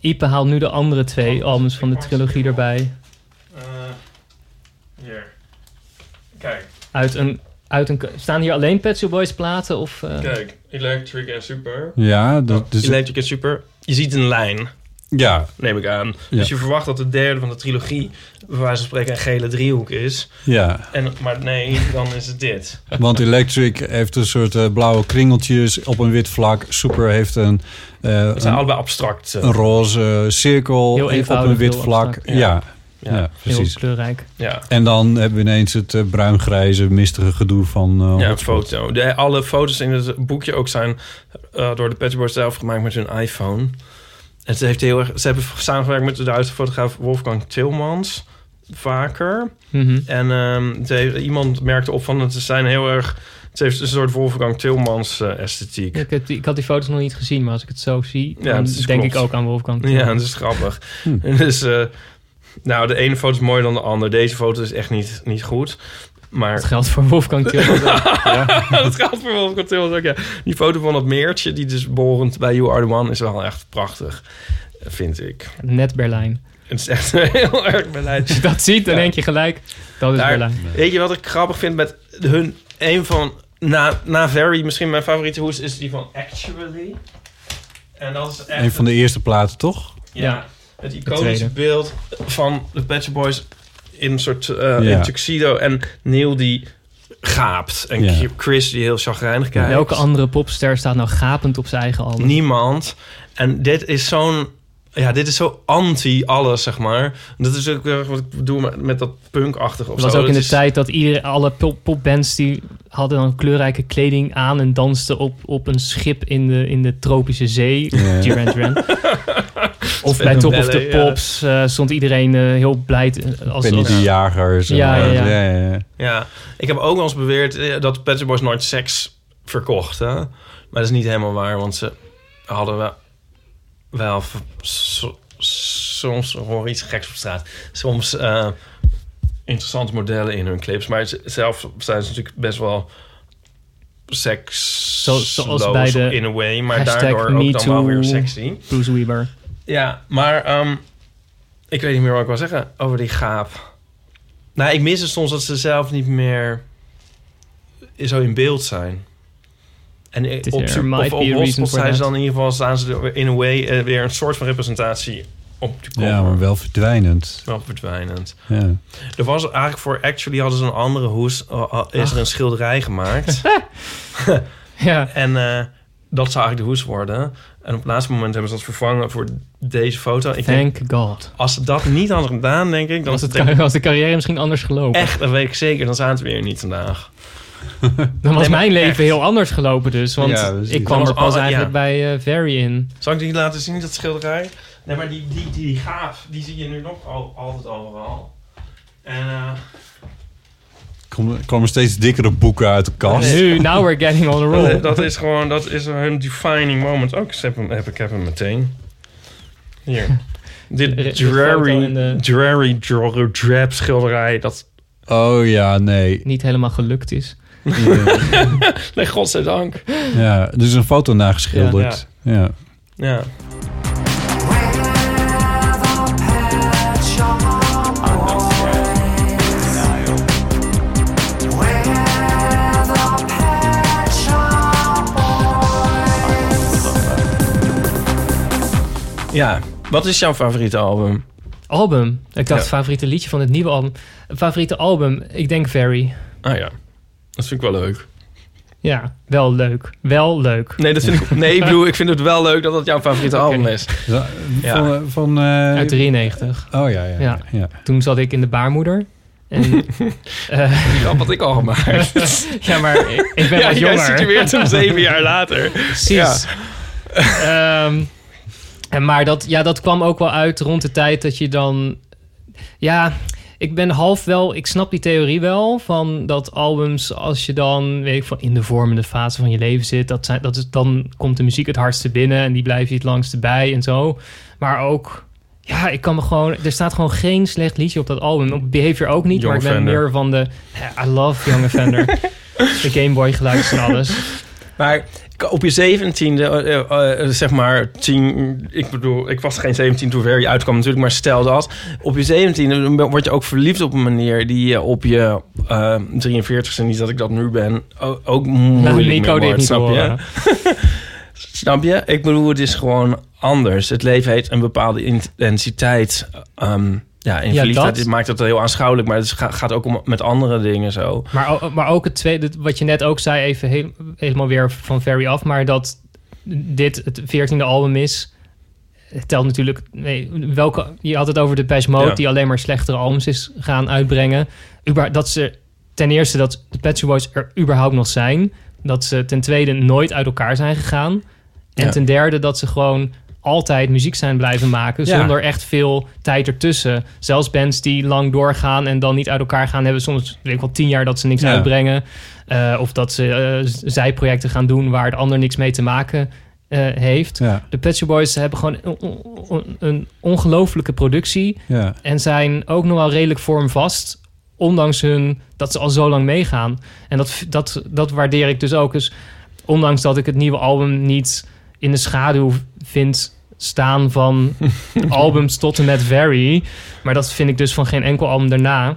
Ipe haalt nu de andere twee albums van de trilogie erbij. Eh, hier. Kijk, Uit een, uit een, staan hier alleen Pet Shop Boys platen? Of, eh, kijk. Electric en Super. Ja, dat, dus, Electric en Super. Je ziet een lijn, ja, neem ik aan. Ja. Dus je verwacht dat de derde van de trilogie... wijze van spreken een gele driehoek is. ja. En, maar nee, dan is het dit. Want Electric heeft een soort eh, blauwe kringeltjes op een wit vlak. Super heeft een, eh, Het zijn een, allebei abstract. een roze cirkel Heel op een wit heel vlak. abstract. Ja, Ja. Ja. heel precies. kleurrijk. ja. En dan hebben we ineens het eh, bruin-grijze, mistige gedoe van eh, Ja, foto. De, alle foto's in het boekje ook zijn eh, door de Pet Shop Boys zelf gemaakt met hun iPhone. En ze, heeft heel erg, ze hebben samengewerkt met de Duitse fotograaf Wolfgang Tilmans. Vaker. Mhm. En ehm, heeft- iemand merkte op van het zijn heel erg. Het heeft een soort Wolfgang Tilmans esthetiek. Ik, ik had die foto's nog niet gezien, maar als ik het zo zie, Ja, dan denk klopt. ik ook aan Wolfgang. Ja, dat is grappig. Hm. En Dus, eh, nou, de ene foto is mooier dan de andere. Deze foto is echt niet, niet goed. Dat Maar geldt voor Wolfgang Tilman. dat geldt voor Wolfgang Tilmans ook, ja. Die foto van dat meertje, die dus borend bij You Are The One, is wel echt prachtig. Vind ik. Net Berlijn. Het is echt heel erg Berlijn. Als je dat ziet, dan Ja. denk je gelijk, dat is Daar- Berlijn. Weet je wat ik grappig vind met hun... Een van... Na, na Very, misschien mijn favoriete hoes, is die van Actually. En dat is echt... Een van de eerste platen, toch? Ja, Ja. Het iconische beeld van de Pet Shop Boys in een soort eh Ja. in tuxedo. En Neil die gaapt. En Ja. Chris die heel chagrijnig kijkt. Welke andere popster staat nou gapend op zijn eigen album? Niemand. En dit is zo'n... Ja, dit is zo anti alles, zeg maar. Dat is ook weer wat ik bedoel met, met dat punkachtig of Het was zo. ook in Dat de is- tijd dat iedereen, alle pop, popbands die hadden dan kleurrijke kleding aan en dansten op, op een schip in de, in de tropische zee. Ja. Duran Duran. Of bij Top of the. Pops eh, stond iedereen eh, heel blij. Als, Penny de Jagers. en Ja, ja, ja. ja, ja. Ja, ik heb ook wel eens beweerd eh, dat Pet Shop Boys nooit seks verkochten. Maar dat is niet helemaal waar, want ze hadden wel, wel so- soms hoor iets geks op straat. Soms eh, interessante modellen in hun clips, maar ze- zelf zijn ze natuurlijk best wel seks Zo- zoals bij de in a way, maar daardoor ook dan wel weer sexy. Bruce Weber. Ja, maar ehm, ik weet niet meer wat ik wil zeggen over die gaap. Nou, ik mis het soms dat ze zelf niet meer zo in beeld zijn. En op, of op a reason Hotspot zijn ze dan in ieder geval staan ze er in a way eh, weer een soort van representatie op de cover. Ja, maar wel verdwijnend. Wel verdwijnend. Ja. Er was eigenlijk voor Actually hadden ze een andere hoes. eh, eh, is er een schilderij gemaakt. Ja. En eh, dat zou eigenlijk de hoes worden. En op het laatste moment hebben ze dat vervangen voor deze foto. Ik denk, Thank God. als ze dat niet hadden gedaan, denk ik... dan Was, het, denk ik was de carrière misschien anders gelopen. echt, dat weet ik zeker. Dan zaten we weer niet vandaag. Dan was Nee, mijn leven echt. heel anders gelopen dus. Want Ja, ik kwam er pas al- eigenlijk ja. bij eh Very in. Zal ik die laten zien, dat schilderij? Nee, maar die, die, die, die gaaf, die zie je nu nog al, altijd overal. En eh, Kom- Er komen steeds dikkere boeken uit de kast. Nu, now we're getting on a dat, roll. dat is gewoon, dat is hun defining moment. Ook, ik heb hem, heb, ik heb hem meteen. Hier. Dit dreary, de- dreary, drab schilderij, dat... Oh ja, nee. Niet helemaal gelukt is. Nee, godzijdank. Ja, er is een foto nageschilderd. Ja. Ja. Ja, wat is jouw favoriete album? Album. Ik dacht Ja. favoriete liedje van het nieuwe album. Favoriete album. Ik denk Very. Ah ja, dat vind ik wel leuk. Ja, wel leuk. Wel leuk. Nee, dat vind ik, nee ik bedoel, ik vind het wel leuk dat dat jouw favoriete album is. Ja. Van, van, eh, Uit 93. Oh ja, ja. ja. Ja. ja. Toen zat ik in de baarmoeder. En, eh, Die grap had ik al gemaakt. ja, maar ik, ik ben ja, wat jij jonger. situeert hem zeven jaar later. Precies. Ehm, en maar dat, ja, dat kwam ook wel uit rond de tijd dat je dan... Ja, ik ben half wel... Ik snap die theorie wel van dat albums... als je dan, weet ik van in de vormende fase van je leven zit... Dat zijn, dat is, dan komt de muziek het hardste binnen... en die blijf je het langste bij en zo. Maar ook... Ja, ik kan me gewoon... Er staat gewoon geen slecht liedje op dat album. Op Behavior ook niet, Young maar ik ben meer van de... I love Young Offender. de Game Boy geluidjes en alles. Maar op je zeventiende, eh, zeg maar, tien... Ik bedoel, ik was geen 17 toen Very uitkwam natuurlijk, maar stel dat. Op je zeventiende word je ook verliefd op een manier die je op je eh 43ste, niet dat ik dat nu ben, ook moeilijk Nou, Nico dit wordt, snap je? Snap je? Ik bedoel, het is gewoon anders. Het leven heeft een bepaalde intensiteit. ehm, ja, in Ja, verliefdheid dat- maakt het heel aanschouwelijk, maar het gaat ook om, met andere dingen zo. Maar, maar ook het tweede, wat je net ook zei, even heel- helemaal weer van Very af, maar dat dit het veertiende album is, het telt natuurlijk. Nee, welke, je had het over de Pest Mode, Ja. die alleen maar slechtere albums is gaan uitbrengen. Uber, dat ze ten eerste dat de Pet Boys er überhaupt nog zijn, dat ze ten tweede nooit uit elkaar zijn gegaan, en Ja. ten derde dat ze gewoon altijd muziek zijn blijven maken Ja. zonder echt veel tijd ertussen. Zelfs bands die lang doorgaan en dan niet uit elkaar gaan, hebben soms weet ik wel tien jaar dat ze niks Ja. uitbrengen. Eh, of dat ze eh, zijprojecten gaan doen waar de ander niks mee te maken eh, heeft. Ja, De Pet Shop Boys hebben gewoon een, ongelofelijke productie en zijn ook nog wel redelijk vormvast, ondanks hun dat ze al zo lang meegaan. En dat, dat, dat waardeer ik dus ook. Dus ondanks dat ik het nieuwe album niet in de schaduw vind staan van albums tot en met Very, maar dat vind ik dus van geen enkel album daarna.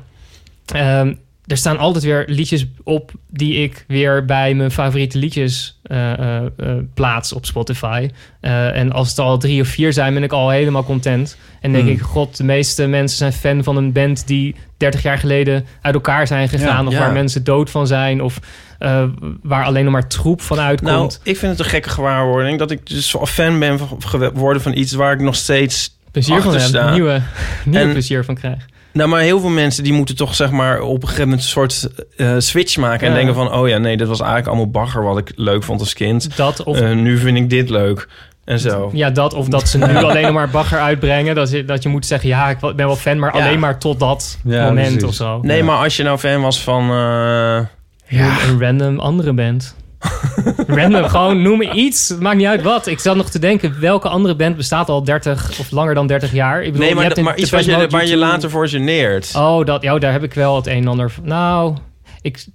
Ehm, er staan altijd weer liedjes op die ik weer bij mijn favoriete liedjes eh, eh, eh, plaats op Spotify. En als het al drie of vier zijn, ben ik al helemaal content. En denk Hmm. ik, god, de meeste mensen zijn fan van een band die 30 jaar geleden uit elkaar zijn gegaan. Ja, of ja. waar mensen dood van zijn. Of eh, waar alleen nog maar troep van Nou, uitkomt. ik vind het een gekke gewaarwording dat ik dus fan ben geworden van iets waar ik nog steeds plezier van sta. nieuwe, nieuwe En- plezier van krijg. Nou, maar heel veel mensen die moeten toch zeg maar op een gegeven moment een soort eh, switch maken. En denken van, oh ja, nee, dit was eigenlijk allemaal bagger wat ik leuk vond als kind. Dat of Eh, nu vind ik dit leuk. En zo. Ja, dat of dat ze nu alleen nog maar bagger uitbrengen. Dat je, dat je moet zeggen, ja, ik ben wel fan, maar Ja. alleen maar tot dat Ja, moment precies. of zo. Nee, maar als je nou fan was van... eh, Ja. Een random andere band. random, gewoon noem me iets. Het maakt niet uit wat. Ik zat nog te denken, welke andere band bestaat al 30 of langer dan 30 jaar? Ik bedoel, nee, je maar, hebt in maar iets wat je, waar je U2 later voor geneert. Oh, dat, ja, daar heb ik wel het een en ander van. Nou, ik...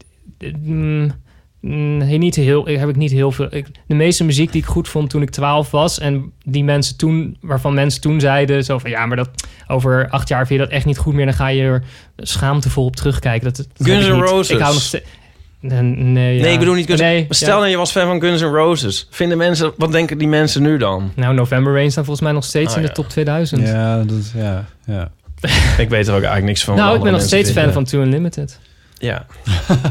mm, nee, niet heel, heb ik niet heel veel. Ik, de meeste muziek die ik goed vond toen ik 12 was. En die mensen toen, waarvan mensen toen zeiden: zo van ja, maar dat over acht jaar vind je dat echt niet goed meer. Dan ga je er schaamtevol op terugkijken. Dat, dat Guns N'. Roses. Ik hou nog steeds. Nee, nee, ja. Nee, ik bedoel niet Guns Nee, Maar Stel ja. nou, je was fan van Guns N' Roses. Vinden mensen, wat denken die mensen nu dan? Nou, November Rain staat volgens mij nog steeds Oh, in de ja. top 2000. Ja, dat, ja, ja. Ik weet er ook eigenlijk niks van. nou, ik ben nog steeds fan van Two Unlimited. vinden.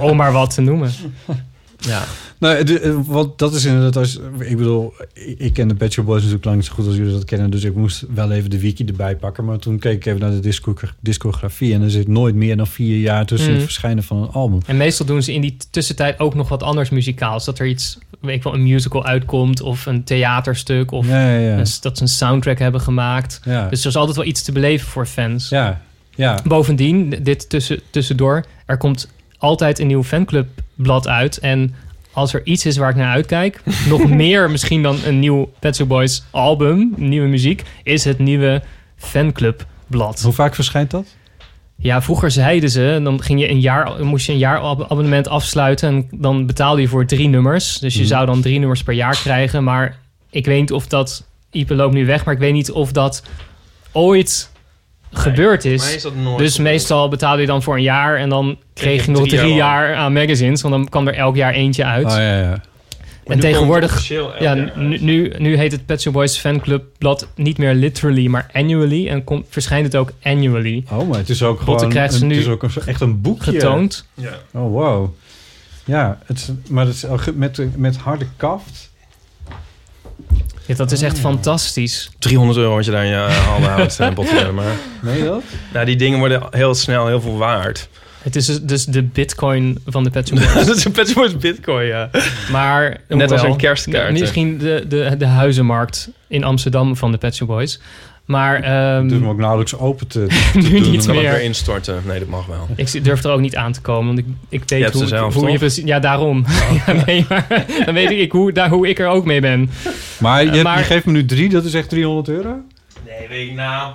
Om maar wat te noemen. Ja. Nou, de, eh, dat is inderdaad als ik bedoel, ik, ik ken de Shop Boys natuurlijk lang niet zo goed als jullie dat kennen, dus ik moest wel even de wiki erbij pakken. Maar toen keek ik even naar de disco, discografie en er zit nooit meer dan vier jaar tussen het verschijnen van een album. En meestal doen ze in die tussentijd ook nog wat anders muzikaals. Dat er iets, weet ik wel, een musical uitkomt of een theaterstuk of ja, ja, ja. een- dat ze een soundtrack hebben gemaakt. Dus er is altijd wel iets te beleven voor fans. ja, ja. Bovendien, dit tussen, tussendoor, er komt altijd een nieuw fanclubblad uit. En als er iets is waar ik naar uitkijk, nog meer misschien dan een nieuw Pet Shop Boys album, nieuwe muziek, is het nieuwe fanclubblad. Hoe vaak verschijnt dat? Ja, vroeger zeiden ze, dan ging je een jaar, moest je een jaar ab- abonnement afsluiten en dan betaalde je voor drie nummers. Dus je Mhm. zou dan drie nummers per jaar krijgen. Maar ik weet niet of dat, Ipe loopt nu weg, maar ik weet niet of dat ooit gebeurd is. Maar is dat nooit Dus gebeurd? meestal betaalde je dan voor een jaar en dan kreeg je nog drie drie jaar jaar, aan magazines, want dan kwam er elk jaar eentje uit. Oh ja, ja. Maar en nu tegenwoordig- Ja, nu, nu, nu heet het Pet Shop Boys Fanclub blad niet meer literally, maar annually. En komt, verschijnt het ook annually Oh, maar het is ook gewoon krijgt ze een, nu het is ook een, echt een boekje. getoond. Ja. Oh, wow. Ja, het is, maar het is ge- met, met harde kaft. Ja, dat is echt Oh. fantastisch. 300 euro wat je daar in je handen houdt. eh, botten, maar Nee dat? nou, die dingen worden heel snel heel veel waard. Het is dus- dus de bitcoin van de Pet Shop Boys. dat is een Pet Shop Boys bitcoin, ja. Maar Net als een kerstkaart? Misschien de, de, de huizenmarkt in Amsterdam van de Pet Shop Boys. Maar ehm, Dus hem ook nauwelijks open te, te nu doen. niet meer. weer instorten. Nee, dat mag wel. Ik durf er ook niet aan te komen, want ik, ik weet hoe, zelf, hoe je precies... Ja, daarom. ja, nee, maar dan weet ik hoe, daar, hoe ik er ook mee ben. Maar je, Eh, maar- je geeft me nu drie, dat is echt 300 euro? Nee, weet ik nou...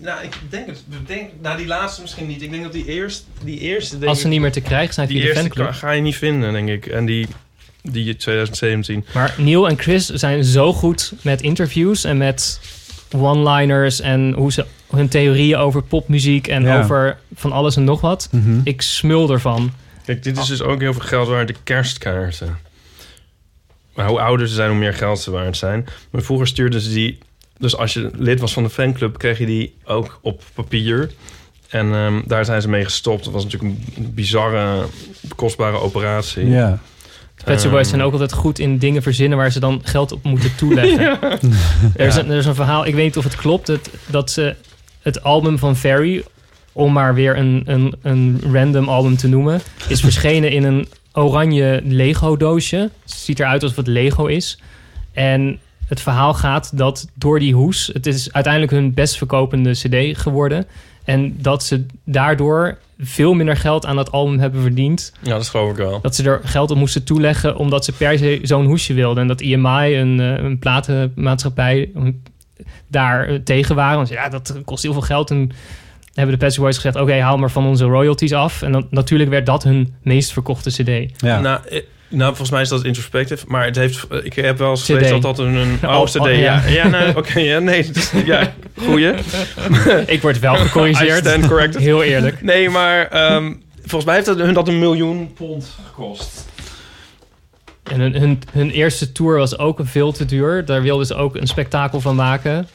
Nou, ik denk het. Ik denk, nou, die laatste misschien niet. Ik denk dat die eerste... Die eerste denk Als ze ik- niet meer te krijgen zijn die via de eerste fanclub. ga, ga je niet vinden, denk ik. En die, die 2017. Maar Neil en Chris zijn zo goed met interviews en met one-liners en hoe ze hun theorieën over popmuziek en Ja. over van alles en nog wat. Ik smul ervan. Kijk, dit is dus ook heel veel geld waard, de kerstkaarten. Maar hoe ouder ze zijn, hoe meer geld ze waard zijn. Maar vroeger stuurden ze die... Dus als je lid was van de fanclub, kreeg je die ook op papier. En ehm, daar zijn ze mee gestopt. Dat was natuurlijk een bizarre, kostbare operatie. Ja. Pet Shop Boys Ehm, zijn ook altijd goed in dingen verzinnen waar ze dan geld op moeten toeleggen. er, is een, er is een verhaal, ik weet niet of het klopt, dat, dat ze het album van Ferry, om maar weer een, een, een random album te noemen, is verschenen in een oranje Lego doosje. Het ziet eruit alsof het Lego is. En het verhaal gaat dat door die hoes, het is uiteindelijk hun best verkopende cd geworden. En dat ze daardoor veel minder geld aan dat album hebben verdiend Ja, dat geloof ik wel. dat ze er geld op moesten toeleggen omdat ze per se zo'n hoesje wilden. En dat IMI, een, eh, een platenmaatschappij, um, daar eh, tegen waren. Want ja, dat kost heel veel geld. En hebben de Pet Shop Boys gezegd, oké, haal maar van onze royalties af. En dan, natuurlijk werd dat hun meest verkochte cd. Ja. Nou, eh, nou, volgens mij is dat introspective. Maar het heeft, eh, ik heb wel eens gelezen dat dat een, een Oh, oh, oh, ja, ja. nee, oké, ja, nee. is- ja, goeie. Ik word wel I gecorrigeerd. stand corrected. Heel eerlijk. Nee, maar ehm, volgens mij heeft dat, hun dat een miljoen pond gekost. En hun, hun, hun eerste tour was ook veel te duur. Daar wilden ze ook een spektakel van maken.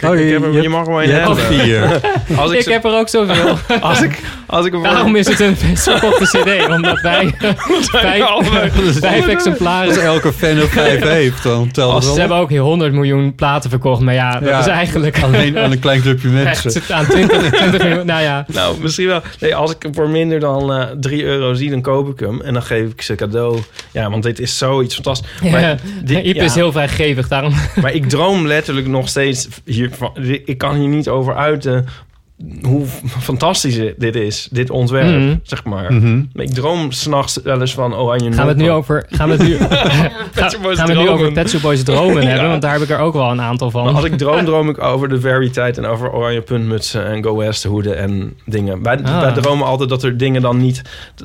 Kijk, ik heb hem, je, mag er je hebt er hebben. vier. Als ik, Ik heb er ook zoveel. als ik, als ik hem Daarom is het een best verkochte cd. Omdat wij vijf, vijf exemplaren... Als elke fan op vijf heeft, dan telt het Ze hebben ook 100 miljoen platen verkocht. Maar ja, dat Ja. is eigenlijk alleen aan een klein clubje mensen. echt aan 20, 20 miljoen. Nou ja, Nou, misschien wel. Nee, als ik hem voor minder dan eh 3 euro zie, dan koop ik hem. En dan geef ik ze cadeau. Ja, want dit is zoiets fantastisch. Maar, ja. dit- Iep ja. is heel vrijgevig. Daarom maar ik droom letterlijk nog steeds Ik kan hier niet over uiten hoe fantastisch dit is. Dit ontwerp, Mhm. zeg maar. Mhm. Maar Ik droom s'nachts wel eens van oranje gaan we het nu over... Gaan we het nu, gaan we het nu dromen. over Pet Shop Boys dromen Ja. hebben? Want daar heb ik er ook wel een aantal van. Maar als ik droom, droom ik over de Veriteit en over oranje puntmutsen en Go West hoeden en dingen. Wij, Ah. wij dromen altijd dat er dingen dan niet...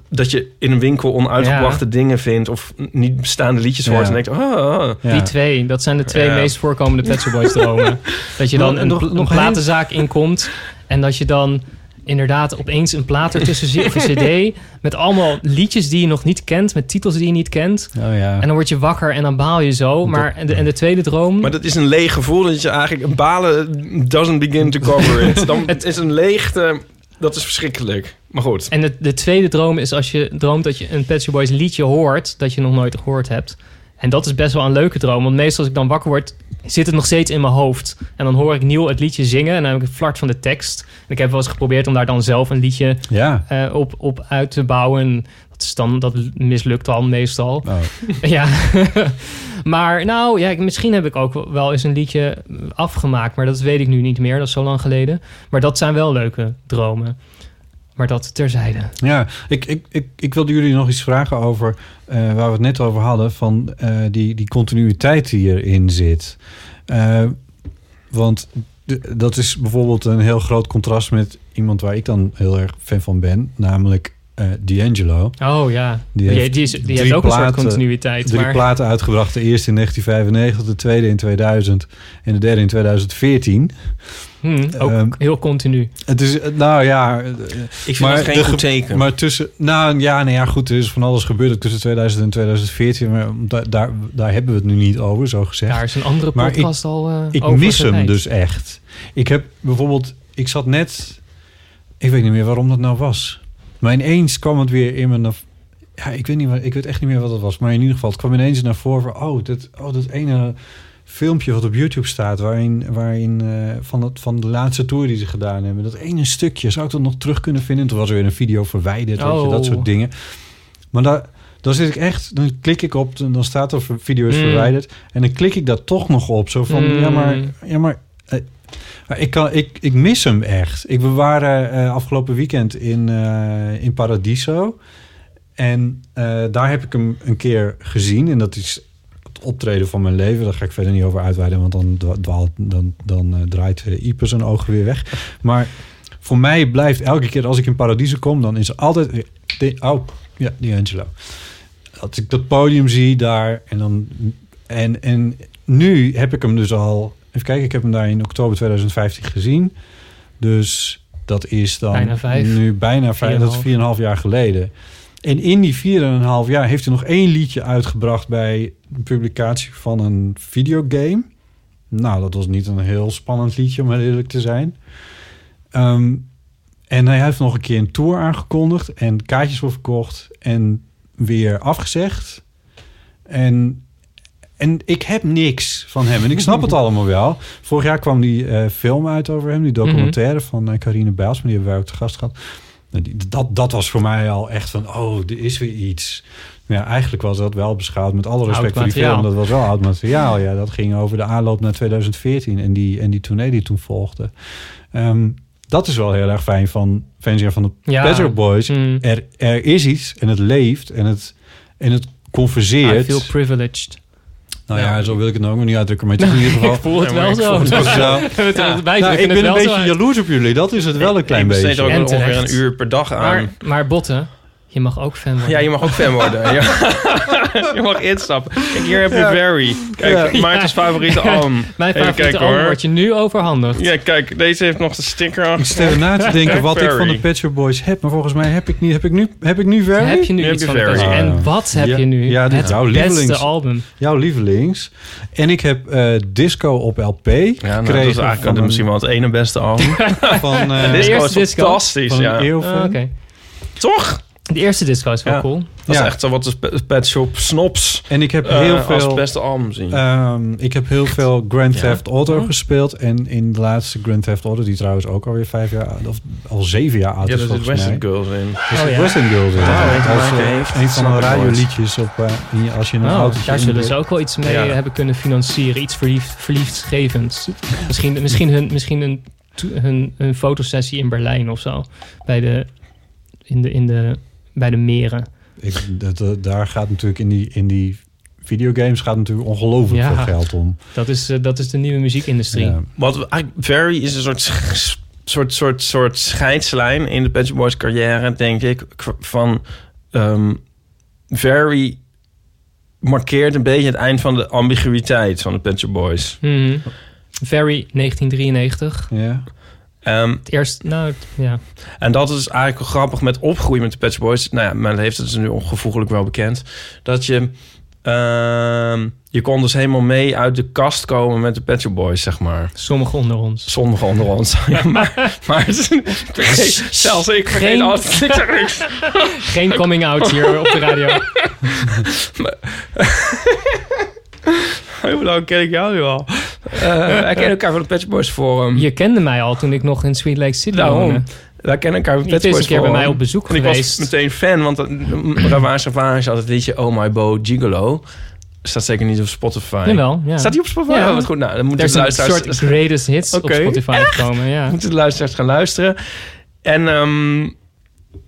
dat je in een winkel onuitgebrachte dingen vindt... of niet bestaande liedjes hoort Ja. en denkt... Oh, oh. Ja. Die twee, dat zijn de twee Ja. meest voorkomende Pet Shop Boys dromen. dat je dan Nog- een, nog- pl- een nog platenzaak inkomt en dat je dan inderdaad opeens een plaat ertussen ziet of een cd met allemaal liedjes die je nog niet kent, met titels die je niet kent. Oh ja. En dan word je wakker en dan baal je zo. Maar en de, en de tweede droom, Maar dat is een leeg gevoel dat je eigenlijk... een balen doesn't begin to cover it. Dan het is een leegte... Dat is verschrikkelijk. Maar goed. En de, de tweede droom is als je droomt dat je een Pet Shop Boys liedje hoort... dat je nog nooit gehoord hebt. En dat is best wel een leuke droom. Want meestal als ik dan wakker word, zit het nog steeds in mijn hoofd. En dan hoor ik Neil het liedje zingen en dan heb ik een flart van de tekst. En ik heb wel eens geprobeerd om daar dan zelf een liedje Ja. eh, op, op uit te bouwen. Dat, is dan, dat mislukt dan meestal. Oh. Ja, maar nou ja, misschien heb ik ook wel eens een liedje afgemaakt, maar dat weet ik nu niet meer. Dat is zo lang geleden. Maar dat zijn wel leuke dromen. Maar dat terzijde. Ja, ik, ik, ik, ik wilde jullie nog iets vragen over eh, waar we het net over hadden, van eh, die, die continuïteit die erin zit. Eh, want dat is bijvoorbeeld een heel groot contrast met iemand waar ik dan heel erg fan van ben, namelijk eh D'Angelo. Oh ja, Die die, heeft die, is, die drie heeft ook een soort platen- continuïteit. Drie maar, platen uitgebracht, de eerste in 1995, de tweede in 2000 en de derde in 2014. Hmm, ook Ehm, heel continu. Het is, eh, nou ja, eh, Ik vind Maar geen goed teken. Maar tussen, nou ja, nee, ja, goed, er is van alles gebeurd tussen 2000 en 2014, maar da- daar, daar hebben we het nu niet over, zo gezegd. Daar is een andere Maar podcast al eh ik over mis hem dus echt. Ik heb bijvoorbeeld, ik zat net, ik weet niet meer waarom dat nou was, maar ineens kwam het weer in mijn, ja, ik weet niet, wat- ik weet echt niet meer wat het was, maar in ieder geval, het kwam ineens naar voren van, oh, dat, oh, dat ene filmpje wat op YouTube staat, waarin, waarin eh, van, het, van de laatste tour die ze gedaan hebben, dat ene stukje, zou ik dat nog terug kunnen vinden? Toen was er weer een video verwijderd, weet je, dat Oh. soort dingen. Maar daar, dan zit ik echt, dan klik ik op, en dan staat er video is Mm. verwijderd, en dan klik ik daar toch nog op, zo van, Mm. ja maar, ja maar, eh, maar ik, kan, ik, ik mis hem echt. Ik, we waren eh, afgelopen weekend in, in Paradiso. En daar heb ik hem een keer gezien. En dat is optreden van mijn leven. Daar ga ik verder niet over uitweiden, want dan, dwaalt, dan, dan eh, draait uh, Ipe zijn ogen weer weg. Maar voor mij blijft elke keer als ik in Paradiso kom, dan is er altijd... De, oh, ja, D'Angelo. Als ik dat podium zie daar en dan... En, en nu heb ik hem dus al... Even kijken, ik heb hem daar in oktober 2015 gezien. Dus dat is dan Bijna vijf. nu bijna vijf, dat is 4,5 jaar geleden. En in die 4,5 jaar heeft hij nog één liedje uitgebracht bij de publicatie van een videogame. Nou, dat was niet een heel spannend liedje, om eerlijk te zijn. Ehm, en hij heeft nog een keer een tour aangekondigd en kaartjes voor verkocht en weer afgezegd. En, en ik heb niks van hem. En ik snap het allemaal wel. Vorig jaar kwam die eh, film uit over hem, die documentaire van uh, Carine Bijls, maar die hebben wij ook te gast gehad. Dat, dat was voor mij al echt van, oh, er is weer iets. Ja, eigenlijk was dat wel beschouwd met alle respect voor die film. Dat was wel oud materiaal. Ja, dat ging over de aanloop naar 2014 en die, en die tournee die toen volgde. Um, dat is wel heel erg fijn van fans van de ja. Shop Boys. Mm. Er, er is iets en het leeft en het, en het converseert. I feel privileged. Nou ja, ja, zo wil ik het nou ook nog niet uitdrukken. Maar het is in ieder geval... ik voel het wel zo. Het wel zo. ja. nou, ik ben een beetje jaloers op jullie. Dat is het wel een klein beetje. ook ongeveer een uur per dag aan. Maar, maar Botten, Je mag ook fan worden. Ja, je mag ook fan worden. Ja. je mag instappen. Kijk, hier heb je Very. Kijk, Ja. Maarten's favoriete album. Mijn favoriete hoor. wordt je nu overhandigd. Ja, kijk, deze heeft nog de sticker aan. Ik stel na te denken wat ik van de. Pet Shop Boys heb. Maar volgens mij heb ik, niet, heb ik, nu, heb ik nu Very? Heb je nu Nu heb iets je van Ah, En wat heb Ja, je nu? ja, dit jouw beste lievelings. album. Jouw lievelings. En ik heb eh, Disco op LP Ja, nou, gekregen dat is eigenlijk misschien wel het ene beste album. van, eh, De Disco is fantastisch, van ja. Ah, Oké. Toch? De eerste disco is wel Ja. cool. Dat Ja. is echt zo wat de Pet Shop Snops En ik heb eh, heel als veel... beste album zien. Ehm, ik heb heel veel Grand Ja. Theft Auto Oh. gespeeld. En in de laatste Grand Theft Auto, die trouwens ook alweer vijf jaar of al zeven jaar oud ja, is daar zit mij. Western Girls in. Er zit Oh, ja. Western Girls in. Ja, als, een van de radioliedjes op, eh, in je- als je een Oh, auto daar zullen ze ook wel iets mee Ja. hebben kunnen financieren. Iets verliefd, verliefdsgevends. Misschien, misschien, hun, misschien hun, to- hun, hun fotosessie in Berlijn of zo. Bij de, in de, in de, bij de meren. Ik, dat, dat- daar gaat natuurlijk in die, in die videogames gaat natuurlijk ongelooflijk Ja. veel geld om. Dat is, eh, dat is de nieuwe muziekindustrie. Ja. Wat we- eigenlijk Very is een soort, soort, soort, soort scheidslijn in de Pet Shop Boys carrière, denk ik. Van ehm Very markeert een beetje het eind van de ambiguïteit van de Pet Shop Boys. Mhm. Very 1993. Ja. Ehm, Het eerste, nou het- ja. En dat is eigenlijk wel grappig met opgroeien met de Shop Boys. Nou ja, mijn leeftijd is nu ongevoeglijk wel bekend. Dat je... ehm, je kon dus helemaal mee uit de kast komen met de Pet Shop Boys, zeg maar. Sommigen onder ons. Sommigen onder ons. Ja, maar, maar zelfs ik vergeet Geen- niks. Geen coming out hier op de radio. Hoe lang ken ik jou nu al? Eh, wij kennen elkaar van Pet Shop Boys Forum. Je kende mij al toen ik nog in Sweet Lake City Daarom. woonde. Wij kennen elkaar van Shop is Boys een keer bij mij op bezoek En ik geweest. was meteen fan, want uh, Ravage Ravage had het liedje Oh My Bo Gigolo. Staat zeker niet op Spotify. Jawel, ja. Staat die op Spotify? Ja. Oh, wat goed. Nou, dan moeten is de een luisteraars... soort greatest hits Oké. op Spotify gekomen. Ja. moeten de luisteraars gaan luisteren. En, ehm,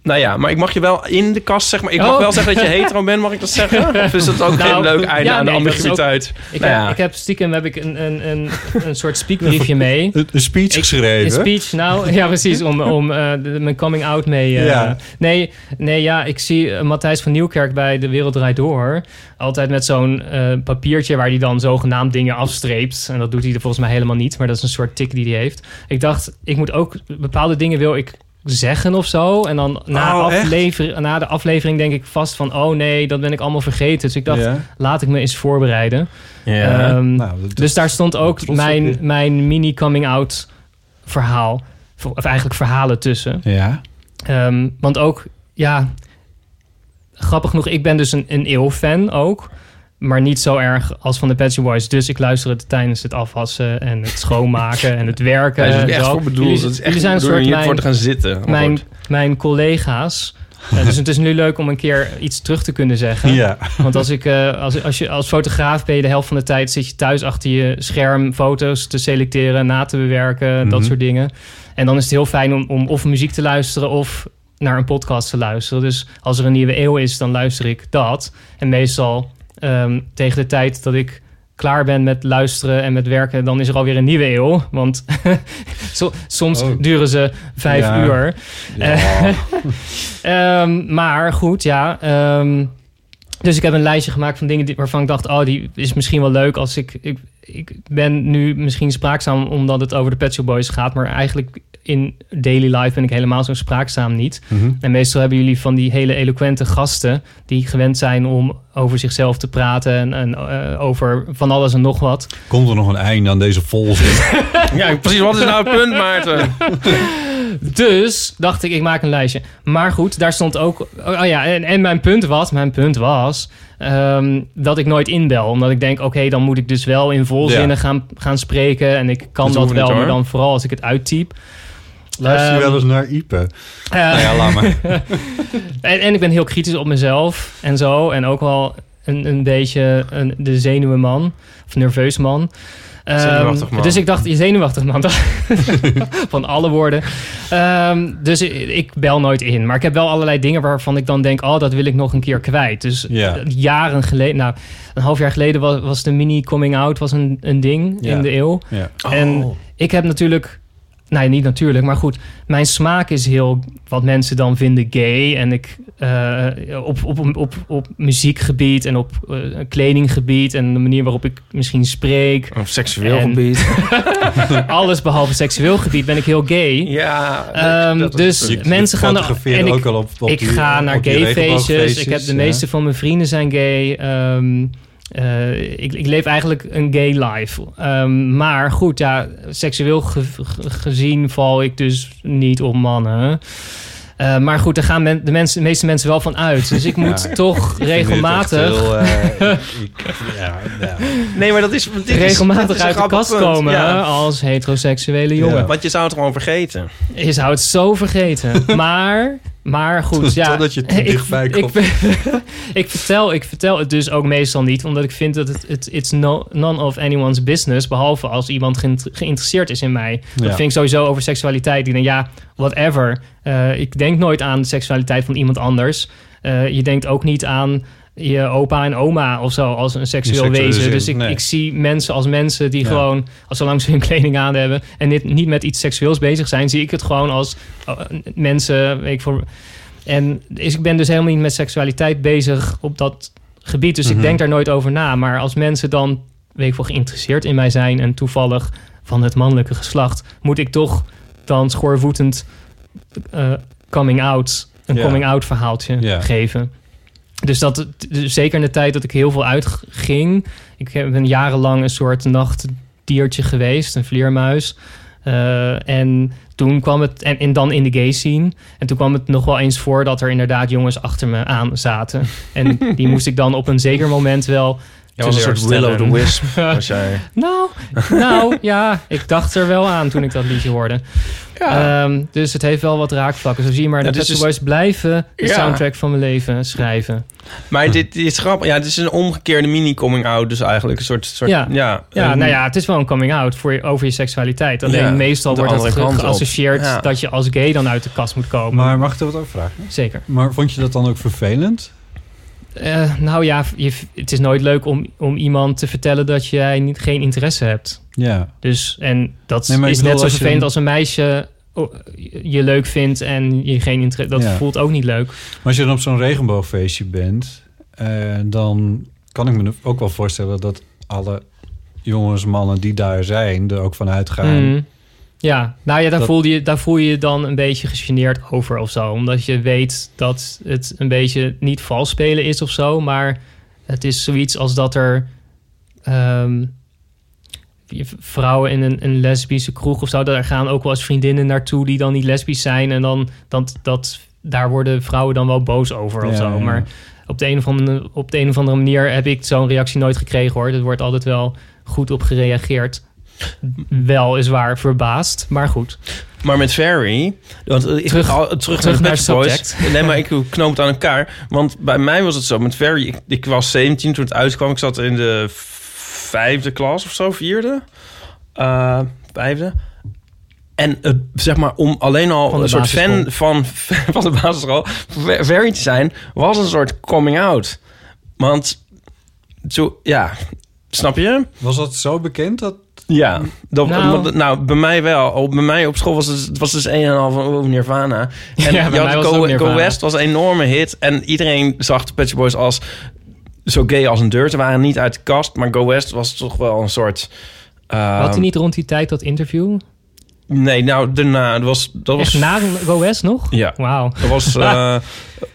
nou ja, maar ik mag je wel in de kast, zeg maar. Ik mag Oh. wel zeggen dat je hetero bent, mag ik dat zeggen? Of is dat ook Nou, geen leuk einde ja, aan de nee, ambiguïteit? Ik, Nou heb, ja. ik heb stiekem heb ik een, een, een, een soort speakbriefje mee. Een speech Ik- geschreven. Een speech, nou ja, precies, om, om eh, de- mijn coming out mee. eh, Ja. nee, nee, ja, ik zie eh, Matthijs van Nieuwkerk bij De Wereld Draait Door. Altijd met zo'n eh, papiertje waar hij dan zogenaamd dingen afstreept. En dat doet hij er volgens mij helemaal niet, maar dat is een soort tik die hij heeft. Ik dacht, ik moet ook bepaalde dingen wil ik zeggen of zo. En dan na, Oh, aflever, na de aflevering denk ik vast van... oh nee, dat ben ik allemaal vergeten. Dus ik dacht, Ja. laat ik me eens voorbereiden. Ja. Ehm, Nou, dat- dus daar stond ook op mijn, mijn mini coming out verhaal. Of eigenlijk verhalen tussen. ja. Ehm, want ook, ja, grappig genoeg, ik ben dus een, een eeuw-fan ook. Maar niet zo erg als van de Shop Boys. Dus ik luister het tijdens het afwassen en het schoonmaken en het werken. Hij is en ook echt zo. voor bedoeld. Jullie, Dat is echt zijn een soort mijn, te gaan zitten. Goed. mijn collega's. Eh, dus het is nu leuk om een keer iets terug te kunnen zeggen. Ja. Want als, ik, eh, als, als je als fotograaf ben je de helft van de tijd zit je thuis achter je scherm foto's te selecteren, na te bewerken, dat Mhm. soort dingen. En dan is het heel fijn om, om of muziek te luisteren of naar een podcast te luisteren. Dus als er een nieuwe eeuw is, dan luister ik dat. En meestal ehm, tegen de tijd dat ik klaar ben met luisteren en met werken, dan is er alweer een nieuwe eeuw. Want so- soms Oh. duren ze vijf Ja. uur. Ja. Ehm, maar goed, ja. ehm, dus ik heb een lijstje gemaakt van dingen die, waarvan ik dacht... oh, die is misschien wel leuk als ik... Ik, ik ben nu misschien spraakzaam omdat het over de Pet Shop Boys gaat... maar eigenlijk in daily life ben ik helemaal zo spraakzaam niet. Mhm. En meestal hebben jullie van die hele eloquente gasten... die gewend zijn om over zichzelf te praten... en, en eh, over van alles en nog wat. Komt er nog een einde aan deze volzin? Ja, precies. Wat is nou het punt, Maarten? Dus dacht ik, ik maak een lijstje. Maar goed, daar stond ook... Oh ja, en, en mijn punt was... Mijn punt was... ehm, dat ik nooit inbel. Omdat ik denk, oké, dan moet ik dus wel in volzinnen Ja. gaan, gaan spreken. En ik kan Dat dat, wel, maar dan vooral als ik het uittyp. Luister je Ehm, wel eens naar Ipe? Eh, nou ja, laat maar. en, en ik ben heel kritisch op mezelf en zo. En ook wel een, een beetje een, de zenuwenman. Of nerveus man. Ehm, Zenuwachtig man. Dus ik dacht, je zenuwachtig man. van alle woorden. Ehm, dus ik, ik bel nooit in. Maar ik heb wel allerlei dingen waarvan ik dan denk... oh, dat wil ik nog een keer kwijt. Dus Ja. jaren geleden... Nou, een half jaar geleden was, was de mini coming out was een, een ding in de eeuw. Ja. En ik heb natuurlijk Nee, niet natuurlijk, maar goed. Mijn smaak is heel wat mensen dan vinden gay. En ik eh, op, op, op, op, muziekgebied en op eh, kledinggebied en de manier waarop ik misschien spreek. Op seksueel En- gebied. Alles behalve seksueel gebied ben ik heel gay. Ja, Ehm, dus Je- mensen gaan er, en ik, ook al op, op ik die- ga naar gayfeestjes. regenboogfeestjes, Ik heb de ja. meeste van mijn vrienden zijn gay. Ehm, eh, ik, ik leef eigenlijk een gay life. Ehm, maar goed, ja, seksueel ge- ge- gezien val ik dus niet op mannen. Eh, maar goed, daar gaan men- de, mensen, de meeste mensen wel van uit. Dus ik moet Ja, toch Ik regelmatig... heel, eh, ik- ja, ja. Nee, maar dat is... dit is- dit regelmatig is uit de kast punt. komen Ja. als heteroseksuele jongen. Ja. Want je zou het gewoon vergeten. Je zou het zo vergeten. Maar, maar goed, ja. Totdat je te ik, dichtbij ik, komt. ik, vertel, ik vertel het dus ook meestal niet, omdat ik vind dat het, het it's no, none of anyone's business, behalve als iemand geïnt- geïnteresseerd is in mij. Dat Ja. vind ik sowieso over seksualiteit. Die denk, ja, whatever. Eh, ik denk nooit aan de seksualiteit van iemand anders. Eh, je denkt ook niet aan je opa en oma of zo als een seksueel wezen. Dus ik, nee. ik zie mensen als mensen die Ja. gewoon, als zolang ze hun kleding aan hebben en niet, niet met iets seksueels bezig zijn, zie ik het gewoon als uh, mensen, weet ik voor. En dus ik ben dus helemaal niet met seksualiteit bezig op dat gebied. Dus Mhm. ik denk daar nooit over na. Maar als mensen dan, weet ik wel, geïnteresseerd in mij zijn en toevallig van het mannelijke geslacht, moet ik toch dan schoorvoetend eh, coming out, een Ja. coming out verhaaltje Ja. geven. Dus dat, dus zeker in de tijd dat ik heel veel uitging. Ik heb- ben jarenlang een soort nachtdiertje geweest, een vleermuis. Eh, en toen kwam het, en, en dan in de gay scene. En toen kwam het nog wel eens voor dat er inderdaad jongens achter me aan zaten. En die moest ik dan op een zeker moment wel. Ja, was een soort Will of the. Wisp. Was jij. Nou, nou ja, ik dacht er wel aan toen ik dat liedje hoorde. Ehm, dus het heeft wel wat raakvlakken. Zo zie je maar, Ja, de dus Pet is- Boys blijven de Ja. soundtrack van mijn leven schrijven. Maar dit, dit is grappig. Ja, het is een omgekeerde mini-coming-out. Dus eigenlijk een soort... soort Ja. ja, nou ja, het is wel een coming out voor je, over je seksualiteit. Alleen Ja, meestal wordt dat op. geassocieerd Ja. dat je als gay dan uit de kast moet komen. Maar mag ik er wat over vragen? Zeker. Maar vond je dat dan ook vervelend? Eh, nou ja, je, het is nooit leuk om, om iemand te vertellen dat jij niet, geen interesse hebt. Ja. Dus, en dat Nee, is net zo vervelend als een meisje je leuk vindt en je geen interesse... Dat Ja. voelt ook niet leuk. Maar als je dan op zo'n regenboogfeestje bent, eh, dan kan ik me ook wel voorstellen dat alle jongens, mannen die daar zijn, er ook van uitgaan. Mm. Ja, nou ja, daar, Dat- voel je, daar voel je je dan een beetje gegeneerd over of zo. Omdat je weet dat het een beetje niet vals spelen is of zo. Maar het is zoiets als dat er ehm, vrouwen in een, een lesbische kroeg of zo... daar gaan ook wel eens vriendinnen naartoe die dan niet lesbisch zijn. En dan dat, dat, daar worden vrouwen dan wel boos over of Ja, zo. ja. Maar op de, een of andere, op de een of andere manier heb ik zo'n reactie nooit gekregen hoor. Er wordt altijd wel goed op gereageerd. Wel is waar verbaasd, maar goed. Maar met Ferry... Want eh, ik, Terug- al- terug, terug naar, Boys. subject. Nee, maar ik knoop het aan elkaar. Want bij mij was het zo. Met Ferry... Ik, ik was 17 toen het uitkwam. Ik zat in de vijfde klas of zo. Vierde. Eh, vijfde. En het, zeg maar, om alleen al een soort fan van, van de basisschool... Fer- Ferry te zijn... was een soort coming out. Want... Zo, ja... Snap je? Was dat zo bekend? Dat... Ja, dat, Nou. nou, bij mij wel. Op, bij mij op school was het, het was dus een en al van oh, Nirvana. En Ja, was Go, Nirvana. Go West was een enorme hit. En iedereen zag de Pet Boys als zo gay als een deur. Ze waren niet uit de kast, maar Go West was toch wel een soort... Had hij niet rond die tijd dat interview? Nee, nou, daarna. Dat was... Dat was Echt na Go West nog? Ja. Wauw. Dat was... eh,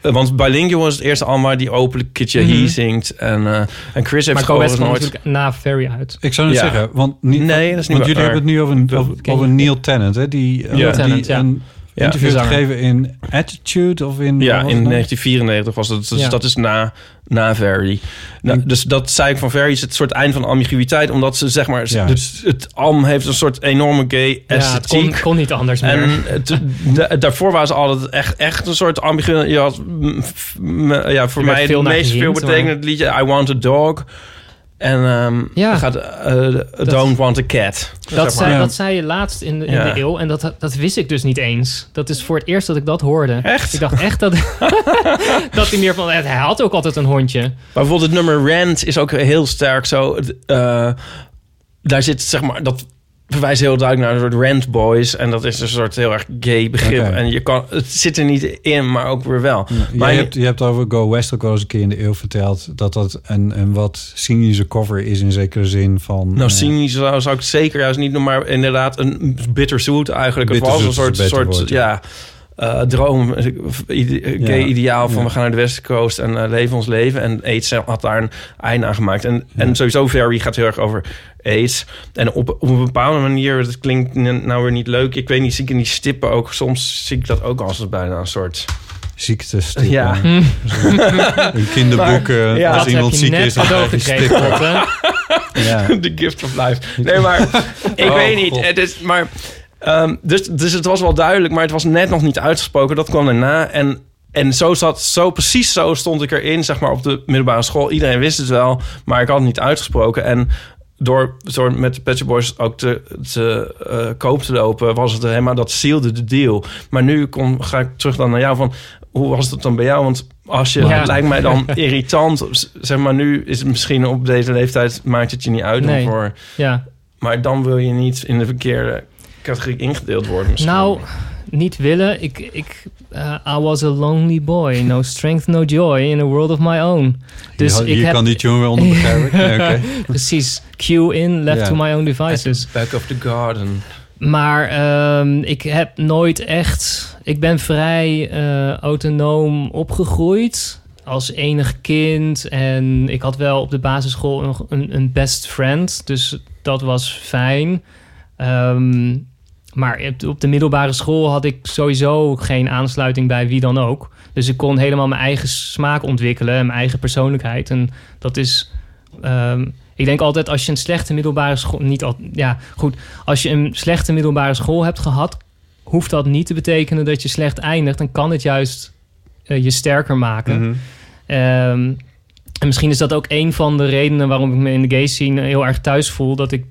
want Bilingual was het eerste album waar die openlijk Kitje. He zingt. En, eh, en Chris heeft Maar gewoon West kwam nooit... natuurlijk na Ferry uit. Ik zou het Ja. zeggen, want, niet, Nee, dat is niet want jullie hebben het nu over, een, over, over Neil Tennant, hè, die, eh, Neil die Tennant, ja. een Ja. interview gegeven in Attitude of in... Ja, in het nou? 1994 was het. Dus Ja. dat is na, na Verdi. Nou, dus dat zei ik van Verdi is het soort eind van ambiguïteit. Omdat ze zeg maar... Ja. Het, het album heeft een soort enorme gay Ja, het kon, esthetiek. kon niet anders meer. en het, daarvoor was altijd echt, echt een soort ambigu... Je had, m- ja, voor mij het meest veel het liedje I Want a Dog. En ehm Ja. gaat eh, Don't Want a Cat. dat, zei, Ja. dat zei je laatst in de, in Ja. de eeuw. En dat, dat wist ik dus niet eens. Dat is voor het eerst dat ik dat hoorde. Echt? Ik dacht echt dat, dat hij meer van... Hij had ook altijd een hondje. Maar bijvoorbeeld het nummer Rent is ook heel sterk zo. eh, daar zit zeg maar dat verwijst heel duidelijk naar een soort rent boys. En dat is een soort heel erg gay begrip. En je kan, het zit er niet in, maar ook weer wel. Je Maar hebt, je hebt over Go West ook wel eens een keer in de eeuw verteld... dat dat een, een wat cynische cover is in zekere zin van... Nou, eh, cynisch zou, zou ik zeker juist niet noemen, maar inderdaad een bittersweet eigenlijk. Het was een Bitterzoet soort, soort ja. Eh, droom, eh, ide- gay Ja. ideaal van Ja. we gaan naar de West Coast en eh, leven ons leven. En AIDS had daar een einde aan gemaakt. En, en sowieso Very gaat heel erg over AIDS. En op, op een bepaalde manier, dat klinkt nou weer niet leuk. Ik weet niet, zie ik in die stippen ook, soms zie ik dat ook als bijna een soort... ziektes. Ja. In kinderboeken, Maar, ja, als iemand ziek is, dan krijg je stippen. Ja. The gift of life. Nee, maar ik Oh, weet niet. God. Het is, maar, ehm, dus, dus het was wel duidelijk, maar het was net nog niet uitgesproken. Dat kwam daarna. En, en zo zat, zo precies zo stond ik erin, zeg maar, op de middelbare school. Iedereen wist het wel, maar ik had het niet uitgesproken. En door, door met de Shop Boys ook te, te eh, koop te lopen, was het helemaal, dat sealde de deal. Maar nu kom, ga ik terug dan naar jou van, hoe was het dan bij jou? Want als je, Ja. het lijkt mij dan irritant, zeg maar nu is het misschien op deze leeftijd, maakt het je niet uit Nee. voor... Ja. Maar dan wil je niet in de verkeerde categorie ingedeeld worden misschien. Nou, niet willen. Ik, ik, eh, I was a lonely boy. No strength, no joy in a world of my own. Dus hier ik heb, kan die tune weer onder begrijp ik. Nee, oké. Precies. Cue in, left to my own devices. Back of the garden. Maar ehm, ik heb nooit echt... Ik ben vrij eh, autonoom opgegroeid als enig kind. En ik had wel op de basisschool nog een, een best friend. Dus dat was fijn. Ehm, maar op- de middelbare school had ik sowieso geen aansluiting bij wie dan ook. Dus ik kon helemaal mijn eigen smaak ontwikkelen en mijn eigen persoonlijkheid. En dat is... ehm, ik denk altijd als je een slechte middelbare school... Niet al, ja, goed. Als je een slechte middelbare school hebt gehad... hoeft dat niet te betekenen dat je slecht eindigt. Dan kan het juist eh, je sterker maken. Mhm. Ehm, en misschien is dat ook een van de redenen waarom ik me in de gay scene heel erg thuis voel. Dat ik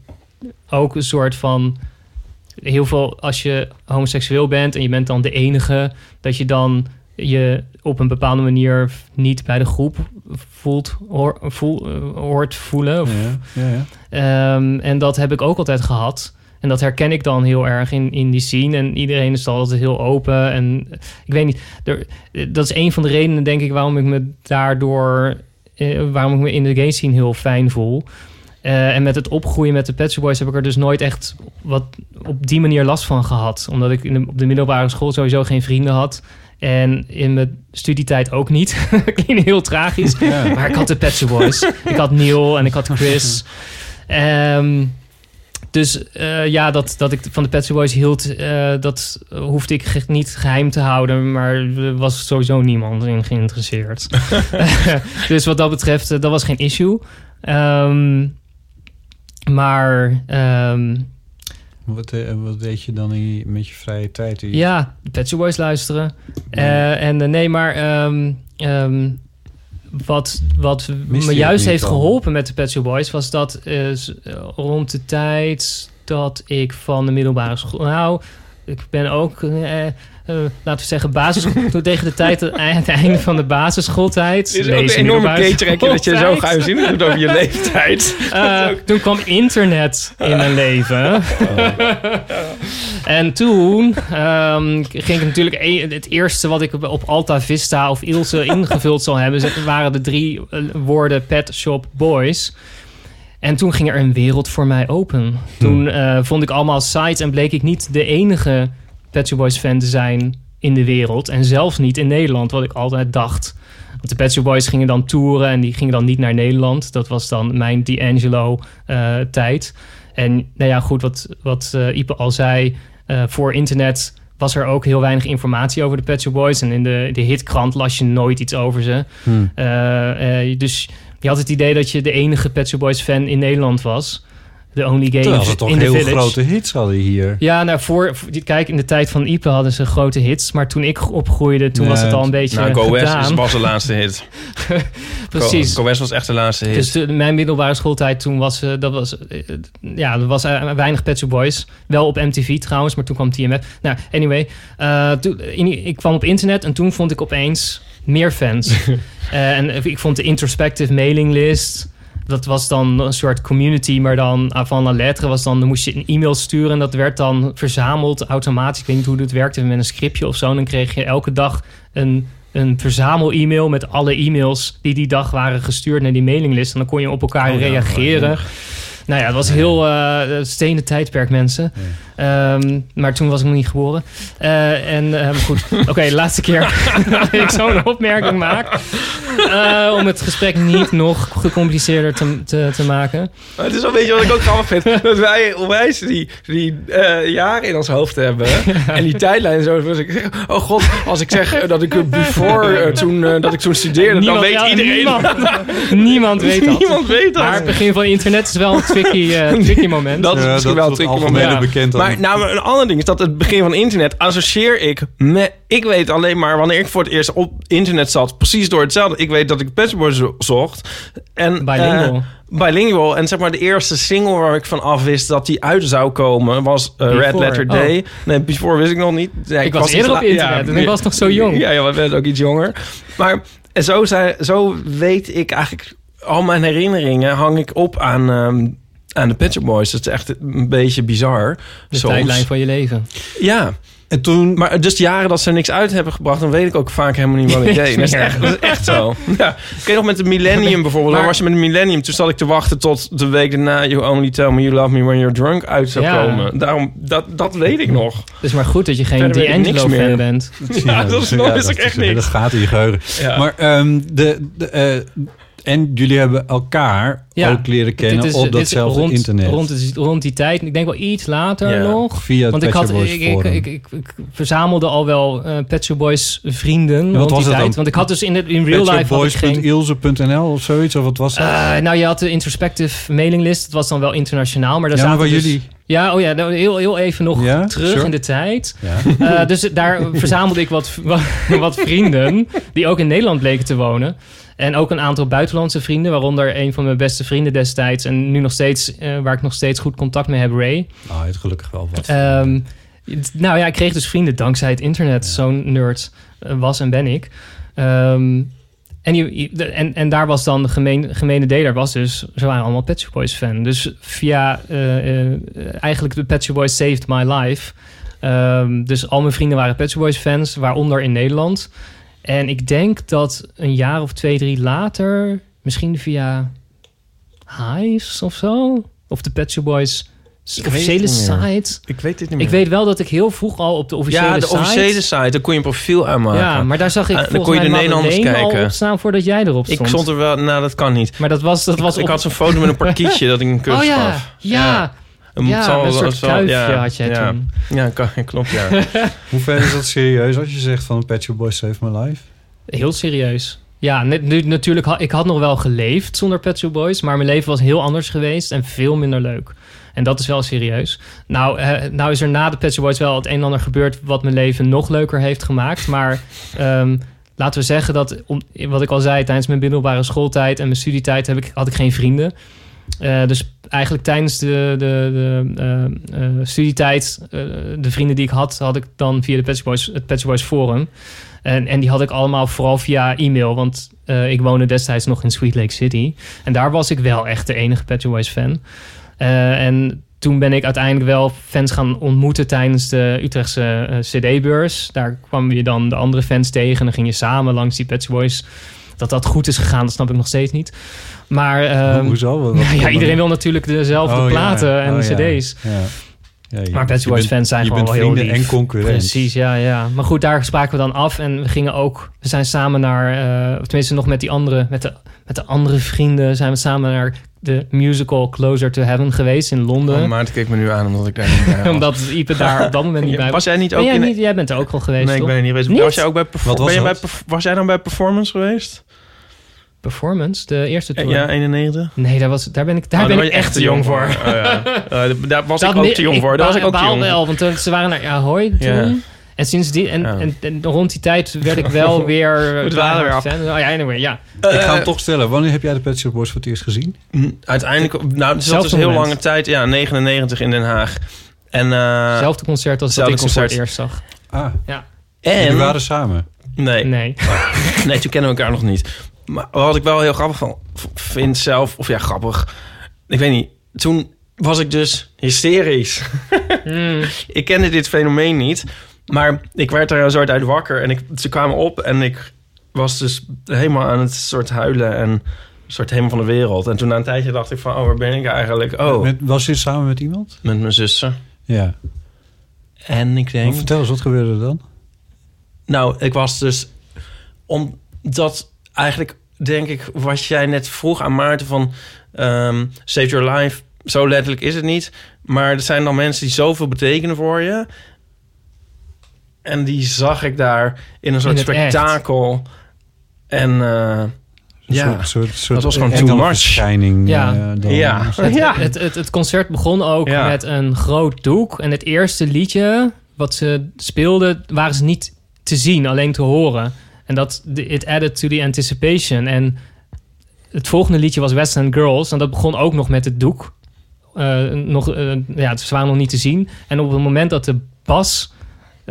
ook een soort van. Heel veel als je homoseksueel bent en je bent dan de enige, dat je dan je op een bepaalde manier niet bij de groep voelt, hoor, voel, eh, hoort voelen. Of, Ja, ja, ja. Ehm, en dat heb ik ook altijd gehad. En dat herken ik dan heel erg in, in die scene. En iedereen is altijd heel open. En ik weet niet, er, dat is een van de redenen, denk ik, waarom ik me daardoor, eh, waarom ik me in de gay scene heel fijn voel. Eh, en met het opgroeien met de Pet Boys heb ik er dus nooit echt wat op die manier last van gehad. Omdat ik in de, op de middelbare school sowieso geen vrienden had. En in mijn studietijd ook niet. Klinkt heel tragisch. Maar ik had de Pet Boys. ik had Neil en ik had Chris. Ehm, dus eh, ja, dat, dat ik van de Pet Boys hield, eh, dat hoefde ik ge- niet geheim te houden. Maar er was sowieso niemand in geïnteresseerd. dus wat dat betreft, dat was geen issue. Ehm, maar ehm, Wat, eh, wat deed je dan in met je vrije tijd? ja, de Pet Shop Boys luisteren. Eh, en eh, nee, maar ehm, ehm, wat, wat me juist heeft dan? geholpen met de Pet Shop Boys... was dat rond de tijd dat ik van de middelbare school... Nou, ik ben ook, eh, laten we zeggen, basisschool... tegen de tijd, het einde van de basisschooltijd... Dit is ook een enorme keetrekje dat je zo gehuiszinnig doet over je leeftijd. Eh, toen kwam internet in mijn leven. en toen ehm, ging ik natuurlijk... e- het eerste wat ik op Alta Vista of Ilse ingevuld zal hebben... waren de drie eh, woorden Pet Shop Boys... En toen ging er een wereld voor mij open. Toen eh, vond ik allemaal sites en bleek ik niet de enige Pet Shop Boys fan te zijn in de wereld. En zelfs niet in Nederland, wat ik altijd dacht. Want de Pet Shop Boys gingen dan toeren en die gingen dan niet naar Nederland. Dat was dan mijn D'Angelo eh, tijd. En nou ja, goed, wat, wat eh, Ipe al zei, eh, voor internet was er ook heel weinig informatie over de Pet Shop Boys. En in de, de hitkrant las je nooit iets over ze. Hmm. Dus je had het idee dat je de enige Pet Shop Boys fan in Nederland was. De only gay Terwijl ze toch in the heel village. grote hits hadden hier. Ja, nou, voor, kijk, in de tijd van Ipe hadden ze grote hits. Maar toen ik opgroeide, toen was het al een beetje Nou, Go West gedaan. is- was de laatste hit. Precies. Go, Go West was echt de laatste hit. Dus de, mijn middelbare schooltijd, toen was, eh, dat was, eh, ja, er was eh, weinig Pet Shop Boys. Wel op MTV trouwens, maar toen kwam TMF. Nou, anyway. eh, toen, in- ik kwam op internet en toen vond ik opeens meer fans. Eh, en ik vond de introspective mailinglist dat was dan een soort community, maar dan avant la lettre was dan, dan moest je een e-mail sturen en dat werd dan verzameld automatisch. Ik weet niet hoe dat werkte met een scriptje of zo. En dan kreeg je elke dag een, een verzamel-e-mail met alle e-mails die die dag waren gestuurd naar die mailinglist. En dan kon je op elkaar Oh ja, reageren. Nou ja, het was heel uh, stenen tijdperk, mensen. Ehm, maar toen was ik nog niet geboren. Eh, en uh, goed, oké, de laatste keer dat ik zo'n opmerking maak. Uh, om het gesprek niet nog gecompliceerder te, te, te maken. Maar het is wel een beetje wat ik ook grappig vind. Dat wij onwijs die, die uh, jaren in ons hoofd hebben. en die tijdlijn zo. Dus ik zeg, oh god, als ik zeg dat ik before uh, toen, dat ik toen studeerde, niemand, dan weet ja, iedereen. Niemand, niemand weet dat. niemand weet dat. Maar het begin van internet is wel tricky, tricky moment. Dat is Ja, misschien dat wel een het tricky moment. bekend Maar nou, een ander ding is dat het begin van internet associeer ik met... Ik weet alleen maar wanneer ik voor het eerst op internet zat, precies door hetzelfde. Ik weet dat ik Pet Shop Boys zocht. En, Bilingual. eh, bilingual. En zeg maar de eerste single waar ik van af wist dat die uit zou komen was eh, Red. Letter Day. Nee, Before wist ik nog niet. Ik was eerder op internet en ik was nog zo jong. Ja, ja, we werden ook iets jonger. Maar en zo, zei, zo weet ik eigenlijk al mijn herinneringen hang ik op aan, ehm, aan de Pet Shop Boys. Dat is echt een beetje bizar. De soms. tijdlijn van je leven. Ja, En toen... maar dus de jaren dat ze niks uit hebben gebracht... dan weet ik ook vaak helemaal niet wat ik deed. Dat is echt, dat is echt zo. Ja. Ik weet nog met de Millennium bijvoorbeeld. Maar- was je met de Millennium... toen zat ik te wachten tot de week daarna... You Only Tell Me You Love Me When You're Drunk uit zou Ja. komen. Daarom, dat, dat weet ik nog. Het is maar goed dat je geen D'Angelo-fan meer. bent. Ja, dat is nog ja, wist ik dat echt niet. Dat gaat in je geheugen. Ja. Maar ehm, de, de, eh, en jullie hebben elkaar Ja, ook leren kennen is- op datzelfde rond, internet. Rond, die- rond die tijd. Ik denk wel iets later Ja. nog. Via het Want ik, Pet had, Shop Boys ik, ik, forum. ik, ik, ik verzamelde al wel eh Pet Shop Boys vrienden wat rond was die het tijd. dan? Want ik had dus in, in real life. Petshopboys.ilse.nl of zoiets, of wat was dat? Eh, nou, je had de introspective mailinglist. Dat was dan wel internationaal. Maar daar ja, maar zaten waar dus- jullie... Ja, oh ja, nou, heel, heel even nog Ja, terug sure. in de tijd. Ja. Eh, dus daar verzamelde ik wat, wat, wat vrienden die ook in Nederland bleken te wonen. En ook een aantal buitenlandse vrienden, waaronder een van mijn beste vrienden destijds. En nu nog steeds, eh, waar ik nog steeds goed contact mee heb, Ray. Nou, je hebt gelukkig wel wat. Ehm, het- nou ja, ik kreeg dus vrienden dankzij het internet. Zo'n nerd eh, was en ben ik. Ehm, en, en, en daar was dan de gemeen, gemene deler, was dus, ze waren allemaal Pet Shop Boys fan. Dus via, eh, eigenlijk de Pet Shop Boys saved my life. Ehm, dus al mijn vrienden waren Pet Shop Boys fans, waaronder in Nederland. En ik denk dat een jaar of twee, drie later, misschien via Hives of zo, of de Pet Shop Boys officiële site. Ik weet dit niet meer. Ik weet wel dat ik heel vroeg al op de officiële ja, de site... officiële site. Daar kon je een profiel aanmaken. Ja, maar daar zag ik Ah, dan volgens kon je mij de Nederlanders al kijken. op staan voordat jij erop Ik stond. stond er wel... Nou, dat kan niet. Maar dat was, dat was ik op... had zo'n foto met een parkietje dat ik een kus Oh ja, gaf. ja. Het Ja, zal- een soort zal- kuifje ja, had jij ja. toen. Ja, kan, klopt, ja. Hoe ver is dat serieus als je zegt van Pet Shop Boys Save My Life? Heel serieus. Ja, net, nu, natuurlijk, ik had nog wel geleefd zonder Pet Shop Boys, maar mijn leven was heel anders geweest en veel minder leuk. En dat is wel serieus. Nou, eh, nou is er na de Pet Shop Boys wel het een en ander gebeurd wat mijn leven nog leuker heeft gemaakt. Maar ehm, laten we zeggen dat, om, wat ik al zei, tijdens mijn middelbare schooltijd en mijn studietijd heb ik, had ik geen vrienden. Eh, dus eigenlijk tijdens de, de, de eh, eh, studietijd, de vrienden die ik had, had ik dan via de Shop Boys, het Shop Boys forum. En, en die had ik allemaal vooral via e-mail, want ik woonde destijds nog in Sweet Lake City. En daar was ik wel echt de enige Shop Boys fan. En toen ben ik uiteindelijk wel fans gaan ontmoeten tijdens de Utrechtse CD-beurs. Daar kwam je dan de andere fans tegen en dan ging je samen langs die Shop Boys. Dat dat goed is gegaan, dat snap ik nog steeds niet. Maar ehm, Hoezo? Wat- wat- ja, iedereen wil natuurlijk dezelfde Oh, ja. platen en Oh, ja. cds. Ja. Ja, je- Maar Pet Boys fans zijn je gewoon bent wel heel lief. en concurrent. Precies, ja, ja. Maar goed, daar spraken we dan af en we gingen ook... We zijn samen naar, eh, of tenminste nog met die andere, met de, met de andere vrienden... zijn we samen naar de musical Closer to Heaven geweest in Londen. Oh, Maarten keek me nu aan omdat ik daar niet bij was. omdat Ipe daar op dat moment niet Ja, bij was. Was jij niet Ben ook jij, in... niet, jij bent er ook al geweest, nee, ik ben er niet geweest. Niet? Was jij ook bij... was bij was jij dan bij Performance geweest? Performance, de eerste tour. Ja, 91? Nee, daar, was, daar ben ik, daar Oh, ben daar ik was echt te jong voor. Oh, ja. Eh, daar was Dat ik ook te jong voor. Daar was ik ook te jong wel, want toen- ze waren naar Ahoy toen. Ja. En sindsdien, en, Ja. en, en rond die tijd werd ik wel weer... We dwalen weer af. fan. Oh ja, anyway, ja. Ik ga Eh, hem toch stellen. Wanneer heb jij de Pet Shop Boys voor het eerst gezien? Mm, Uiteindelijk, nou, het is Zelfde dus heel lange tijd. Ja, 99 in Den Haag. En, eh, Hetzelfde concert als dat ik ze voor het concert. eerst zag. Ah, Ja. jullie en waren samen. nee, Nee. nee, toen kennen we elkaar nog niet. Maar wat ik wel heel grappig van vind zelf, of ja, grappig. Ik weet niet. Toen was ik dus hysterisch. Hmm. ik kende dit fenomeen niet. Maar ik werd er een soort uit wakker. En ik, ze kwamen op en ik was dus helemaal aan het soort huilen. En een soort helemaal van de wereld. En toen na een tijdje dacht ik van, oh, waar ben ik eigenlijk? Oh, met, Met, was je samen met iemand? mijn zussen. Ja. En ik denk... Maar vertel eens, wat gebeurde er dan? Nou, ik was dus... Omdat eigenlijk, denk ik, wat jij net vroeg aan Maarten van... ehm, Save Your Life, zo letterlijk is het niet. Maar er zijn dan mensen die zoveel betekenen voor je. En die zag ik daar in een soort echt. spektakel. En eh, Een ja, soort, soort, soort dat was gewoon too engelverschijning, Ja. eh, dan. Ja. Het, Ja. het, het, het concert begon ook Ja. met een groot doek. En het eerste liedje wat ze speelden, waren ze niet te zien, alleen te horen. En dat it added to the anticipation. En het volgende liedje was West Girls. En dat begon ook nog met het doek. Eh, nog, eh, ja, ze waren nog niet te zien. En op het moment dat de bas...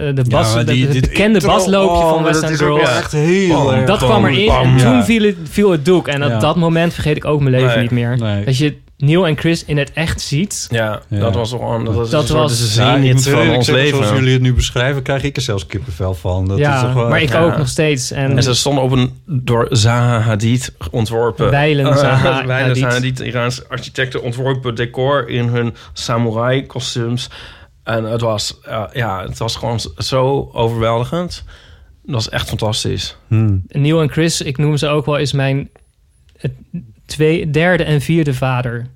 eh, de bas, de- die- het bekende basloopje oh, van West dat End is ook Girls. echt heel Bam, erg. Dat bam, kwam erin bam. en toen Ja. viel het, viel het doek. En op Ja. dat moment vergeet ik ook mijn leven Nee. niet meer. Nee. Dat je Neil en Chris in het echt ziet. ja, Ja. dat was gewoon dat was Dat een was- Ja, van ons zeggen, Zoals leven. jullie het nu beschrijven, krijg ik er zelfs kippenvel van. Dat is ja, toch wel maar ik ja. ook nog steeds. En, En ze stonden op een door Zaha Hadid ontworpen... Wijlen Zaha Wijlen Hadid. Zaha Hadid, Iraanse architecten ontworpen decor in hun samurai kostuums. En het was, ja, het was gewoon zo overweldigend. Dat was echt fantastisch. Hmm. Neil en Chris, ik noem ze ook wel, is mijn het twee, derde en vierde vader.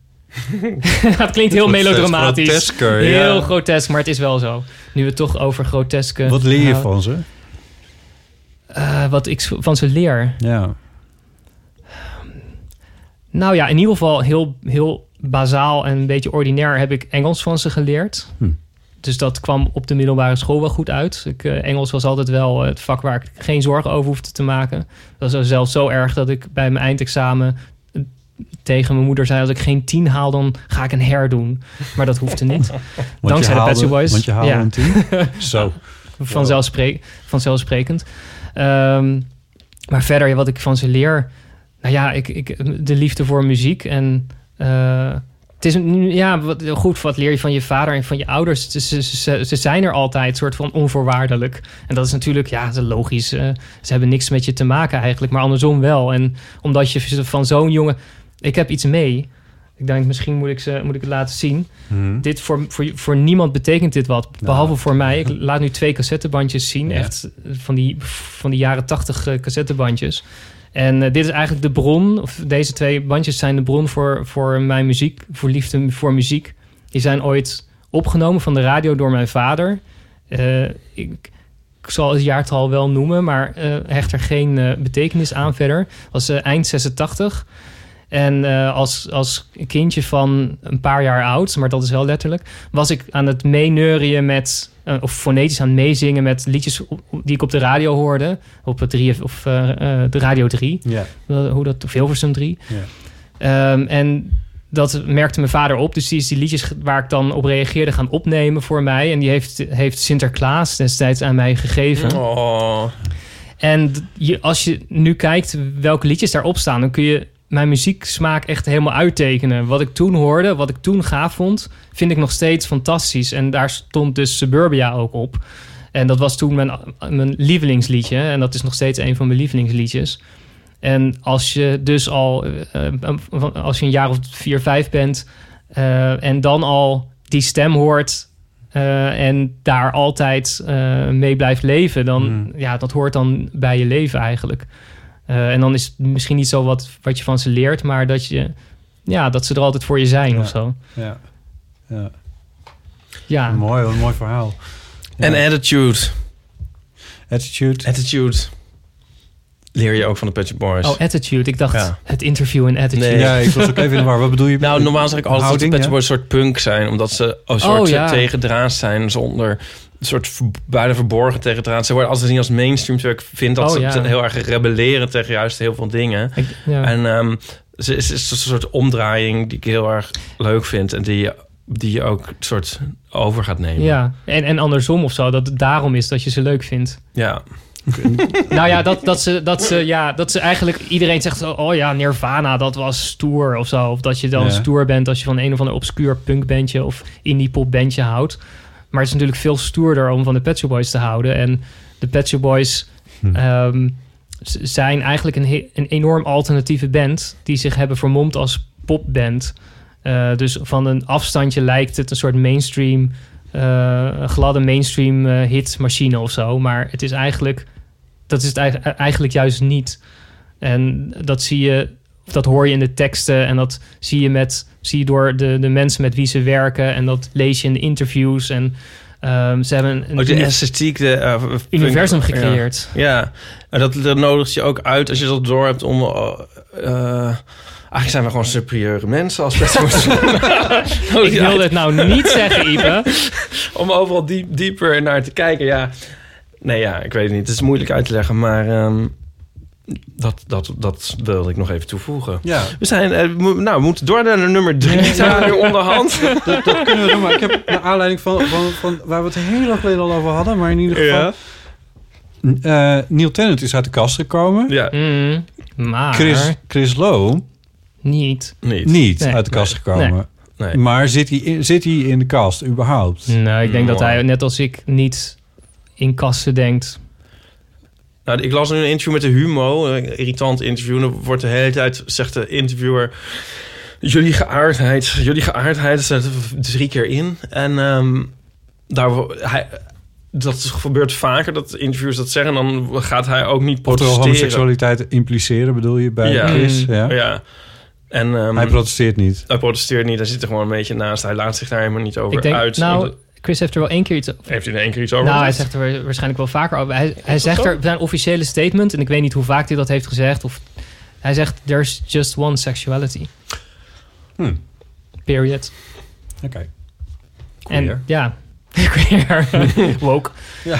het klinkt heel melodramatisch. grotesker, Heel ja. grotesk, maar het is wel zo. Nu we het toch over groteske... Wat leer je nou, van ze? eh, wat ik van ze leer? Ja. Nou ja, in ieder geval heel, heel bazaal en een beetje ordinair heb ik Engels van ze geleerd. Hm. Dus dat kwam op de middelbare school wel goed uit. Ik, eh, Engels was altijd wel het vak waar ik geen zorgen over hoefde te maken. Dat was zelfs zo erg dat ik bij mijn eindexamen eh, tegen mijn moeder zei... als ik geen tien haal, dan ga ik een herdoen. Maar dat hoefde niet. Want Dankzij de haalde- Pet Shop Boys. Want je haalde Ja. een tien. Zo. Vanzelfspre vanzelfsprekend. Ehm, maar verder, wat ik van ze leer... Nou ja, ik, ik, de liefde voor muziek. En eh, het is een- ja, wat, goed, wat leer je van je vader en van je ouders? Ze, ze, ze, ze zijn er altijd, soort van onvoorwaardelijk. En dat is natuurlijk, ja, dat is logisch. eh, ze hebben niks met je te maken eigenlijk, maar andersom wel. En omdat je van zo'n jongen... Ik heb iets mee. Ik denk, misschien moet ik, ze, moet ik het laten zien. Hmm. Dit voor, voor, voor niemand betekent dit wat. Behalve voor mij. Ik laat nu twee cassettebandjes zien. Ja. Echt van die, van die jaren tachtig eh, cassettebandjes. En eh, dit is eigenlijk de bron. Of deze twee bandjes zijn de bron voor, voor mijn muziek. Voor liefde voor muziek. Die zijn ooit opgenomen van de radio door mijn vader. Eh, ik, zal het jaartal wel noemen, maar eh hecht er geen betekenis aan verder. Was eind 86. En als, als kindje van een paar jaar oud, maar dat is wel letterlijk, was ik aan het meeneurien met, eh, of fonetisch aan het meezingen met liedjes op- die ik op de radio hoorde. Op het 3 of eh, eh, de Radio 3, Ja. hoe dat, of Hilversum 3. Ja. Ehm, en dat merkte mijn vader op. Dus die is die liedjes waar ik dan op reageerde gaan opnemen voor mij. En die heeft, heeft Sinterklaas destijds aan mij gegeven. Oh, En je, als je nu kijkt welke liedjes daarop staan, dan kun je mijn muzieksmaak echt helemaal uittekenen. Wat ik toen hoorde, wat ik toen gaaf vond, vind ik nog steeds fantastisch. En daar stond dus Suburbia ook op. En dat was toen mijn, mijn lievelingsliedje. En dat is nog steeds een van mijn lievelingsliedjes. En als je dus al, eh, eh, als je een jaar of vier, vijf bent... eh, en dan al die stem hoort... en daar altijd mee blijft leven... dan Hmm. ja, dat hoort dan bij je leven eigenlijk. Eh, en dan is het misschien niet zo wat, wat je van ze leert... maar dat, je, ja, dat ze er altijd voor je zijn Ja. of zo. Ja. ja. Ja, Mooi, wat een mooi verhaal. Ja. En attitude. Attitude. Attitude. Leer je ook van de Shop Boys. oh, attitude. Ik dacht Ja. het interview in attitude. Nee. Ja, ik was ook even in de war. Wat bedoel je? Nou, normaal zeg ik altijd Houding, dat de Boys een soort punk zijn. Omdat ze een soort Oh, ja. tegendraad zijn zonder... Soort ver- bijna verborgen tegendraad. Ze worden altijd gezien als mainstream. Terwijl ik vind dat Oh, ze ja. heel erg rebelleren tegen juist heel veel dingen. Ik- ja. En ehm ze is, is een soort omdraaiing die ik heel erg leuk vind. En die je, die je ook soort over gaat nemen. Ja, en, en andersom of zo. Dat het daarom is dat je ze leuk vindt. Ja. Nou ja, dat, dat, ze, dat, ze, ja, dat ze eigenlijk... Iedereen zegt, zo, oh ja, Nirvana, dat was stoer of zo. Of dat je dan Ja. stoer bent als je van een of ander obscuur punkbandje... of indie popbandje houdt. Maar het is natuurlijk veel stoerder om van de Pet Shop Boys te houden. En de Pet Shop Boys Hm. ehm, zijn eigenlijk een, een enorm alternatieve band... die zich hebben vermomd als popband. Eh, dus van een afstandje lijkt het een soort mainstream... eh, gladde mainstream eh, hitmachine of zo. Maar het is eigenlijk... Dat is het eigenlijk- eigenlijk juist niet. En dat zie je... Dat hoor je in de teksten en dat zie je, met, zie je door de, de mensen met wie ze werken. En dat lees je in de interviews. En ehm, ze hebben een de esthetiek, de eh, universum gecreëerd. Ja, en dat, dat nodigt je ook uit als je dat door hebt om. eh, eigenlijk zijn we gewoon superieure mensen als Petros. Ik wilde het nou niet zeggen, Ipe. om overal diep, dieper naar te kijken. Ja, nee, ja, ik weet het niet. Het is moeilijk uit te leggen, maar ehm, dat, dat, dat wilde ik nog even toevoegen. Ja, We zijn, eh, nou, we moeten door naar nummer drie. Zijn we nu onderhand? dat, dat kunnen we doen. Maar ik heb naar aanleiding van, van, van waar we het heel lang geleden al over hadden, maar in ieder geval. Ja. Eh, Neil Tennant is uit de kast gekomen. Ja, Mm, maar Chris, Chris Lowe niet. niet. niet Nee. uit de kast Nee. gekomen. Nee. Maar zit hij, in, zit hij in de kast überhaupt? Nou, ik denk dat hij, net als ik, niet in kassen denkt. Nou, ik las nu een interview met de Humo, een irritant interview. En dan wordt de hele tijd, zegt de interviewer... Jullie geaardheid, jullie geaardheid zet er drie keer in. En ehm, daar, hij, dat gebeurt vaker, dat interviewers dat zeggen. En dan gaat hij ook niet Of er protesteren. homoseksualiteit impliceren, bedoel je, bij Ja. Chris? Ja. Ja. En ehm, Hij protesteert niet. hij protesteert niet, hij zit er gewoon een beetje naast. Hij laat zich daar helemaal niet over Ik denk, uit. nou, Chris heeft er wel één keer iets heeft hij er één keer iets over Nou, hij zegt er waarschijnlijk wel vaker over. Hij, hij zegt zo? er zijn officiële statement, en ik weet niet hoe vaak hij dat heeft gezegd. Of, hij zegt, there's just one sexuality. Hm. Period. Oké. En ja, queer. woke. Ja.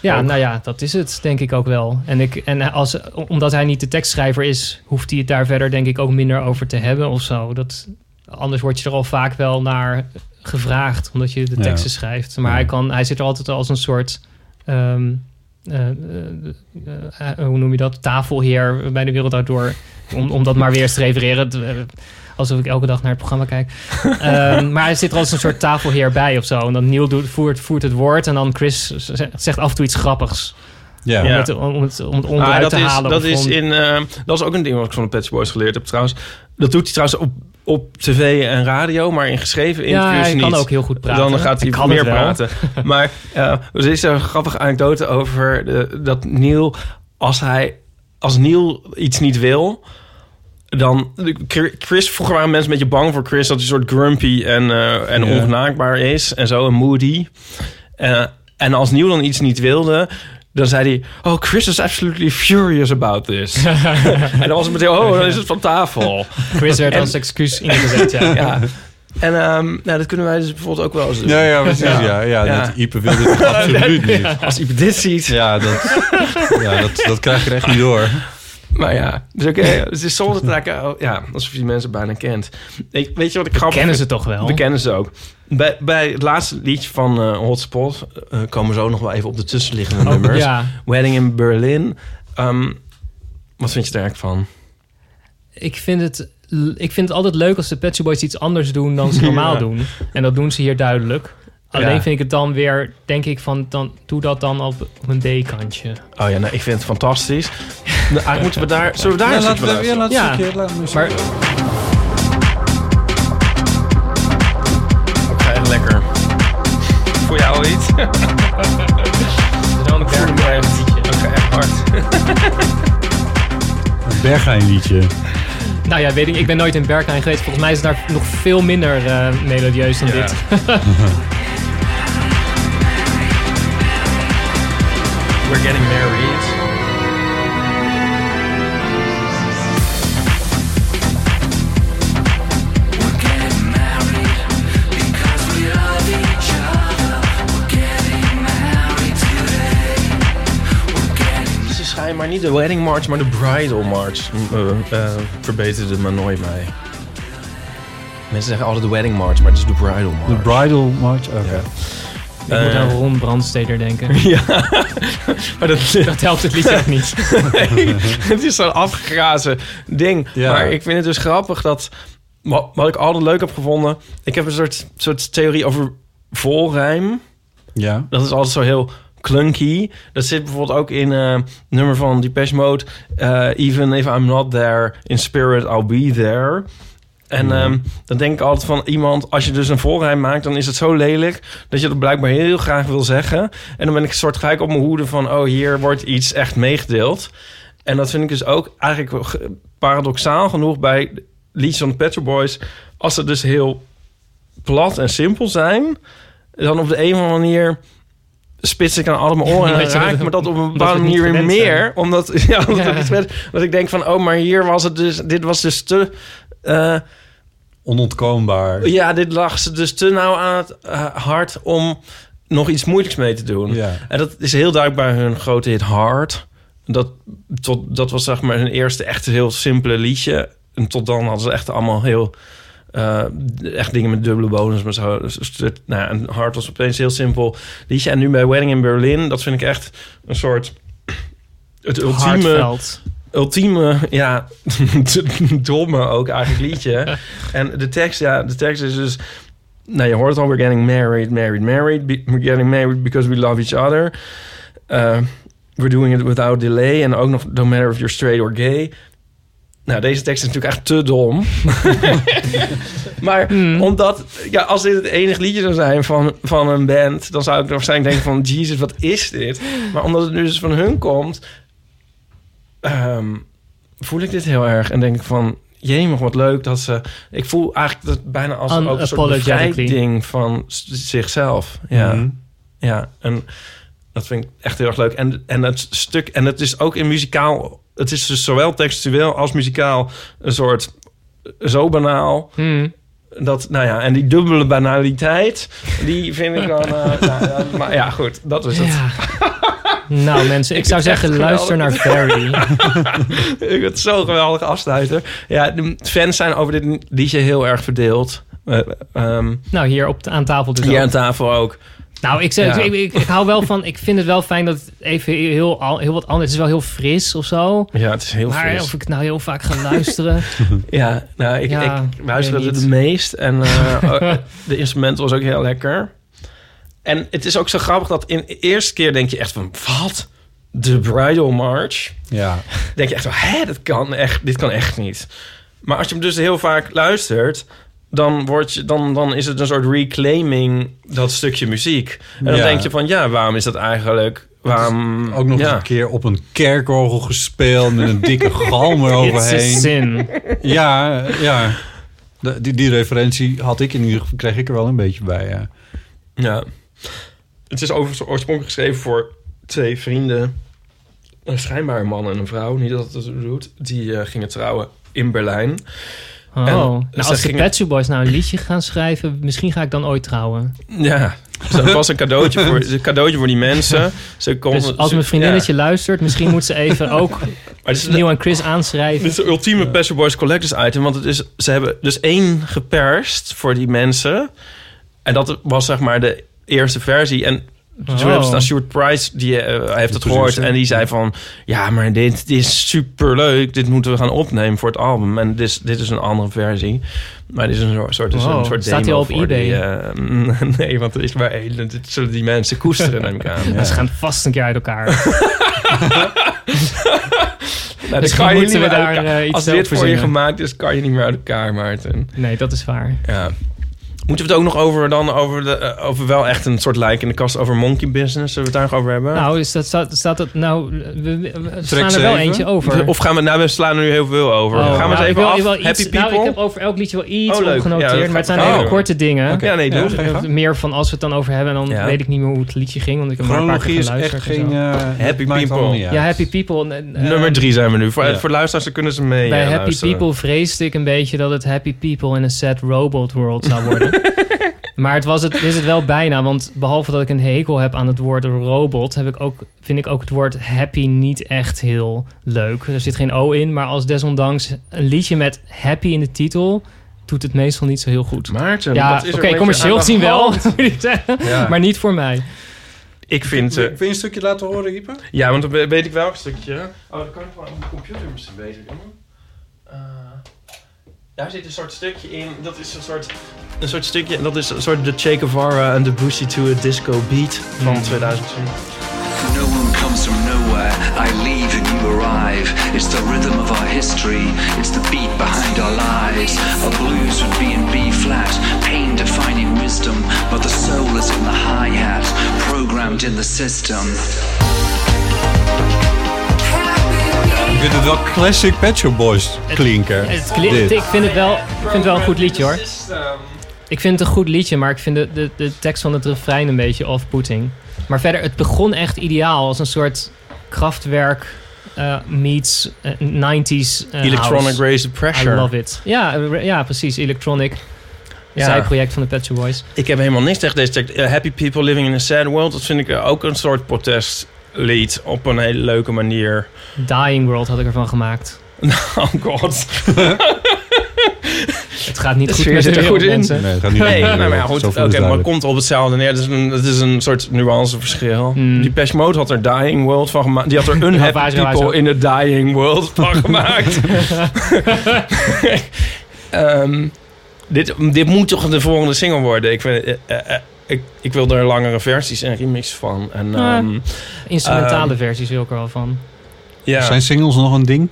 Ja, nou ja, dat is het denk ik ook wel. En, ik, en als, omdat hij niet de tekstschrijver is, hoeft hij het daar verder denk ik ook minder over te hebben of zo. Dat, anders word je er al vaak wel naar gevraagd, omdat je de Ja. teksten schrijft. Maar Ja. hij, kan, hij zit er altijd als een soort, ehm, eh, eh, eh, hoe noem je dat, tafelheer bij de Wereld Door. Om, om dat maar weer eens te refereren. Alsof ik elke dag naar het programma kijk. Ehm, maar hij zit er als een soort tafelheer bij of zo. En dan Neil doet, voert, voert het woord. En dan Chris zegt af en toe iets grappigs. Ja. Om, Ja. het, om, het, om het Ah, onderuit dat te is, halen. Dat is, om- in, eh, dat is ook een ding wat ik van de Pet Shop Boys geleerd heb trouwens. Dat doet hij trouwens op, op tv en radio, maar in geschreven ja, interviews hij niet. kan ook heel goed praten. Dan gaat hij kan meer praten. maar eh, er is een grappige anekdote over de, dat Neil, als hij, als Neil iets niet wil, dan Chris, vroeger waren mensen een beetje bang voor Chris dat hij een soort grumpy en, eh, en Ja. ongenaakbaar is en zo en moody. Eh, en als Neil dan iets niet wilde, dan zei hij: Oh, Chris is absolutely furious about this. en dan was het meteen: Oh, dan is het van tafel. Chris werd En- als excuus ingezet, ja. ja. En ehm, nou, dat kunnen wij dus bijvoorbeeld ook wel eens doen. Ja, ja, precies. Ja, Ja. ja, Ja. Dat Ipe wil dit absoluut niet. Als iemand dit ziet. Ja, dat, ja dat, dat krijg je er echt niet door. Maar ja, dus oké. het is soms lijkt, oh, ja, alsof je die mensen bijna kent. Ik, weet je wat ik grappig Kennen ze toch wel? We kennen ze ook. Bij, bij het laatste liedje van eh, Hotspot eh, komen we zo nog wel even op de tussenliggende Oh, nummers. ja, Wedding in Berlin. Ehm, wat vind je er eigenlijk van? ik vind, het, ik vind het altijd leuk als de Pet Shop Boys iets anders doen dan ze normaal Ja. doen. En dat doen ze hier duidelijk. Alleen Ja. vind ik het dan weer, denk ik van, dan, doe dat dan op, op een D-kantje. Oh ja, nou, ik vind het fantastisch. nou, eigenlijk moeten we daar... Zullen we daar Ja, eens laten even we, ja, luisteren? laten we Ja. een keer- laten we eens- Maar heel lekker. Voor jou al iets? dan een Voel me even. Ook echt hard. een Berghain liedje. Nou ja, weet ik, ik ben nooit in Berghain geweest. Volgens mij is het daar nog veel minder eh, melodieus dan Ja. dit. We're getting married. Niet de wedding march, maar de bridal march. Uh, uh, verbeterde me nooit mij. Mensen zeggen altijd de wedding march, maar het is de bridal march. De Bridal March. Oké. Ja. Ik moet aan Ron Brandsteder denken. ja, maar dat, Dat helpt het liedje ook niet. Nee, het is zo'n afgegrazen ding. Ja. Maar ik vind het dus grappig dat... Wat, wat ik altijd leuk heb gevonden... Ik heb een soort, soort theorie over volrijm. Ja. Dat is altijd zo heel clunky. Dat zit bijvoorbeeld ook in eh nummer van Depeche Mode. eh, Even if I'm not there, in spirit I'll be there. En ehm, dan denk ik altijd van iemand... als je dus een volrijm maakt, dan is het zo lelijk... dat je dat blijkbaar heel graag wil zeggen. En dan ben ik een soort gelijk op mijn hoede van... oh, hier wordt iets echt meegedeeld. En dat vind ik dus ook eigenlijk ge- paradoxaal genoeg... bij liedjes van de Pet Shop Boys... als ze dus heel plat en simpel zijn... dan op de een of andere manier spits ik aan alle mijn oren en raak me dat op een bepaalde manier weer zijn. meer. Omdat, ja, omdat, Ja. ik dat ik denk van, oh, maar hier was het dus, dit was dus te, eh, Onontkoombaar. ja, dit lag ze dus te nauw aan het eh, hart om nog iets moeilijks mee te doen. Ja. En dat is heel duidelijk bij hun grote hit Hard. Dat, tot, dat was zeg maar hun eerste echt heel simpele liedje. En tot dan hadden ze echt allemaal heel... eh, echt dingen met dubbele bonus. Maar zo. Nou, ja, en Hard was opeens een heel simpel liedje. En nu bij Wedding in Berlin, dat vind ik echt een soort... Het ultieme, ultieme, ja, domme ook eigenlijk liedje. en de tekst, ja, de tekst is dus... Nou, je hoort het al, we're getting married, married, married. Be- We're getting married because we love each other. Uh, we're doing it without delay. En ook nog, no matter if you're straight or gay. Nou, deze tekst is natuurlijk echt te dom. maar omdat, ja, als dit het enige liedje zou zijn van, van een band... dan zou ik waarschijnlijk denken van... Jesus, wat is dit? Maar omdat het nu dus van hun komt... ehm, voel ik dit heel erg. En denk ik van... Jemig, wat leuk dat ze... Ik voel eigenlijk dat bijna als ook een soort bevrijding van zichzelf. Ja. Mhm. Ja, en dat vind ik echt heel erg leuk. En, en het stuk, en het is ook in muzikaal, het is dus zowel textueel als muzikaal een soort zo banaal. Hmm. Dat, nou ja, en die dubbele banaliteit, die vind ik dan. eh, nou, ja, maar ja, goed, dat is het. Ja. Nou mensen, ik Ik zou zeggen luister naar Ferry. ik het zo geweldig afsluiter. Ja, de fans zijn over dit liedje heel erg verdeeld. Eh, ehm, nou, hier op, aan tafel dus hier ook. aan tafel ook. Nou, ik, zeg, Ja. ik, ik, ik hou wel van... Ik vind het wel fijn dat het even heel, heel wat anders... Het is wel heel fris of zo. Ja, het is heel maar fris. of ik nou heel vaak ga luisteren... Ja, nou, ik, Ja, ik luisterde weet het het meest. En eh, oh, de instrumental was ook heel lekker. En het is ook zo grappig dat in de eerste keer denk je echt van... Wat? De Bridal March? Ja. Denk je echt van, hè, dat kan echt, dit kan echt niet. Maar als je hem dus heel vaak luistert... Dan, word je, dan, dan is het een soort reclaiming, dat stukje muziek. En dan Ja. denk je van, ja, waarom is dat eigenlijk... Waarom, Ook nog eens een keer op een kerkorgel gespeeld met een dikke galm eroverheen. sin. Ja, ja. De- die, die referentie had ik in ieder geval, kreeg ik er wel een beetje bij. Ja. Ja. Het is overigens oorspronkelijk geschreven voor twee vrienden. Een schijnbaar man en een vrouw, niet dat het het doet. Die eh, gingen trouwen in Berlijn. Oh. En nou, ze als de gingen- Pet Boys nou een liedje gaan schrijven... misschien ga ik dan ooit trouwen. Ja, dus dat was een cadeautje voor, een cadeautje voor die mensen. Ze Dus als mijn vriendinnetje ja. luistert... misschien moet ze even ook Neil en Chris aanschrijven. dit is de ultieme Pet Shop Boys Collectors item. Want het is, ze hebben dus één geperst voor die mensen. En dat was zeg maar de eerste versie. En Oh. ze aan Stuart Price, die eh, heeft het producer. gehoord. En die zei van, ja, maar dit, dit is superleuk. Dit moeten we gaan opnemen voor het album. En dit is, dit is een andere versie. Maar dit is een soort, soort, dus Wow. een soort Staat demo al op voor eBay? Die, eh, nee, want er is maar één. Dit zullen die mensen koesteren, neem ik aan. Maar Ze gaan vast een keer uit elkaar. Nou, kan je moeten niet we meer daar, uit elkaar- eh, iets Als dit voor je gemaakt is, kan je niet meer uit elkaar, Maarten. Nee, dat is waar. Ja. Moeten we het ook nog over, dan over, de, eh, over wel echt een soort lijk in de kast over monkey business? Zullen we het daar nog over hebben? Nou, is dat, staat, staat dat... Nou, we, we- we slaan er wel even. eentje over. Of gaan we, nou, we slaan er nu heel veel over. Oh, gaan we eens nou, even wil- af. ik wil iets- Happy people? Nou, ik heb over elk liedje wel iets Oh, opgenoteerd. Ja, maar het zijn hele korte dingen. Ja, nee, doe. Ja, gang. Meer van als we het dan over hebben, dan Ja. weet ik niet meer hoe het liedje ging. Want ik heb maar een paar keer Chronologie is echt geen... eh, Happy people. ja, Happy People. eh, eh, Nummer drie zijn we nu. Voor, Ja. voor luisteraars kunnen ze mee Bij eh, Happy. People vreesde ik een beetje dat het Happy People in een sad robot world zou worden. maar het was het, is het wel bijna, want behalve dat ik een hekel heb aan het woord robot, heb ik ook, vind ik ook het woord happy niet echt heel leuk. Er zit geen O in, maar als desondanks een liedje met happy in de titel doet het meestal niet zo heel goed. Maarten, ja, oké, commercieel gezien wel. Ja. Maar niet voor mij. Ik vind... eh, Wil je een stukje laten horen, Ipe? ja, want dan we- weet ik welk stukje. Oh, dan kan ik wel op de computer misschien beter doen. Daar zit een soort stukje in. Dat is een soort, een soort stukje. Dat is een soort de Che Guevara en de Boosie to a Disco Beat van hmm. 2010. No one comes from nowhere. I leave and you arrive. It's the rhythm of our history. It's the beat behind our lives. Our blues would be in B flat, pain defining wisdom. But the soul is in the hi hat, programmed in the system. Ik vind het wel classic Pet Shop Boys klinken. Het ik vind het wel, ik vind het wel een goed liedje hoor. Ik vind het een goed liedje, maar ik vind de, de, de tekst van het refrein een beetje off-putting. Maar verder, het begon echt ideaal als een soort krachtwerk eh, meets eh, 90s eh, Electronic house. Raise the Pressure. I love it. Ja, eh, ja precies. Electronic. Ja. Zijproject van de Pet Shop Boys. Ik heb helemaal niks tegen deze tekst. Eh, Happy People Living in a Sad World. Dat vind ik eh, ook een soort protestlied. Op een hele leuke manier. Dying World had ik ervan gemaakt. Oh god. Het gaat niet De goed met zit de er goed in. mensen. Nee, het gaat niet Nee, de maar ja, goed. Oké, maar het komt op hetzelfde neer. Het is een, het is een soort nuanceverschil. Hmm. Die Pesh Mode had er Dying World van gemaakt. Die had er Unhappy Wijs, wijs People in a Dying World van gemaakt. Ehm, dit, dit moet toch de volgende single worden. Ik, vind, eh, eh, eh, ik, ik wil er langere versies en remix van. En, Ja. ehm, Instrumentale Ehm, versies wil ik er wel van. ja. Zijn singles nog een ding?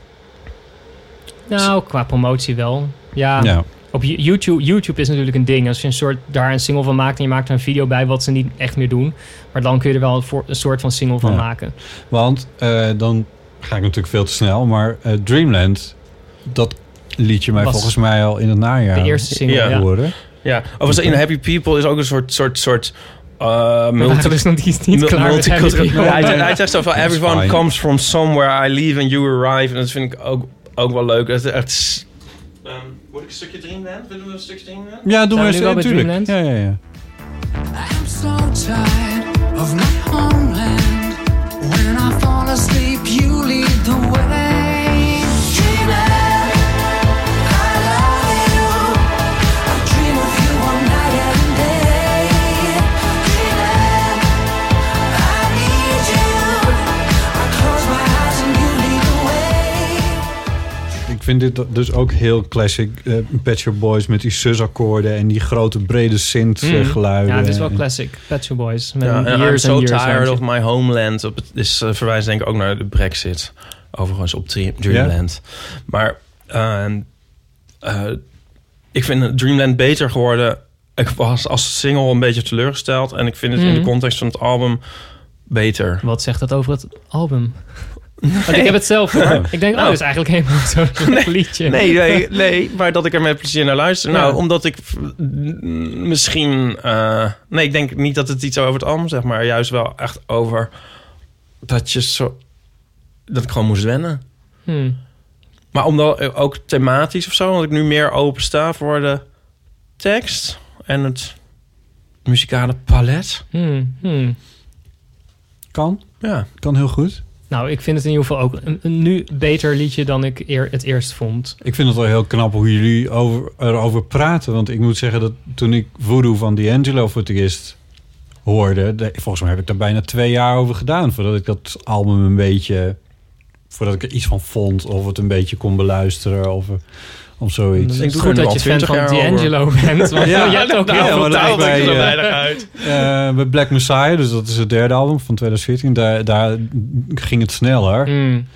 Nou, qua promotie wel. Ja, Ja. op Yo- YouTube, YouTube is natuurlijk een ding. Als je een soort, daar een single van maakt en je maakt er een video bij, wat ze niet echt meer doen. Maar dan kun je er wel een, voor- een soort van single van Ja. maken. Want eh, dan ga ik natuurlijk veel te snel. Maar eh, Dreamland, dat liet je mij Was volgens mij al in het najaar De eerste single, Ja. ja. Ja. Of in Happy People is ook een soort, soort, soort uh, We multi- dus nog niet, niet klaar met Happy multicultural- People. Ja, hij, zegt- hij zegt zo van... Dat Everyone fine. comes from somewhere. I leave and you arrive. En dat vind ik ook, ook wel leuk. Het, het is... Ehm, moet ik een stukje Dreamland? Willen we een stukje Dreamland? Ja, doe Zijn maar we wel eens. bij Tuurlijk. Ja, Dreamland? ja, ja. I'm so tired of my homeland. When I fall asleep, you lead the way. Ik vind dit dus ook heel classic. eh Pet Shop Boys met die sus-akkoorden en die grote brede synth-geluiden. Mm. Ja, het is wel classic. Pet Shop Boys. Met Ja, en I'm years so and years tired of my homeland. Op het is uh, verwijst denk ik ook naar de brexit. Overigens op Dream- Dreamland. Maar ehm, eh, ik vind Dreamland beter geworden. Ik was als single een beetje teleurgesteld. En ik vind het in de Mhm. context van het album beter. Wat zegt dat over het album? Want ik heb het zelf hoor. Ik denk, oh, Nou. dat is eigenlijk helemaal zo'n liedje. Nee, nee, nee, maar dat ik er met plezier naar luister. Ja. Nou, omdat ik misschien... eh, nee, ik denk niet dat het iets over het album zeg maar juist wel echt over dat je zo... Dat ik gewoon moest wennen. Hmm. Maar omdat eh, ook thematisch of zo, omdat ik nu meer open sta voor de tekst en het muzikale palet. Hmm. Hmm. Kan, Ja. kan heel goed. Nou, ik vind het in ieder geval ook een, nu beter liedje dan ik eer, het eerst vond. Ik vind het wel heel knap hoe jullie over, erover praten. Want ik moet zeggen dat toen ik Voodoo van D'Angelo voor het hoorde... de- volgens mij heb ik daar bijna twee jaar over gedaan... voordat ik dat album een beetje... voordat ik er iets van vond of het een beetje kon beluisteren of, of zoiets. Is doe goed dat je fan 20 van. D'Angelo bent. Want Ja, je hebt ook ja, heel veel dat bij, er eh, weinig uit. Eh, bij Black Messiah, dus dat is het derde album van 2014... daar, daar ging het sneller. Hmm.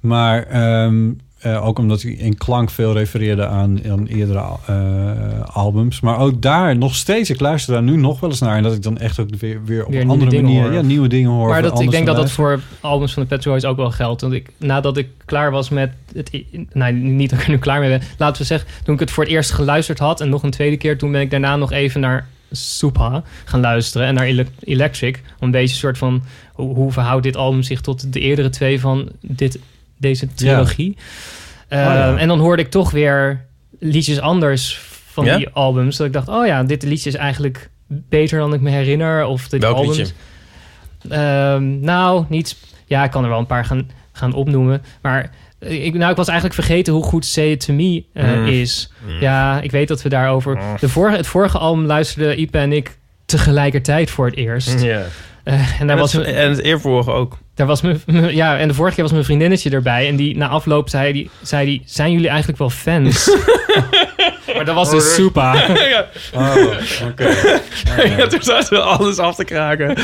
Maar ehm, eh, ook omdat hij in klank veel refereerde aan, aan eerdere eh, albums. Maar ook daar nog steeds, ik luister daar nu nog wel eens naar. En dat ik dan echt ook weer, weer op een andere manier hoor. ja, nieuwe dingen hoor. Maar dat, ik denk dat dat voor albums van de Pet Shop Boys ook wel geldt. Want ik, nadat ik klaar was met het... Nee, niet dat ik er nu klaar mee ben. Laten we zeggen, toen ik het voor het eerst geluisterd had... en nog een tweede keer, toen ben ik daarna nog even naar Soepa gaan luisteren... en naar Ele- Electric. Om een beetje een soort van... Hoe, hoe verhoudt dit album zich tot de eerdere twee van dit, deze trilogie? Eh, ja. En dan hoorde ik toch weer liedjes anders van Ja? die albums. Dat ik dacht, oh ja, dit liedje is eigenlijk beter dan ik me herinner. Of dit Welk albums, liedje? Ehm, nou, niet. Ja, ik kan er wel een paar gaan, gaan opnoemen. Maar eh, ik, nou, ik was eigenlijk vergeten hoe goed Say It To Me eh, Mm. is. Ja, ik weet dat we daarover... De vorige, het vorige album luisterden Ipe en ik tegelijkertijd voor het eerst. Eh, en daar En, was, het, en het eervorige ook. Daar was mijn, ja, en de vorige keer was mijn vriendinnetje erbij. En die na afloop zei die, zei die zijn jullie eigenlijk wel fans? maar dat was dus Soepa. ja. Oh, oké. ja, toen zaten we alles af te kraken.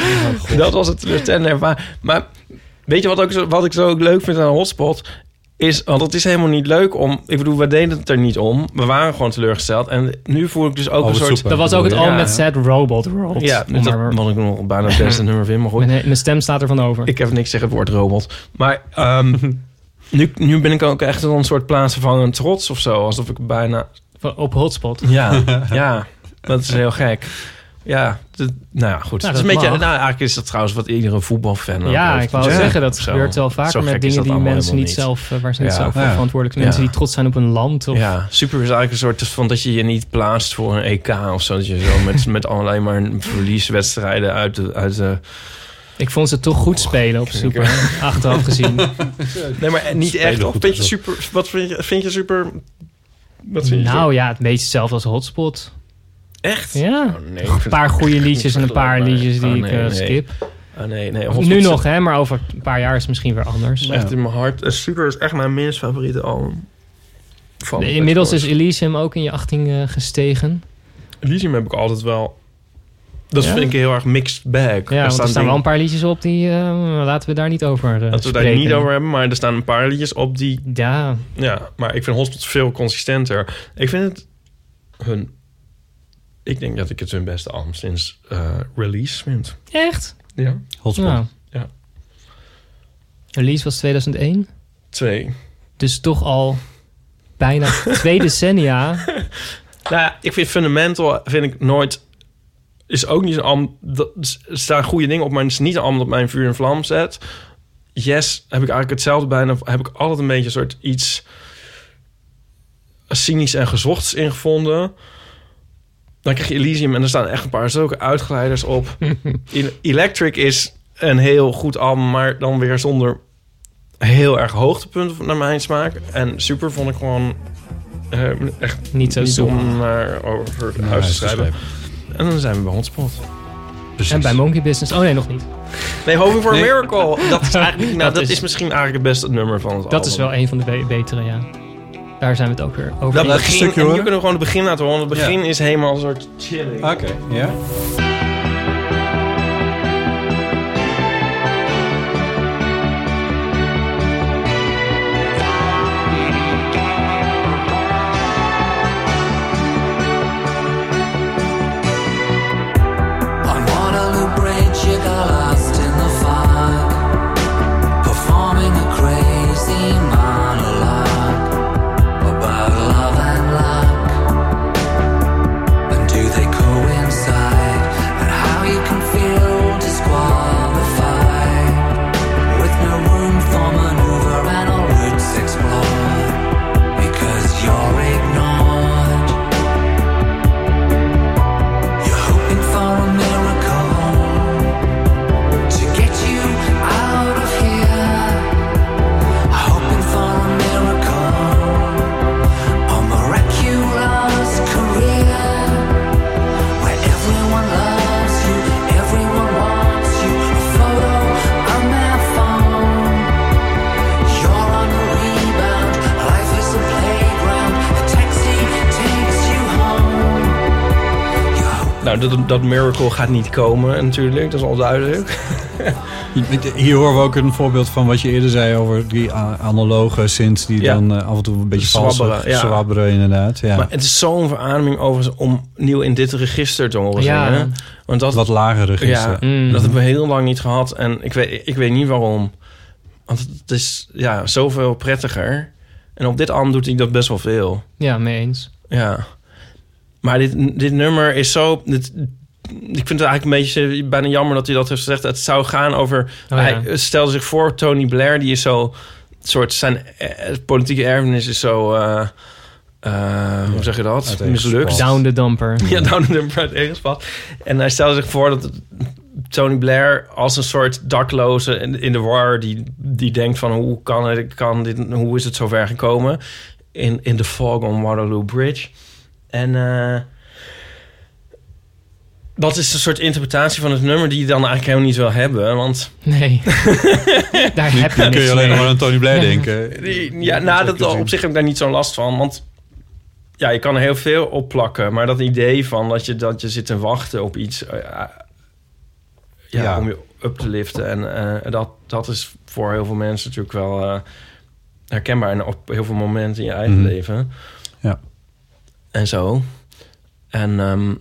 dat was het ervaring. Maar weet je wat, ook wat ik zo ook leuk vind aan Hotspot? Is, want het is helemaal niet leuk om... Ik bedoel, we deden het er niet om. We waren gewoon teleurgesteld. En nu voel ik dus ook Oh, een soort... Dat was ook het Ja. album met Sad Robot World. Ja, dat, maar- wat ik nog bijna het beste nummer vind. Maar goed, mijn, mijn stem staat ervan over. ik heb niks zeggen het woord robot. Maar ehm, nu, nu ben ik ook echt een soort plaatsvervangend trots of zo. Alsof ik bijna... Op Hotspot. Ja, ja, dat is heel gek. Ja, dat- nou ja, goed. Nou, het is een dat beetje, nou, eigenlijk is dat trouwens wat iedere voetbalfan Ja, ik wou Ja, zeggen, dat zo. gebeurt wel vaker met dingen dat die mensen niet zelf, eh, waar ze niet Ja. zelf voor Ja. verantwoordelijk zijn. Ja. Mensen die trots zijn op een land. Of, Ja, super is eigenlijk een soort van dat je je niet plaatst voor een EK of zo. Dat je zo met, met alleen maar verlieswedstrijden uit de... Uit de Ik vond ze toch goed spelen op Super. Achteraf gezien. nee, maar niet Spelen echt. Of vind je super... Wat vind je, vind je super... Wat vind je nou ja, het beetje hetzelfde als Hotspot. Echt? Ja. Oh, nee, Een paar goede liedjes en een paar liedjes die Oh, ik nee, eh, nee. skip. Oh, nee, nee. Nu nog, hè, maar over een paar jaar is het misschien weer anders. Echt in mijn hart. Eh, Super is echt mijn minst favoriete album. Van de Inmiddels is. Elysium ook in je achting eh, gestegen. Elysium heb ik altijd wel... Dat Ja? vind ik heel erg mixed bag. Ja, want er staan wel dingen- een paar liedjes op die... eh, laten we daar niet over uh, Dat we daar niet over hebben, maar er staan een paar liedjes op die... Ja, Ja, maar ik vind Hotspot veel consistenter. Ik vind het hun... Ik denk dat ik het hun beste album sinds eh, release vind. echt? Ja. Hotspot. Nou. Ja. Release was 2001. Twee. Dus toch al bijna twee decennia. Nou ja, ik vind Fundamental vind ik nooit... Is ook niet een album... dat- Er staan goede dingen op, maar het is niet een album dat mijn vuur in vlam zet. Yes, heb ik eigenlijk hetzelfde bijna... Heb ik altijd een beetje een soort iets... cynisch en gezochts ingevonden. Dan krijg je Elysium en er staan echt een paar zulke uitglijders op. In Electric is een heel goed album, maar dan weer zonder heel erg hoogtepunten naar mijn smaak. En Super vond ik gewoon eh, echt Niet zo niet om naar over Nou, huis te schrijven. En dan zijn we bij Hotspot. Precies. En bij Monkey Business. Oh nee, nog niet. Nee, Hoping for Nee. a Miracle. Dat is eigenlijk nou, Dat dat, is- is, misschien eigenlijk het beste nummer van het Dat album. is wel een van de be- betere, ja. Daar zijn we het ook weer over. Dat begin, stukje en horen. kunnen we gewoon het begin laten horen. want Het begin is helemaal een soort chilling. Oké, ja. Nou, dat, dat miracle gaat niet komen natuurlijk. Dat is al duidelijk. Hier horen we ook een voorbeeld van wat je eerder zei over die analoge synths die Ja. dan eh, af en toe een beetje Zwabberen, ja. zwabberen inderdaad. Ja. Maar het is zo'n verademing overigens om nieuw in dit register te horen Ja. zingen. Want dat, wat lagere ja, gisteren. Mm. dat hebben we heel lang niet gehad. En ik weet, ik weet niet waarom. Want het is ja, zoveel prettiger. En op dit album doet hij dat best wel veel. Ja, mee eens. Ja. Maar dit, dit nummer is zo... Dit, ik vind het eigenlijk een beetje bijna jammer dat hij dat heeft gezegd. Het zou gaan over... Oh, ja. Hij stelde zich voor, Tony Blair, die is zo... soort zijn eh, politieke erfenis is zo... eh, eh, hoe zeg je dat? Mislukt. Down the dumper. Ja, down the dumper uit. En hij stelde zich voor dat Tony Blair als een soort dakloze in, in de war... Die, die denkt van hoe, kan het, kan dit, hoe is het zover gekomen... in, in The Fog on Waterloo Bridge. En eh, dat is een soort interpretatie van het nummer... die je dan eigenlijk helemaal niet wil hebben. Want Nee. Daar heb je Dan kun je alleen mee. maar aan Tony Blair denken. Ja, nou, dat, op zich heb ik daar niet zo'n last van. Want ja, je kan er heel veel op plakken. Maar dat idee van dat je, dat je zit te wachten op iets... eh, ja, Ja. om je up te liften. En eh, dat, dat is voor heel veel mensen natuurlijk wel eh, herkenbaar. En op heel veel momenten in je eigen Mhm. leven. Ja. En zo. En ehm,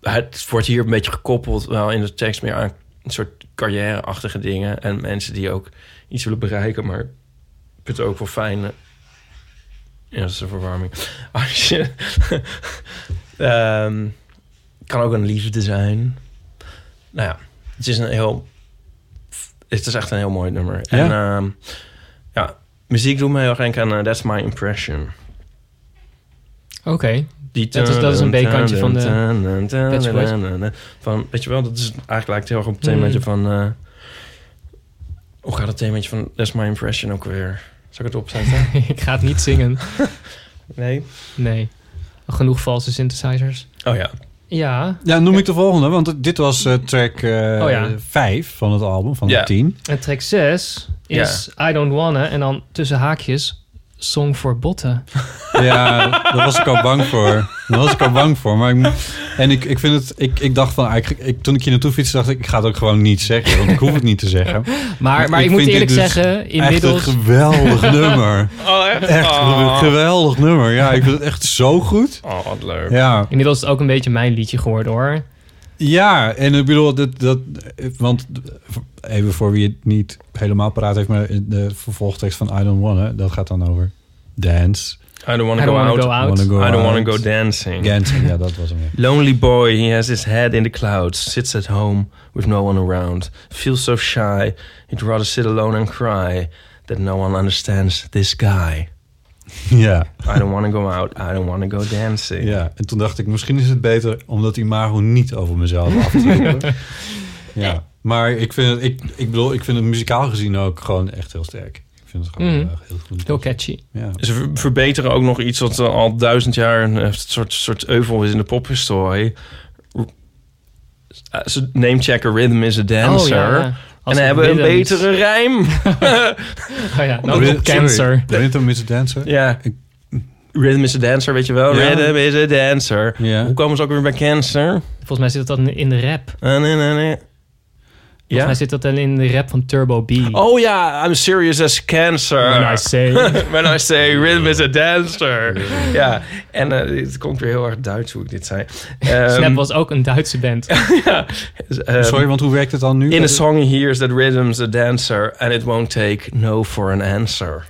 het wordt hier een beetje gekoppeld... wel in de tekst meer aan een soort carrière-achtige dingen. En mensen die ook iets willen bereiken, maar ik vind het ook wel fijn. eh, Ja, dat is een verwarming. Als je. Ehm, kan ook een liefde zijn. Nou ja, het is een heel. Het is echt een heel mooi nummer. En ehm, ja, muziek doet me heel erg aan eh, That's My Impression. Oké. Die Dat is- dat is een B-kantje van de. Van, weet je wel, dat is eigenlijk lijkt heel erg op het themaatje Mm. van... eh, hoe gaat het themaatje van That's My Impression ook weer? Zal ik het opzetten? ik ga het niet zingen. nee? Nee. Genoeg valse synthesizers. Oh ja. Ja. Ja, noem ik de volgende, want dit was eh, track eh Oh ja. 5 van het album, van Ja. de 10. En track 6 is I Don't Wanna. En dan tussen haakjes Song voor Botten. Ja, daar was ik al bang voor. Daar was ik al bang voor. Maar ik, en ik, ik vind het, ik, ik dacht van, eigenlijk, ik, toen ik hier naartoe fietste, dacht ik, ik ga het ook gewoon niet zeggen, want ik hoef het niet te zeggen. Maar, maar ik, ik moet eerlijk dus zeggen, inmiddels... Echt een geweldig nummer. Oh, echt? Echt een geweldig nummer. Ja, ik vind het echt zo goed. Oh, wat leuk. Ja, Inmiddels is het ook een beetje mijn liedje geworden hoor. Ja en ik bedoel, dat, dat, want even voor wie het niet helemaal paraat heeft, maar de vervolgtekst van I Don't Wanna, dat gaat dan over dance. I don't want I to go, don't wanna out. go out. Wanna go I don't want out. to go dancing. Dancing, ja, dat was hem. ja. Lonely boy, he has his head in the clouds, sits at home with no one around, feels so shy, he'd rather sit alone and cry, that no one understands this guy. Ja. I don't want to go out, I don't want to go dancing. Ja, en toen dacht ik, misschien is het beter om dat imago niet over mezelf af te ja, maar ik vind, het, ik, ik bedoel, ik vind het muzikaal gezien ook gewoon echt heel sterk. Ik vind het gewoon Mhm. heel, goed. Heel catchy. Ja. Ze ver- verbeteren ook nog iets wat eh, al duizend jaar een eh, soort, soort euvel is in de pophistorie. Uh, Ze namechecken Rhythm is a Dancer. Oh, ja, ja. En hebben een rhythms. betere rijm. Oh ja, nou Rhythm- op Cancer. sorry, Rhythm is a Dancer? ja. Rhythm is a Dancer, weet je wel? Ja. Rhythm is a Dancer. Ja. Hoe komen ze ook weer bij Cancer? Volgens mij zit dat dan in de rap. Ah, nee, nee, nee. Volgens Ja? mij zit dat dan in de rap van Turbo B. Oh ja, I'm serious as cancer. When I say. When I say rhythm is a dancer. Ja, en eh, het komt weer heel erg Duits hoe ik dit zei. Ehm, Snap was ook een Duitse band. ja, ehm, Sorry, want hoe werkt het dan nu? In a song he hears that rhythm's a dancer and it won't take no for an answer.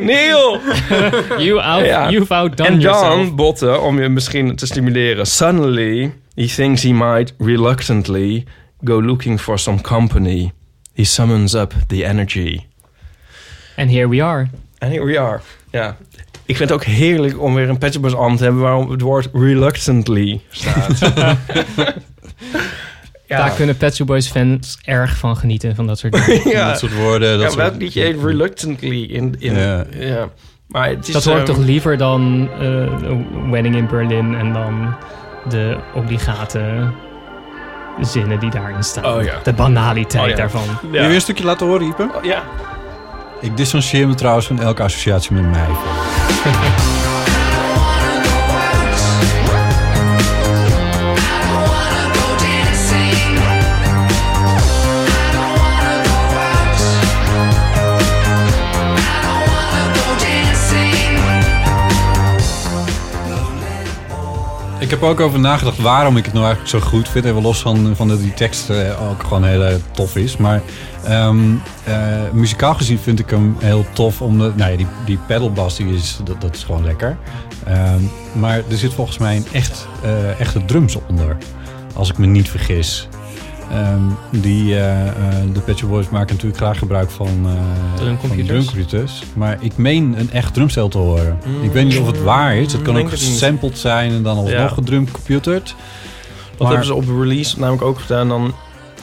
Neil! You out, Ja. You've outdone en yourself. dan, Botten, om je misschien te stimuleren. Suddenly, he thinks he might reluctantly go looking for some company. He summons up the energy. And here we are. And here we are. Ja. Ik vind het ook heerlijk om weer een Boys album te hebben... waarom het woord reluctantly staat. ja. Daar kunnen Pet Shop Boys fans erg van genieten, van dat soort dingen. ja. Dat soort woorden. Dat ja, soort- welk liedje heet reluctantly? In, in, ja. Ja. Maar het is, dat hoor ik ehm, toch liever dan eh, Wedding in Berlin en dan de obligate zinnen die daarin staan. Oh ja. De banaliteit Oh ja. daarvan. Wil je weer een stukje laten horen, Ipe? Oh, ja. Ik dissocieer me trouwens van elke associatie met mij. Ik heb ook over nagedacht waarom ik het nou eigenlijk zo goed vind. Even los van, van dat die tekst eh, ook gewoon heel eh, tof is. Maar eh, muzikaal gezien vind ik hem heel tof. Omdat, nou ja, die, die pedalbass die is, dat, dat is gewoon lekker. Ehm, maar er zit volgens mij een echt, eh, echte drums onder. Als ik me niet vergis. Ehm, die, eh, de Pet Shop Boys maken natuurlijk graag gebruik van, eh Drumcomputers. van drumcomputers. Maar ik meen een echt drumstel te horen. Ik weet niet of het waar is. Het kan ook gesampled zijn en dan alsnog Ja. gedrumcomputerd. Dat hebben ze op de release namelijk ook gedaan. Dan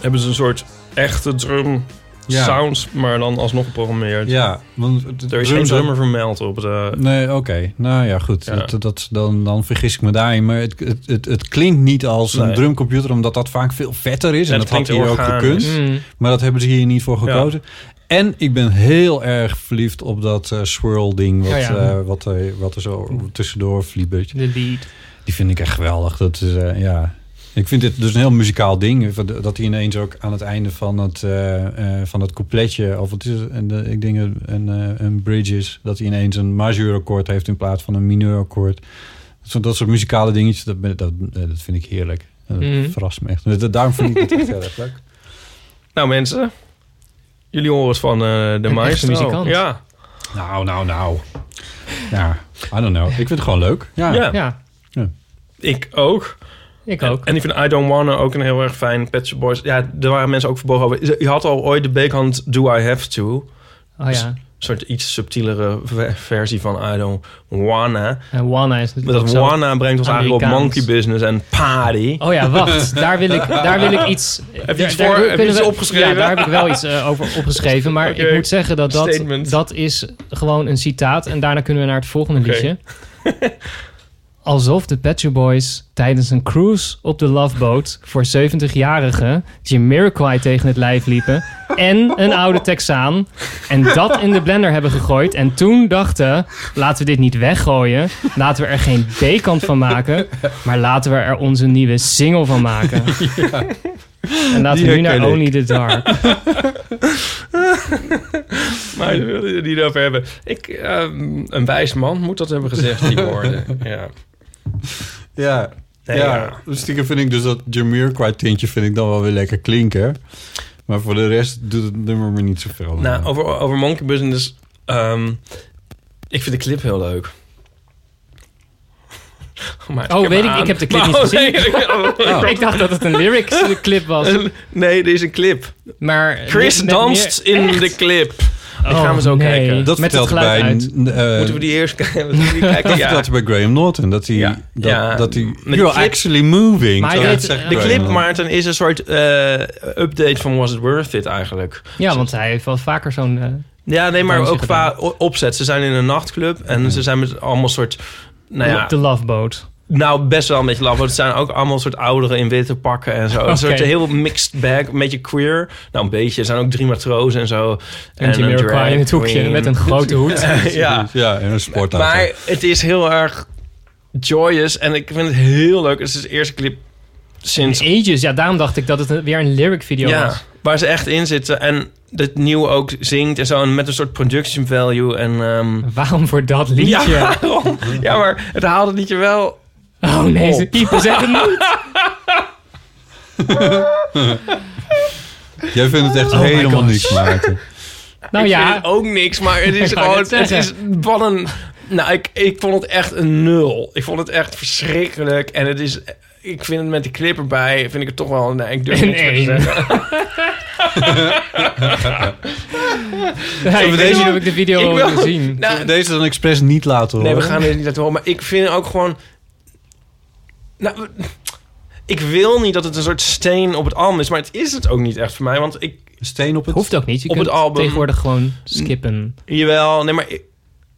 hebben ze een soort echte drum Ja. sounds, maar dan alsnog geprogrammeerd. Ja, want Er is geen drummer vermeld op de... Nee, oké. Nou ja, goed. Ja. Dat, dat, dan, dan vergis ik me daarin. Maar het, het, het, het klinkt niet als een drumcomputer, omdat dat vaak veel vetter is. En, En dat had hier ook gekund. Mm. Maar dat hebben ze hier niet voor Ja. gekozen. En ik ben heel erg verliefd op dat eh, swirl-ding... Wat, Ja, ja. eh, wat, eh, wat er zo tussendoor vliebert. De lead. Die vind ik echt geweldig. Dat is, eh, ja... Ik vind dit dus een heel muzikaal ding. Dat hij ineens ook aan het einde van het, eh, eh, van het coupletje... of het is een, de- ik denk een, een, eh, een bridge is... dat hij ineens een majeurakkoord heeft in plaats van een mineurakkoord. Zo, dat soort muzikale dingetjes, dat, dat, dat vind ik heerlijk. Dat Mhm. verrast me echt. Dat- Daarom vind ik het echt heel erg leuk. Nou mensen, jullie horen het van eh, de maestro. muzikant. Ja. Nou, nou, nou. Ja, I don't know. Ik vind het gewoon leuk. Ja. Ja. Ja, ik ook. Ik ook. en ik vind I Don't Wanna ook een heel erg fijn Pet Shop Boys. Ja, er waren mensen ook verbogen over. Je had al ooit de bekant Do I Have To. Oh ja. Soort iets subtielere ve- versie van I Don't Wanna. En Wanna is natuurlijk dat Wanna brengt ons eigenlijk op. Monkey Business en Party. Oh ja, wacht. Daar wil ik, daar wil ik iets... Heb je iets daar- voor- heb je iets we- opgeschreven? Ja, daar heb ik wel iets eh, over opgeschreven. Maar ik moet zeggen dat dat, Statement. dat is gewoon een citaat. En daarna kunnen we naar het volgende liedje. Alsof de Pet Shop Boys tijdens een cruise op de Love Boat... voor 70-jarigen Jamiroquai tegen het lijf liepen... en een oude Texaan. En dat in de blender hebben gegooid. En toen dachten, laten we dit niet weggooien. Laten we er geen B-kant van maken. Maar laten we er onze nieuwe single van maken. En laten we nu naar ik. Only the Dark. Maar daar wilde je het niet over hebben. Ik, ehm, een wijs man moet dat hebben gezegd, die woorden. Ja. Ja, Nee, ja. ja. Dus stiekem vind ik dus dat Jamiroquai tintje vind ik dan wel weer lekker klinken. Maar voor de rest doet het nummer me niet zoveel. Nou, over, over Monkey Business. ehm, ik vind de clip heel leuk. Maar Oh, weet ik, aan. ik heb de clip Maar- niet oh, gezien. nee, ik- Ik dacht dat het een lyrics clip was. Nee, dit is een clip. Maar Chris danst meer- in Echt? de clip. Ik Oh, ga hem zo nee. kijken. dat met het vertelt bij... uit. eh, Moeten we die eerst kijken? Die dat Ja. vertelt hij bij Graham Norton. Dat hij... Ja. Dat, Ja. dat hij you're clip- actually moving. Maar de Graham clip, Norton. Maarten, is een soort eh, update van Was It Worth It eigenlijk. Ja, want hij heeft wel vaker zo'n... eh, Ja, nee, maar ook qua opzet. Ze zijn in een nachtclub en ze zijn met allemaal soort... Nou ja, de Love Boat. Nou best wel een beetje laf. want Het zijn ook allemaal soort ouderen in witte pakken en zo. Een soort heel mixed bag, een beetje queer. Nou, een beetje. Er zijn ook drie matrozen en zo. En een Jamiroquai drag in het hoekje queen. met een grote hoed. ja, Ja, en een sportauto. maar het is heel erg joyous en ik vind het heel leuk. Het is de eerste clip sinds Ages, ja, daarom dacht ik dat het een- weer een lyric video ja, was. waar ze echt in zitten en het nieuwe ook zingt en zo en met een soort production value en ehm, Waarom voor dat liedje? ja, ja, maar het haalde het liedje wel. Oh nee, Op. ze piepen, zeg het niet. Jij vindt het echt Oh helemaal niks, Maarten. Nou ik ja, vind het ook niks, maar het is gewoon, het is wat een. Nou, ik, ik vond het echt een nul. Ik vond het echt verschrikkelijk en het is. Ik vind het met die clip erbij, vind ik het toch wel. Nee, ik durf Een niks meer te één. zeggen. ja, ik weet deze- niet of ik de video ik wil wil- gezien. Nou, Deze dan expres niet laten horen. Nee, we gaan dit niet laten horen. Maar ik vind ook gewoon... Nou, ik wil niet dat het een soort steen op het album is. Maar het is het ook niet echt voor mij. Want ik... Steen op het... Hoeft ook niet. Je Op kunt het album- tegenwoordig gewoon skippen. Jawel, nee, maar... ik-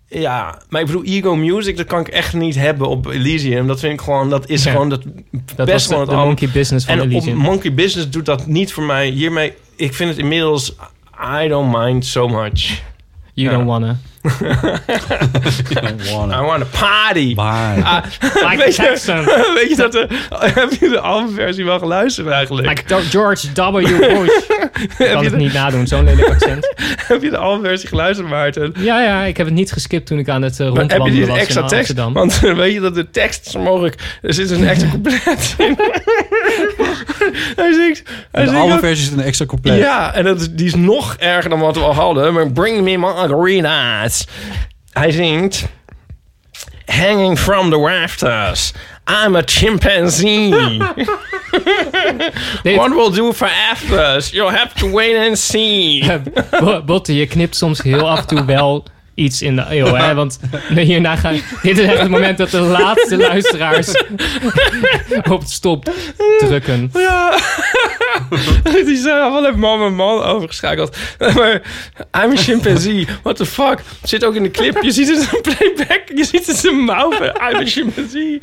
ja, maar ik bedoel, Ego Music, dat kan ik echt niet hebben op Elysium. Dat vind ik gewoon, dat is Ja. gewoon dat Dat best was wel de, het de album. monkey business van En op Elysium. Monkey Business doet dat niet voor mij. Hiermee, ik vind het inmiddels... I don't mind so much. You Ja. don't wanna. I want a party. Maar... Ah, Like weet, je, Jackson. weet je dat de, heb je de albumversie wel geluisterd eigenlijk? Like George W. Bush. Ik kan het de, niet nadoen, zo'n lelijk accent. heb je de albumversie geluisterd, Maarten? Ja, ja, ik heb het niet geskipt toen ik aan het uh, Maar heb je rondwandelen die was extra in tekst? Amsterdam. Want eh, weet je dat de tekst zo mogelijk... Er zit een extra couplet in. hij zingt... Hij de zingt ook- albumversie is een extra compleet. Ja, en dat, is- die is nog erger dan wat we al hadden. Maar Bring Me Margaritas. Hij zingt... Hanging from the rafters. I'm a chimpanzee. What will do for afters? You'll have to wait and see. Bo- Botte, je knipt soms heel af en toe wel iets in de eeuw. Hè? Want hierna gaan... Dit is echt het moment dat de laatste luisteraars op stop drukken. Ja. Die zijn allemaal heeft man man overgeschakeld. Maar I'm a chimpanzee. What the fuck? Zit ook in de clip. Je ziet het in een playback. Je ziet het in zijn mouw. I'm a chimpanzee.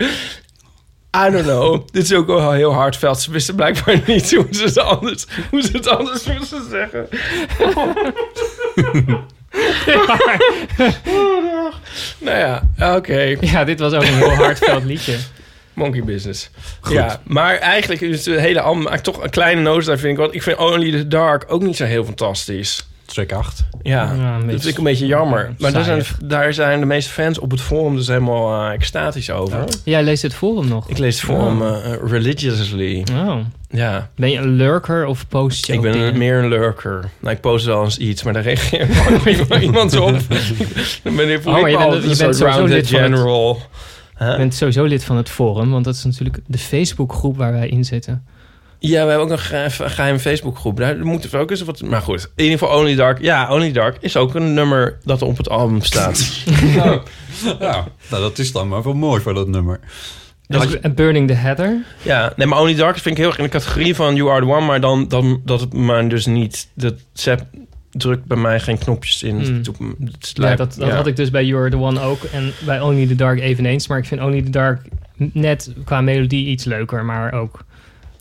I don't know. Dit is ook wel heel hardveld. Ze wisten blijkbaar niet hoe ze het anders, hoe ze het anders moesten zeggen. nou ja, oké. Ja, dit was ook een heel hardveld liedje. Monkey Business. Ja, maar eigenlijk is het hele album eigenlijk toch een kleine noot daar vind ik. Want ik vind Only the Dark ook niet zo heel fantastisch. Track 8. Ja, dat vind ik een beetje jammer. Maar daar zijn, daar zijn de meeste fans op het forum dus helemaal eh, extatisch over. Jij leest het forum nog? Ik lees het forum eh, religiously. Oh. Ja, Ben je een lurker of post je ik ook ben dingen? meer een lurker. Nou, ik post wel eens iets, maar daar reageert iemand op. Dan ben ik, Oh, ik maar je bent- je bent general. Huh? Je bent sowieso lid van het forum, want dat is natuurlijk de Facebookgroep waar wij in zitten. Ja, we hebben ook een ge- een geheime Facebookgroep. Daar moeten we ook eens wat... Maar goed, in ieder geval Only Dark. Ja, Only Dark is ook een nummer dat op het album staat. Ja, nou, dat is dan maar wel mooi voor dat nummer. Dus en Burning the Heather. ja, nee, maar Only Dark vind ik heel erg in de categorie van You Are The One. Maar dan, dan dat het maar dus niet... Dat drukt bij mij geen knopjes in. Hmm. Het Ja, dat, dat ja. had ik dus bij You're the One ook. En bij Only the Dark eveneens. Maar ik vind Only the Dark net qua melodie iets leuker. Maar ook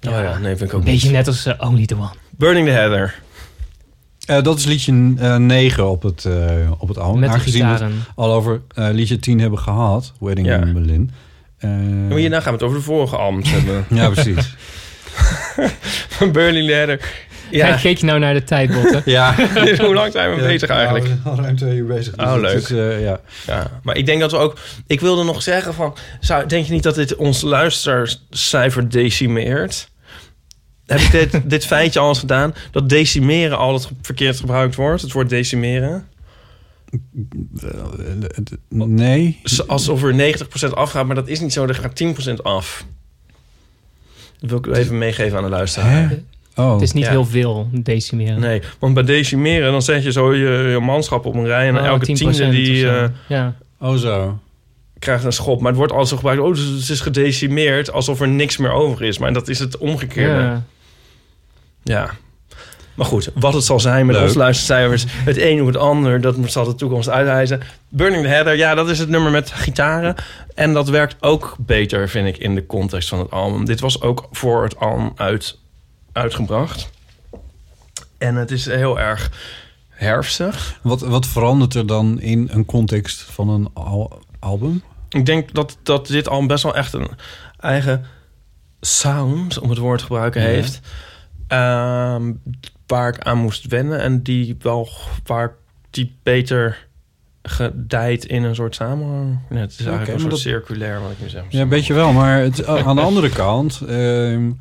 Oh ja, nee, vind ik ook een beetje niet. net als eh, Only the One. Burning the Heather. Eh, dat is liedje 9 op het, eh, op het album. Met de Aangezien we het al over eh, liedje 10 hebben gehad. Wedding Ja. in Berlin. Eh, Maar hierna gaan we het over de vorige albums hebben. ja, precies. Burning the Heather. Ja. Je nou naar de tijdbotten? ja. hoe lang zijn we bezig eigenlijk? Al ruim twee uur bezig. dus Oh, dat leuk. is, eh, ja. Ja, maar ik denk dat we ook... Ik wilde nog zeggen van... Zou, denk je niet dat dit ons luistercijfer decimeert? Heb ik dit, dit feitje al eens gedaan? Dat decimeren altijd verkeerd gebruikt wordt. Het woord decimeren. Nee. Alsof er 90% afgaat, maar dat is niet zo. Er gaat 10% af. Dat wil ik even meegeven aan de luisteraar. Hè? Oh. Het is niet Ja. heel veel decimeren. Nee, want bij decimeren... dan zet je zo je, je manschap op een rij... en Oh, elke 10% tiende die... eh, ja. oh, zo. krijgt een schop. Maar het wordt altijd zo gebruikt. Oh, dus het is gedecimeerd alsof er niks meer over is. Maar dat is het omgekeerde. Ja. Ja. Maar goed, wat het zal zijn met Leuk. onze luistercijfers. Het een of het ander, dat zal de toekomst uitwijzen. Burning the Heather, ja, dat is het nummer met gitaren. En dat werkt ook beter, vind ik, in de context van het album. Dit was ook voor het album uit, uitgebracht. En het is heel erg herfstig. Wat, wat verandert er dan in een context van een al- album? Ik denk dat, dat dit album best wel echt een eigen sound, om het woord te gebruiken, Ja. heeft. Ehm, waar ik aan moest wennen en die wel waar die beter gedijt in een soort samenhang. Nee, het is eigenlijk een soort circulair wat ik nu zeg. Ja, een beetje wel. Maar het, aan de andere kant ehm,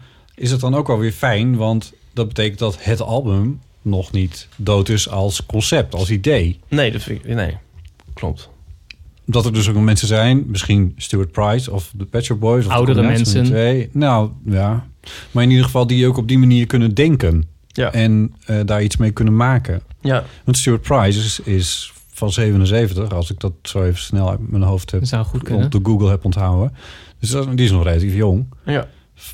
is het dan ook wel weer fijn. Want dat betekent dat het album nog niet dood is als concept, als idee. Nee, dat vind ik, nee, klopt. Dat er dus ook mensen zijn, misschien Stuart Price of de Shop Boys. Of de Oudere mensen. Twee. Nou, ja. Maar in ieder geval die ook op die manier kunnen denken. Ja. En eh, daar iets mee kunnen maken. Ja, Want Stuart Price is, is van 77, als ik dat zo even snel uit mijn hoofd heb Dat zou goed kunnen. op de Google heb onthouden. Dus dat, die is nog relatief jong. ja.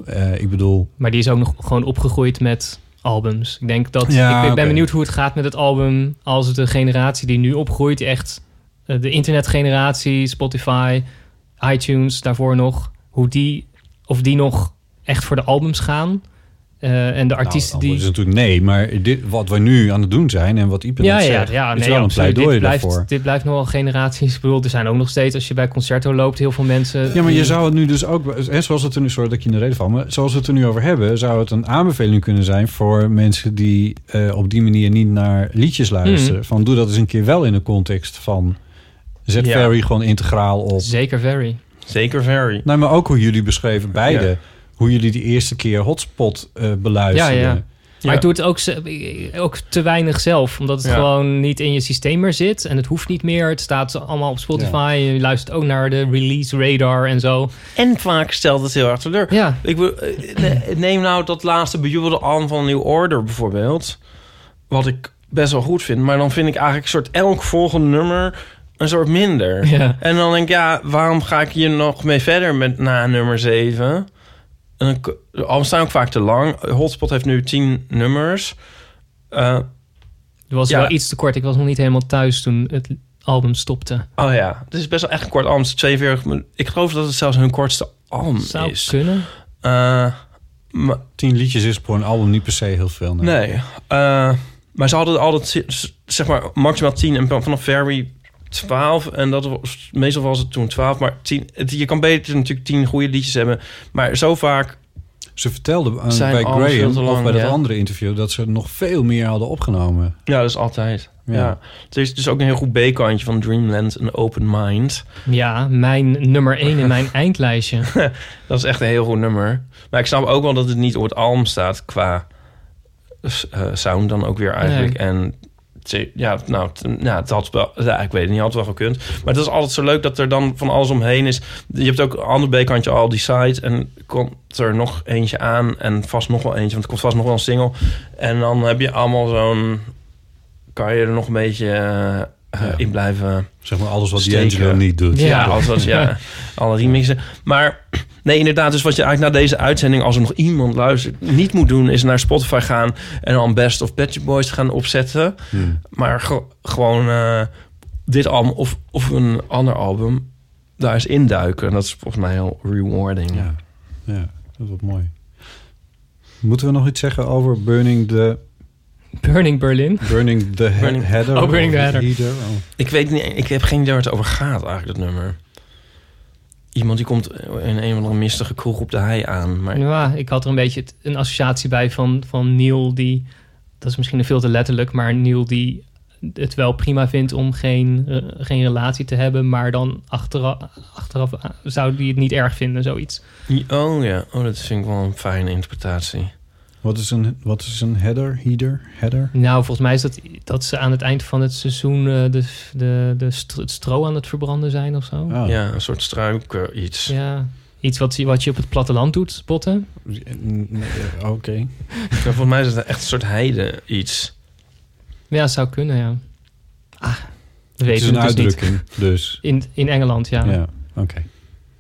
Eh, ik bedoel, Maar die is ook nog gewoon opgegroeid met albums. Ik denk dat... Ja, ik ben, benieuwd hoe het gaat met het album... als de generatie die nu opgroeit echt... eh, de internetgeneratie, Spotify, iTunes, daarvoor nog... hoe die... of die nog echt voor de albums gaan... Eh, en de artiesten nou, die... dat is natuurlijk nee, maar dit, wat we nu aan het doen zijn en wat Ipe Ja, net ja, zegt, ja, is nee, wel een pleidooi dit daarvoor. blijft, dit blijft nog wel generaties. Ik bedoel, er zijn ook nog steeds, als je bij Concerto loopt, heel veel mensen... Ja, maar je die- zou het nu dus ook, hè, zoals het er nu, sorry dat ik je in de reden val, maar zoals we het er nu over hebben, zou het een aanbeveling kunnen zijn voor mensen die eh, op die manier niet naar liedjes luisteren. Mhm. Van doe dat eens een keer wel in de context van zet Ja. Ferry gewoon integraal op. Zeker very. zeker very. Nou, maar ook hoe jullie beschreven, beide. Ja. Hoe jullie die eerste keer Hotspot eh beluisterden. Ja, ja. Maar ik doe het ook, ook te weinig zelf. Omdat het Ja. gewoon niet in je systeem meer zit. En het hoeft niet meer. Het staat allemaal op Spotify. Je luistert ook naar de release radar en zo. En vaak stelt het heel erg teleur. Ja, Ik wil, eh, ne- neem nou dat laatste bejubelde album van New Order bijvoorbeeld. Wat ik best wel goed vind. Maar dan vind ik eigenlijk een soort elk volgende nummer een soort minder. Ja. En dan denk ik, ja, waarom ga ik hier nog mee verder met na nummer 7? En de albums staan ook vaak te lang. Hotspot heeft nu 10 nummers. Eh, Het was Ja. wel iets te kort. Ik was nog niet helemaal thuis toen het album stopte. oh ja, het is best wel echt een kort album. Het is 42 minuten. Ik geloof dat het zelfs hun kortste album Zou is. kunnen. Eh, maar, Tien liedjes is voor een album niet per se heel veel. Nee. nee. Eh, maar ze hadden altijd zeg maar maximaal 10 en vanaf Very 12. En dat was, meestal was het toen 12. Maar 10, het- je kan beter natuurlijk 10 goede liedjes hebben. Maar zo vaak Ze vertelde aan, Zijn bij Graham, of bij dat ja. andere interview, dat ze nog veel meer hadden opgenomen. Ja, dat is altijd. Ja. Ja. Er is dus ook een heel goed B-kantje van Dreamland, een open mind. Ja, mijn nummer 1 in mijn eindlijstje. Dat is echt een heel goed nummer. Maar ik snap ook wel dat het niet op het album staat qua eh, sound dan ook weer eigenlijk. En het- ja, nou, ja, het had wel, ja, ik weet het niet, had wel gekund. Maar het is altijd zo leuk dat er dan van alles omheen is. Je hebt ook een ander B-kantje al, die side. En komt er nog eentje aan en vast nog wel eentje, want er komt vast nog wel een single. En dan heb je allemaal zo'n, kan je er nog een beetje eh, Ja. in blijven Zeg maar alles wat Steken. D'Angelo niet doet. Ja. ja, als was, ja, alle remixen. Maar nee, inderdaad, dus wat je eigenlijk na deze uitzending, als er nog iemand luistert, niet moet doen, is naar Spotify gaan en dan Best of Pet Shop Boys gaan opzetten. Hmm. Maar ge- gewoon eh, dit album of, of een ander album, daar eens induiken. Dat is volgens mij heel rewarding. Ja, ja, dat wordt mooi. Moeten we nog iets zeggen over Burning the, Burning Berlin. burning the he- Burning- Header? Oh, Burning the Header. Oh. Ik weet niet, ik heb geen idee waar het over gaat eigenlijk, dat nummer. Iemand die komt in een of andere mistige kroeg op de hei aan. Maar Ja, ik had er een beetje een associatie bij van, van Neil die... Dat is misschien veel te letterlijk, maar Neil die het wel prima vindt om geen, eh, geen relatie te hebben, maar dan achteraf, achteraf eh, zou die het niet erg vinden, zoiets. Oh ja, oh, dat vind ik wel een fijne interpretatie. Wat is een, wat is een header? Header? Header? Nou, volgens mij is dat dat ze aan het eind van het seizoen eh, de, de, de stro- het stro aan het verbranden zijn of zo. Oh. Ja, een soort struik eh, iets. Ja, iets wat, je- wat je op het platteland doet, botten. Eh, Oké. Ja, volgens mij is het echt een soort heide iets. Ja, zou kunnen, ja. Ah, we Het is een het dus niet. uitdrukking, dus. In, in Engeland, ja. Ja, oké.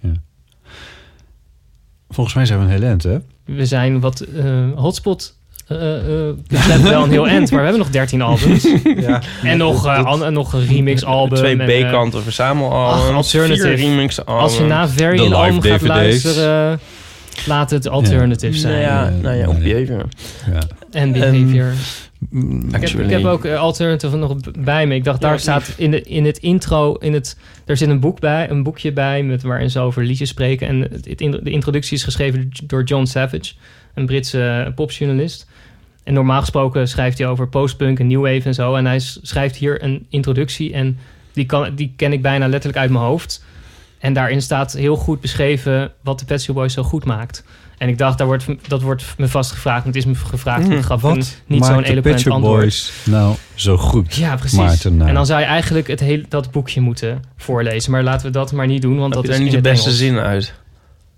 Ja. Volgens mij zijn we een heel eind, hè? We zijn wat eh, hotspot eh, eh, betreft wel een heel end, maar we hebben nog 13 albums. Ja. en nog, eh, an- en nog een remix album. Twee en, B-kanten verzamelalbums. alternative. Vier remix albums. Als je na Very een live album gaat DVD's. luisteren, laat het alternative Nou zijn. ja, nou ja, op Nee. behavior. ja. En behavior. Mm, Ik heb, ik heb ook eh, Alternative nog bij me. Ik dacht, daar staat in, de, in het intro, in het, er zit een, boek bij, een boekje bij met, waarin ze over liedjes spreken. En het, het in- de introductie is geschreven door John Savage, een Britse popjournalist. En normaal gesproken schrijft hij over postpunk en new wave en zo. En hij schrijft hier een introductie en die, kan, die ken ik bijna letterlijk uit mijn hoofd. En daarin staat heel goed beschreven wat de Pet Shop Boys zo goed maakt. En ik dacht, daar wordt, dat wordt me vast gevraagd. Het is me gevraagd. Hmm, ik gaf Wat niet zo'n eloquent antwoord. Boys nou zo goed? Ja, precies. Maarten, nou. En dan zou je eigenlijk het hele, dat boekje moeten voorlezen. Maar laten we dat maar niet doen, want Heb dat je is niet de beste Engels. zin uit?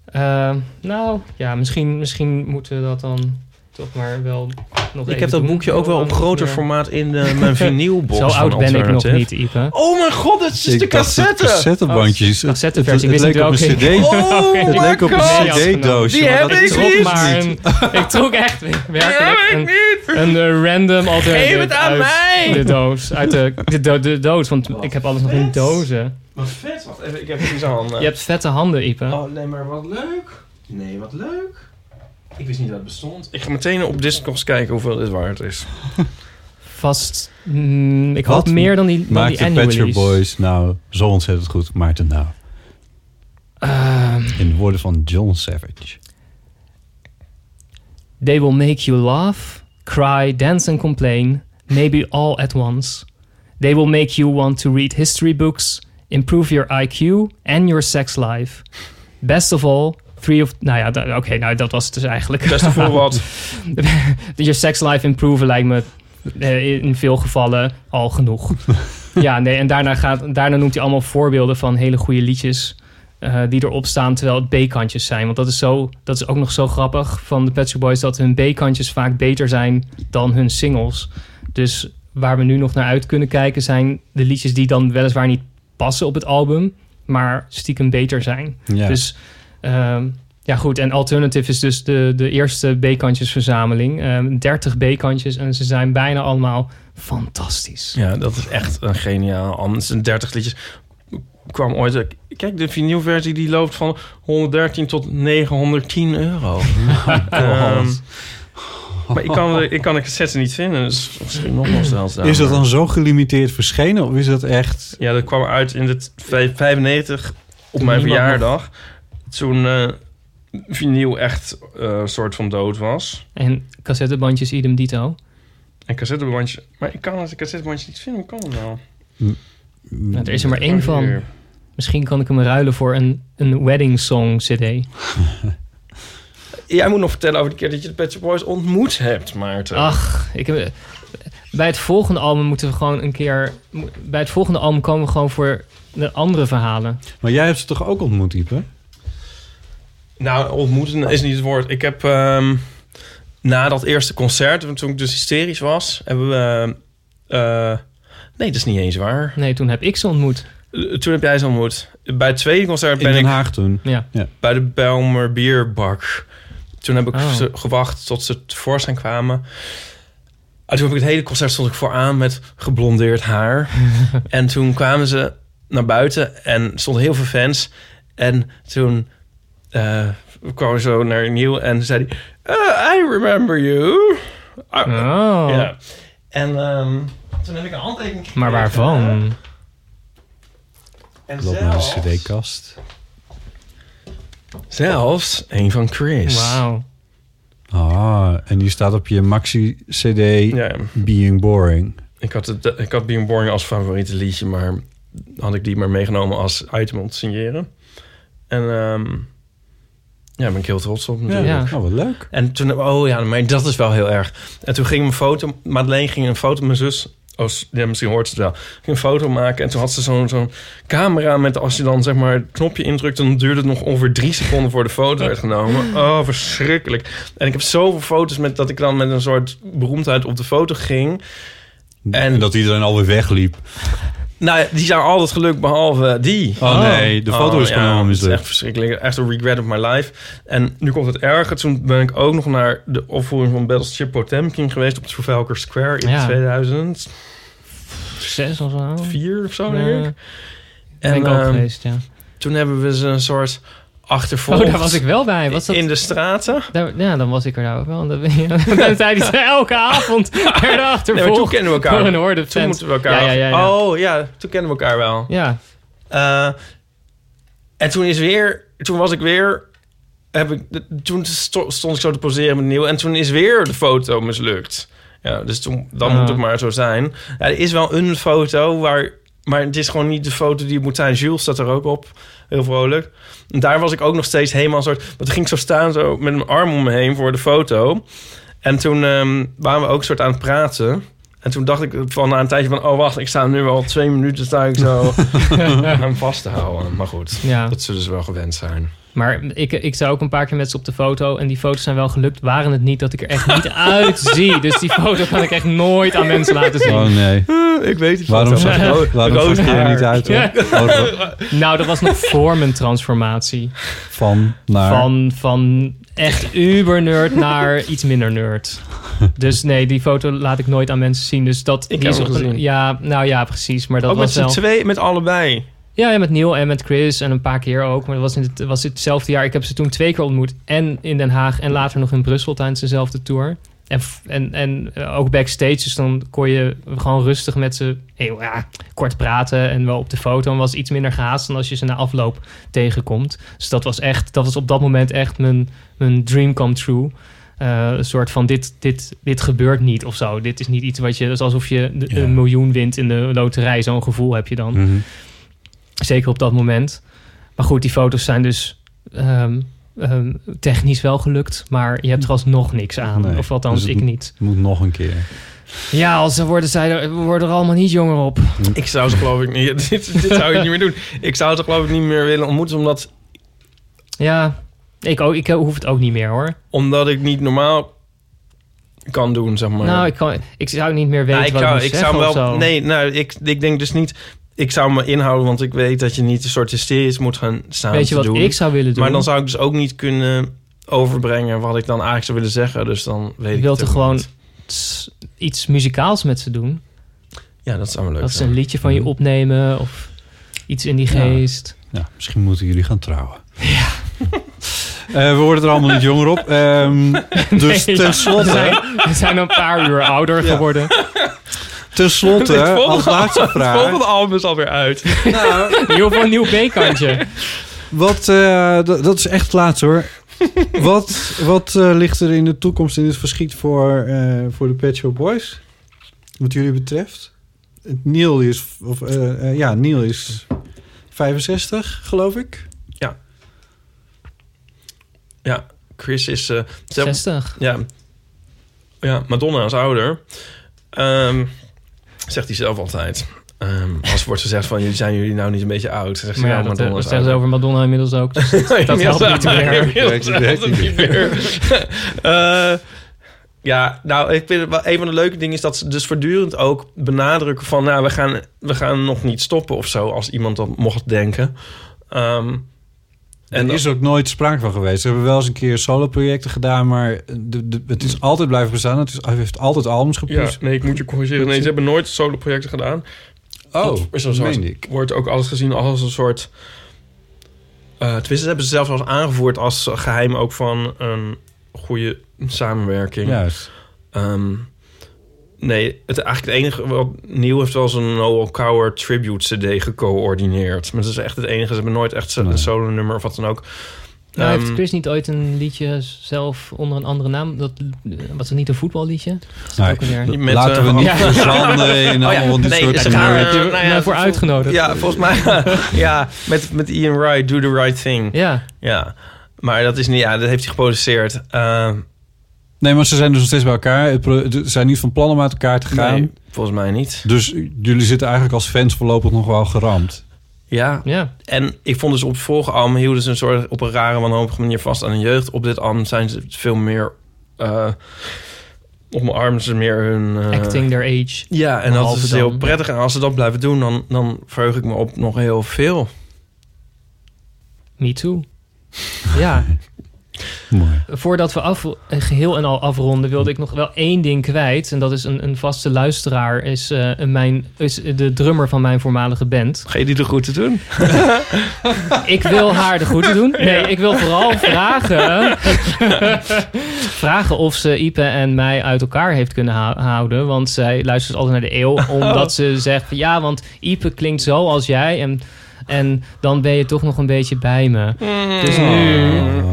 Eh, nou, ja, misschien, misschien moeten we dat dan toch maar wel nog Ik even heb dat doen. boekje ook wel op groter formaat in de, mijn vinylbox Zo oud ben ik nog niet, Ipe. Oh mijn god, het is de Ik cassette! cassettebandjes. Oh, cassetteversie. Het, Ik het, leek op een cd. Oh het leek op een cd-doosje. Die maar heb dat ik niet. maar een, ik trok echt werkelijk een, eh, random alternative Geef het aan uit mij! de doos. Uit de, de, do- de doos, want ik heb alles nog in dozen. Wat vet, wacht even, ik heb iets aan handen. Je hebt vette handen, Ipe. Oh nee, maar wat leuk. Nee, wat leuk. Ik wist niet dat het bestond. Ik ga meteen op Discogs kijken hoeveel dit waard is. Vast, mm, ik Wat hoop meer dan die, dan Maakt die de annual Pet Shop release. Boys nou zo ontzettend goed? Maarten nou. Ehm, In de woorden van John Savage. they will make you laugh, cry, dance and complain, maybe all at once. They will make you want to read history books, improve your IQ and your sex life. Best of all, three of... Nou ja, oké, nou dat was het dus eigenlijk. Best voor wat. je sex life improven lijkt me eh, in veel gevallen al genoeg. ja, nee, en daarna, gaat, daarna noemt hij allemaal voorbeelden van hele goede liedjes eh, die erop staan terwijl het B-kantjes zijn. Want dat is, zo, dat is ook nog zo grappig van de Pet Shop Boys dat hun B-kantjes vaak beter zijn dan hun singles. Dus waar we nu nog naar uit kunnen kijken... zijn de liedjes die dan weliswaar niet passen op het album... maar stiekem beter zijn. Ja. Dus ehm, ja goed, en Alternative is dus de, de eerste B-kantjesverzameling. Ehm 30 B-kantjes en ze zijn bijna allemaal fantastisch. Ja, dat is echt een geniaal. Anders een 30 liedjes kwam ooit... Kijk, de vinylversie die loopt van 113 tot 910 euro. Ehm, maar ik kan, de, ik kan de cassettes niet vinden, dus misschien nog wel Is dat dan zo gelimiteerd verschenen of is dat echt... Ja, dat kwam uit in de t- vijf- 95 op mijn verjaardag. Toen eh vinyl echt eh soort van dood was. En cassettebandjes idem dito. En cassettebandje... Maar ik kan het cassettebandje niet vinden. Hoe kan het nou? Nou, er is er maar één van. Misschien kan ik hem ruilen voor een, een wedding song cd. Jij moet nog vertellen over de keer dat je de Pet Shop Boys ontmoet hebt, Maarten. Ach, ik heb, bij het volgende album moeten we gewoon een keer... Bij het volgende album komen we gewoon voor de andere verhalen. Maar jij hebt ze toch ook ontmoet, Ipe? Nou, ontmoeten is niet het woord. Ik heb ehm, na dat eerste concert, toen ik dus hysterisch was, hebben we... eh, nee, dat is niet eens waar. Nee, toen heb ik ze ontmoet. Eh, Toen heb jij ze ontmoet. Bij het tweede concert In ben Den ik Haag toen. Ja. bij de Belmer Bierbak. Toen heb ik Oh. ze gewacht tot ze tevoorschijn kwamen. En toen heb ik het hele concert stond ik vooraan met geblondeerd haar. en toen kwamen ze naar buiten en stonden heel veel fans. En toen eh kwam we zo naar Nieuw en zei hij... "Uh, I remember you. Ah, Oh. Ja. En ehm, toen heb ik een handtekening gekregen. Maar waarvan? En Loop naar de zelfs, cd-kast. zelfs een van Chris. Wauw. Ah, en die staat op je maxi-cd Ja, Being Boring. ik had, het, ik had Being Boring als favoriete liedje, maar had ik die maar meegenomen als item om te signeren. En ehm ja, daar ben ik heel trots op natuurlijk. Ja. Oh, wat leuk. En toen, oh ja, maar dat is wel heel erg. En toen ging mijn foto, Madeleine ging een foto, mijn zus, oh, ja, misschien hoort ze het wel, ging een foto maken. En toen had ze zo'n zo'n camera met, als je dan zeg maar het knopje indrukt, dan duurde het nog ongeveer drie seconden voor de foto werd genomen. Oh, verschrikkelijk. En ik heb zoveel foto's met dat ik dan met een soort beroemdheid op de foto ging. En, dat iedereen alweer wegliep. Nou, ja, die zijn altijd gelukt, behalve die. Oh, nee, de foto is gewoon is mislukt. echt verschrikkelijk. Echt een regret of my life. En nu komt het erger. Toen ben ik ook nog naar de opvoering van Battleship Potemkin geweest... op het Trafalgar Square in Ja. 2004 Zes of zo? of zo, Ja. denk ik. Ben ik ook ehm, geweest, ja. toen hebben we ze een soort achtervolgd... Oh, daar was ik wel bij. Was dat... In de straten. Daar- ja, dan was ik er nou ook wel. Dat, dan zei hij elke avond werden Nee, maar achtervolgd. toen kennen we elkaar. Een Toen moeten we elkaar... Ja, ja, ja. Oh, ja. Toen kennen we elkaar wel. Ja, Eh, en toen is weer, toen was ik weer, heb ik, toen sto- stond ik zo te poseren met nieuw en toen is weer de foto mislukt. Ja, dus toen, dan Ah. moet het maar zo zijn. Ja, er is wel een foto waar, maar het is gewoon niet de foto die het moet zijn. Jules staat er ook op, heel vrolijk. En daar was ik ook nog steeds helemaal soort, want toen ging ik zo staan zo met mijn arm om me heen voor de foto. En toen ehm, waren we ook soort aan het praten. En toen dacht ik van na een tijdje van... oh, wacht, ik sta nu al twee minuten sta ik zo aan hem vast te houden. Maar goed, ja. dat zullen ze wel gewend zijn. Maar ik, ik sta ook een paar keer met ze op de foto. En die foto's zijn wel gelukt. Waren het niet dat ik er echt niet uitzie. Dus die foto kan ik echt nooit aan mensen laten zien. Oh nee. ik weet het Waarom zag je waarom zag je er niet uit? hoor? Ja. Oh, Nou, dat was nog voor mijn transformatie. Van naar... Van, van echt uber nerd naar iets minder nerd. Dus nee, die foto laat ik nooit aan mensen zien. Dus dat Ik die heb is. Ja, nou ja, precies. Maar dat Ook met was z'n wel. twee, met allebei. Ja, ja, met Neil en met Chris en een paar keer ook. Maar dat was in het, was hetzelfde jaar. Ik heb ze toen twee keer ontmoet. En in Den Haag en later nog in Brussel tijdens dezelfde tour. En, en, en eh, ook backstage. Dus dan kon je gewoon rustig met ze ja, kort praten. En wel op de foto. En was iets minder gehaast dan als je ze na afloop tegenkomt. Dus dat was echt, dat was op dat moment echt mijn, mijn dream come true. Eh, een soort van dit, dit, dit gebeurt niet of zo. Dit is niet iets wat je... Is alsof je de- Ja. een miljoen wint in de loterij. Zo'n gevoel heb je dan. Mhm. Zeker op dat moment. Maar goed, die foto's zijn dus ehm, ehm, technisch wel gelukt. Maar je hebt er alsnog niks aan. Nee, of althans, dus ik niet. Moet nog een keer. Ja, als ze worden, zij er, we worden er allemaal niet jonger op. Ik zou ze geloof ik niet... Dit, dit zou ik niet meer doen. Ik zou ze geloof ik niet meer willen ontmoeten... omdat, Ja, ik, ook, ik hoef het ook niet meer hoor. omdat ik niet normaal kan doen, zeg maar. Nou, ik, kan, ik zou niet meer weten Nou, ik wat zou, ik zou wel. of zo. Nee, nou, ik, ik denk dus niet. Ik zou me inhouden, want ik weet dat je niet een soort hysterisch moet gaan staan. Weet je wat doen. ik zou willen doen? Maar dan zou ik dus ook niet kunnen overbrengen wat ik dan eigenlijk zou willen zeggen. Dus dan weet Je ik wilt er gewoon iets muzikaals met ze doen. Ja, dat zou wel leuk Dat is zijn. een liedje van je Mhm. opnemen of iets in die geest. Ja, misschien moeten jullie gaan trouwen. Ja. we worden er allemaal niet jonger op. Ehm, dus tenslotte, We zijn, we zijn een paar uur ouder Ja. geworden. Het volgende als laatste al- vraag. Het volgende album is alweer uit. Nou, In ieder geval een nieuw B-kantje. Wat, eh, d- dat is echt laatste hoor. wat wat eh, ligt er in de toekomst in het verschiet voor, eh, voor de Pet Shop Boys? Wat jullie betreft? Neil is, of, ja, Neil is 65, geloof ik. Ja, Chris is... eh, zelf- 60. Ja. Ja, Madonna is ouder. Ehm, zegt hij zelf altijd. Ehm, als wordt gezegd van, jullie zijn jullie nou niet een beetje oud? Zegt hij, ja, dat, eh, Madonna dat is zeggen ze over Madonna inmiddels ook. Dus dat helpt niet meer. inmiddels helpt het niet meer. Eh, ja, nou, ik vind het wel een van de leuke dingen is dat ze dus voortdurend ook benadrukken van, nou, we gaan, we gaan nog niet stoppen of zo, als iemand dat mocht denken. Ehm, En er is ook nooit sprake van geweest. Ze hebben wel eens een keer solo-projecten gedaan, maar de, de, het is altijd blijven bestaan. Het is, hij heeft altijd albums ja, gepusht. nee, ik moet je corrigeren. Nee, ze hebben nooit solo-projecten gedaan. oh, Dat is een soort, ik. wordt ook alles gezien als een soort... eh tenminste, dat hebben ze zelfs eens aangevoerd als geheim ook van een goede samenwerking. Juist. Ehm, nee, het, eigenlijk het enige wat nieuw heeft wel zo'n Noel Coward tribute CD gecoördineerd. Maar dat is echt het enige. Ze hebben nooit echt Nee. een solo nummer of wat dan ook. Nou, Ehm, heeft Chris niet ooit een liedje zelf onder een andere naam? Dat, was het niet een voetballiedje? Nee. ook alweer. met, Laten we eh, niet ja. verzanden in Oh ja, allemaal dit nee, soort eh, Heb je nou ja, mij voor uitgenodigd? Ja, volgens mij. ja, met, met Ian Wright, Do the Right Thing. Ja, Ja, maar dat is niet. Ja, dat heeft hij geproduceerd. Ehm, Nee, maar ze zijn dus nog steeds bij elkaar. Het Ze zijn niet van plan om uit elkaar te gaan. nee, volgens mij niet. Dus jullie zitten eigenlijk als fans voorlopig nog wel geramd. Ja, ja. en ik vond dus op het vorige album hielden ze een soort op een rare wanhopige manier vast aan hun jeugd. Op dit album zijn ze veel meer. eh omarmen ze meer hun. eh, Acting their age. Ja, en dat is heel prettig. En als ze dat blijven doen, dan, dan verheug ik me op nog heel veel. Me too. Ja, Mooi. voordat we af, eh, geheel en al afronden, wilde ik nog wel één ding kwijt. En dat is een, een vaste luisteraar, is, eh, mijn, is de drummer van mijn voormalige band. Ga je die de groeten doen? Ik wil haar de groeten doen. Nee, ik wil vooral vragen... vragen of ze Ipe en mij uit elkaar heeft kunnen hou- houden. Want zij luistert altijd naar de eeuw. Omdat ze zegt, ja, want Ipe klinkt zo als jij. En, en dan ben je toch nog een beetje bij me. Dus nu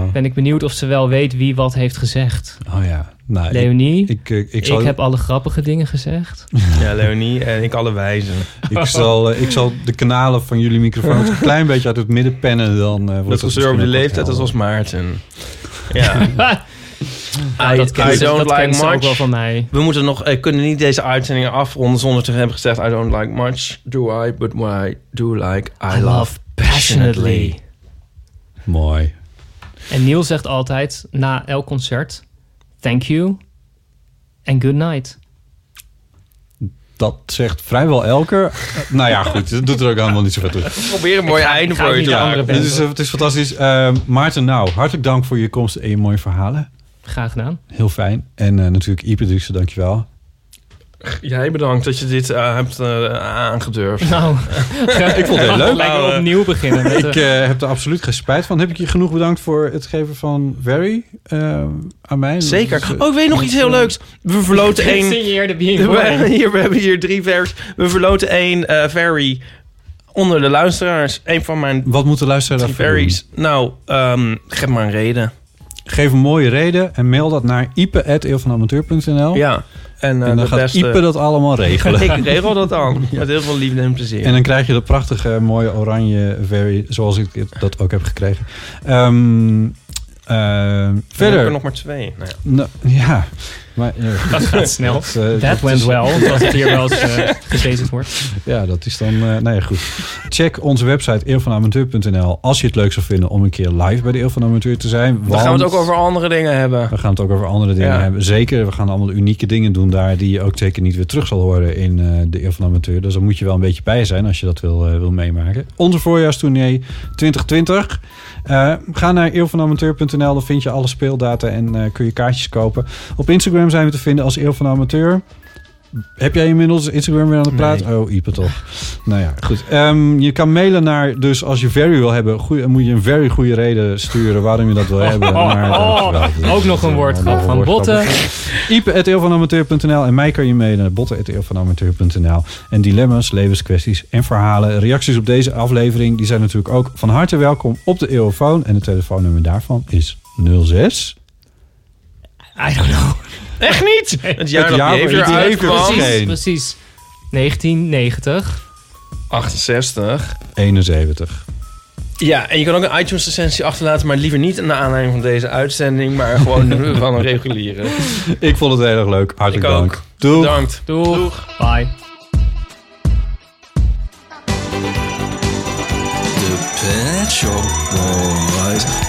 Oh, ben ik benieuwd of ze wel weet wie wat heeft gezegd. oh ja. Nou, Leonie, ik, ik, eh, ik, zal, heb alle grappige dingen gezegd. Ja, Leonie en ik alle wijzen. ik, zal, eh, ik zal de kanalen van jullie microfoons een klein beetje uit het midden pennen. Dan, eh, wordt Dat gezeur over de leeftijd, dat was Maarten. Ja. I- dat kent I ze- don't dat like kent ze ook much. wel van mij. We moeten nog, eh, kunnen niet deze uitzendingen afronden zonder te hebben gezegd... I don't like much, do I, but what I do like, I, love passionately. Mooi. En Neil zegt altijd na elk concert: Thank you en good night. Dat zegt vrijwel elke. Nou ja, goed. Dat doet er ook allemaal niet zoveel toe. Probeer een mooi einde voor je te maken. Het is, eh, het is fantastisch. Eh, Maarten, nou, hartelijk dank voor je komst en je mooie verhalen. Graag gedaan. Heel fijn. En eh, natuurlijk Ipe Driessen, dankjewel. Jij bedankt dat je dit eh, hebt eh, aangedurfd. Nou, Ik vond het heel leuk. Lekker Nou, eh, opnieuw beginnen. Met, Ik heb er absoluut geen spijt van. Heb ik je genoeg bedankt voor het geven van Very eh, aan mij? Zeker. Dus, Oh, ik weet nog iets heel leuks. We verloten één... We hier, we hebben hier drie vers. We verloten één eh ferry onder de luisteraars. Een van mijn Wat moet de luisteraar drie daarvoor. Nou, ehm, geef maar een reden. Geef een mooie reden en mail dat naar ipe.eeuwvanamateur.nl. Ja. En, eh, En dan gaat beste... Ipe dat allemaal regelen. Ik regel dat dan. Met heel veel liefde en plezier. En dan krijg je dat prachtige, mooie oranje Very, zoals ik dat ook heb gekregen. Ehm, eh, verder. er nog maar twee. Nou ja. Nou, ja. Maar, ja, Dat gaat snel. Dat, eh, That dat went is- well, als het hier wel eens uh, wordt. Ja, dat is dan... eh nou ja, goed. Check onze website eeuwvanamateur.nl als je het leuk zou vinden om een keer live bij de Eeuw van de Amateur te zijn. Dan gaan we het ook over andere dingen hebben. We gaan het ook over andere dingen Ja. hebben. Zeker, we gaan allemaal unieke dingen doen daar... die je ook zeker niet weer terug zal horen in eh, de Eeuw van de Amateur. Dus daar moet je wel een beetje bij zijn als je dat wil, eh, wil meemaken. Onze voorjaarstournee 2020. Eh, ga naar eeuwvanamateur.nl, daar vind je alle speeldata en eh, kun je kaartjes kopen. Op Instagram zijn we te vinden als Eeuw van Amateur. Heb jij inmiddels Instagram weer aan het praten? Oh, Ipe toch. nou ja, goed. Ehm, je kan mailen naar, dus als je very wil hebben, goeie, moet je een very goede reden sturen waarom je dat wil hebben. Maar, Oh, ook nog een een van woordgrap. Botten. Ipe.eeuwvanamateur.nl en mij kan je mailen naar botten.eeuwvanamateur.nl En dilemma's, levenskwesties en verhalen. Reacties op deze aflevering die zijn natuurlijk ook van harte welkom op de Eeuwfoon. En het telefoonnummer daarvan is 06... I don't know. Echt niet? Het jaar Het. Precies, precies. 1990. 68. 71. Ja, en je kan ook een iTunes recensie achterlaten, maar liever niet naar aanleiding van deze uitzending, maar gewoon van een reguliere. Ik vond het heel erg leuk. Hartelijk Ik ook. dank. Doeg. Bedankt. Doeg. Bye. The Pet Shop Boys.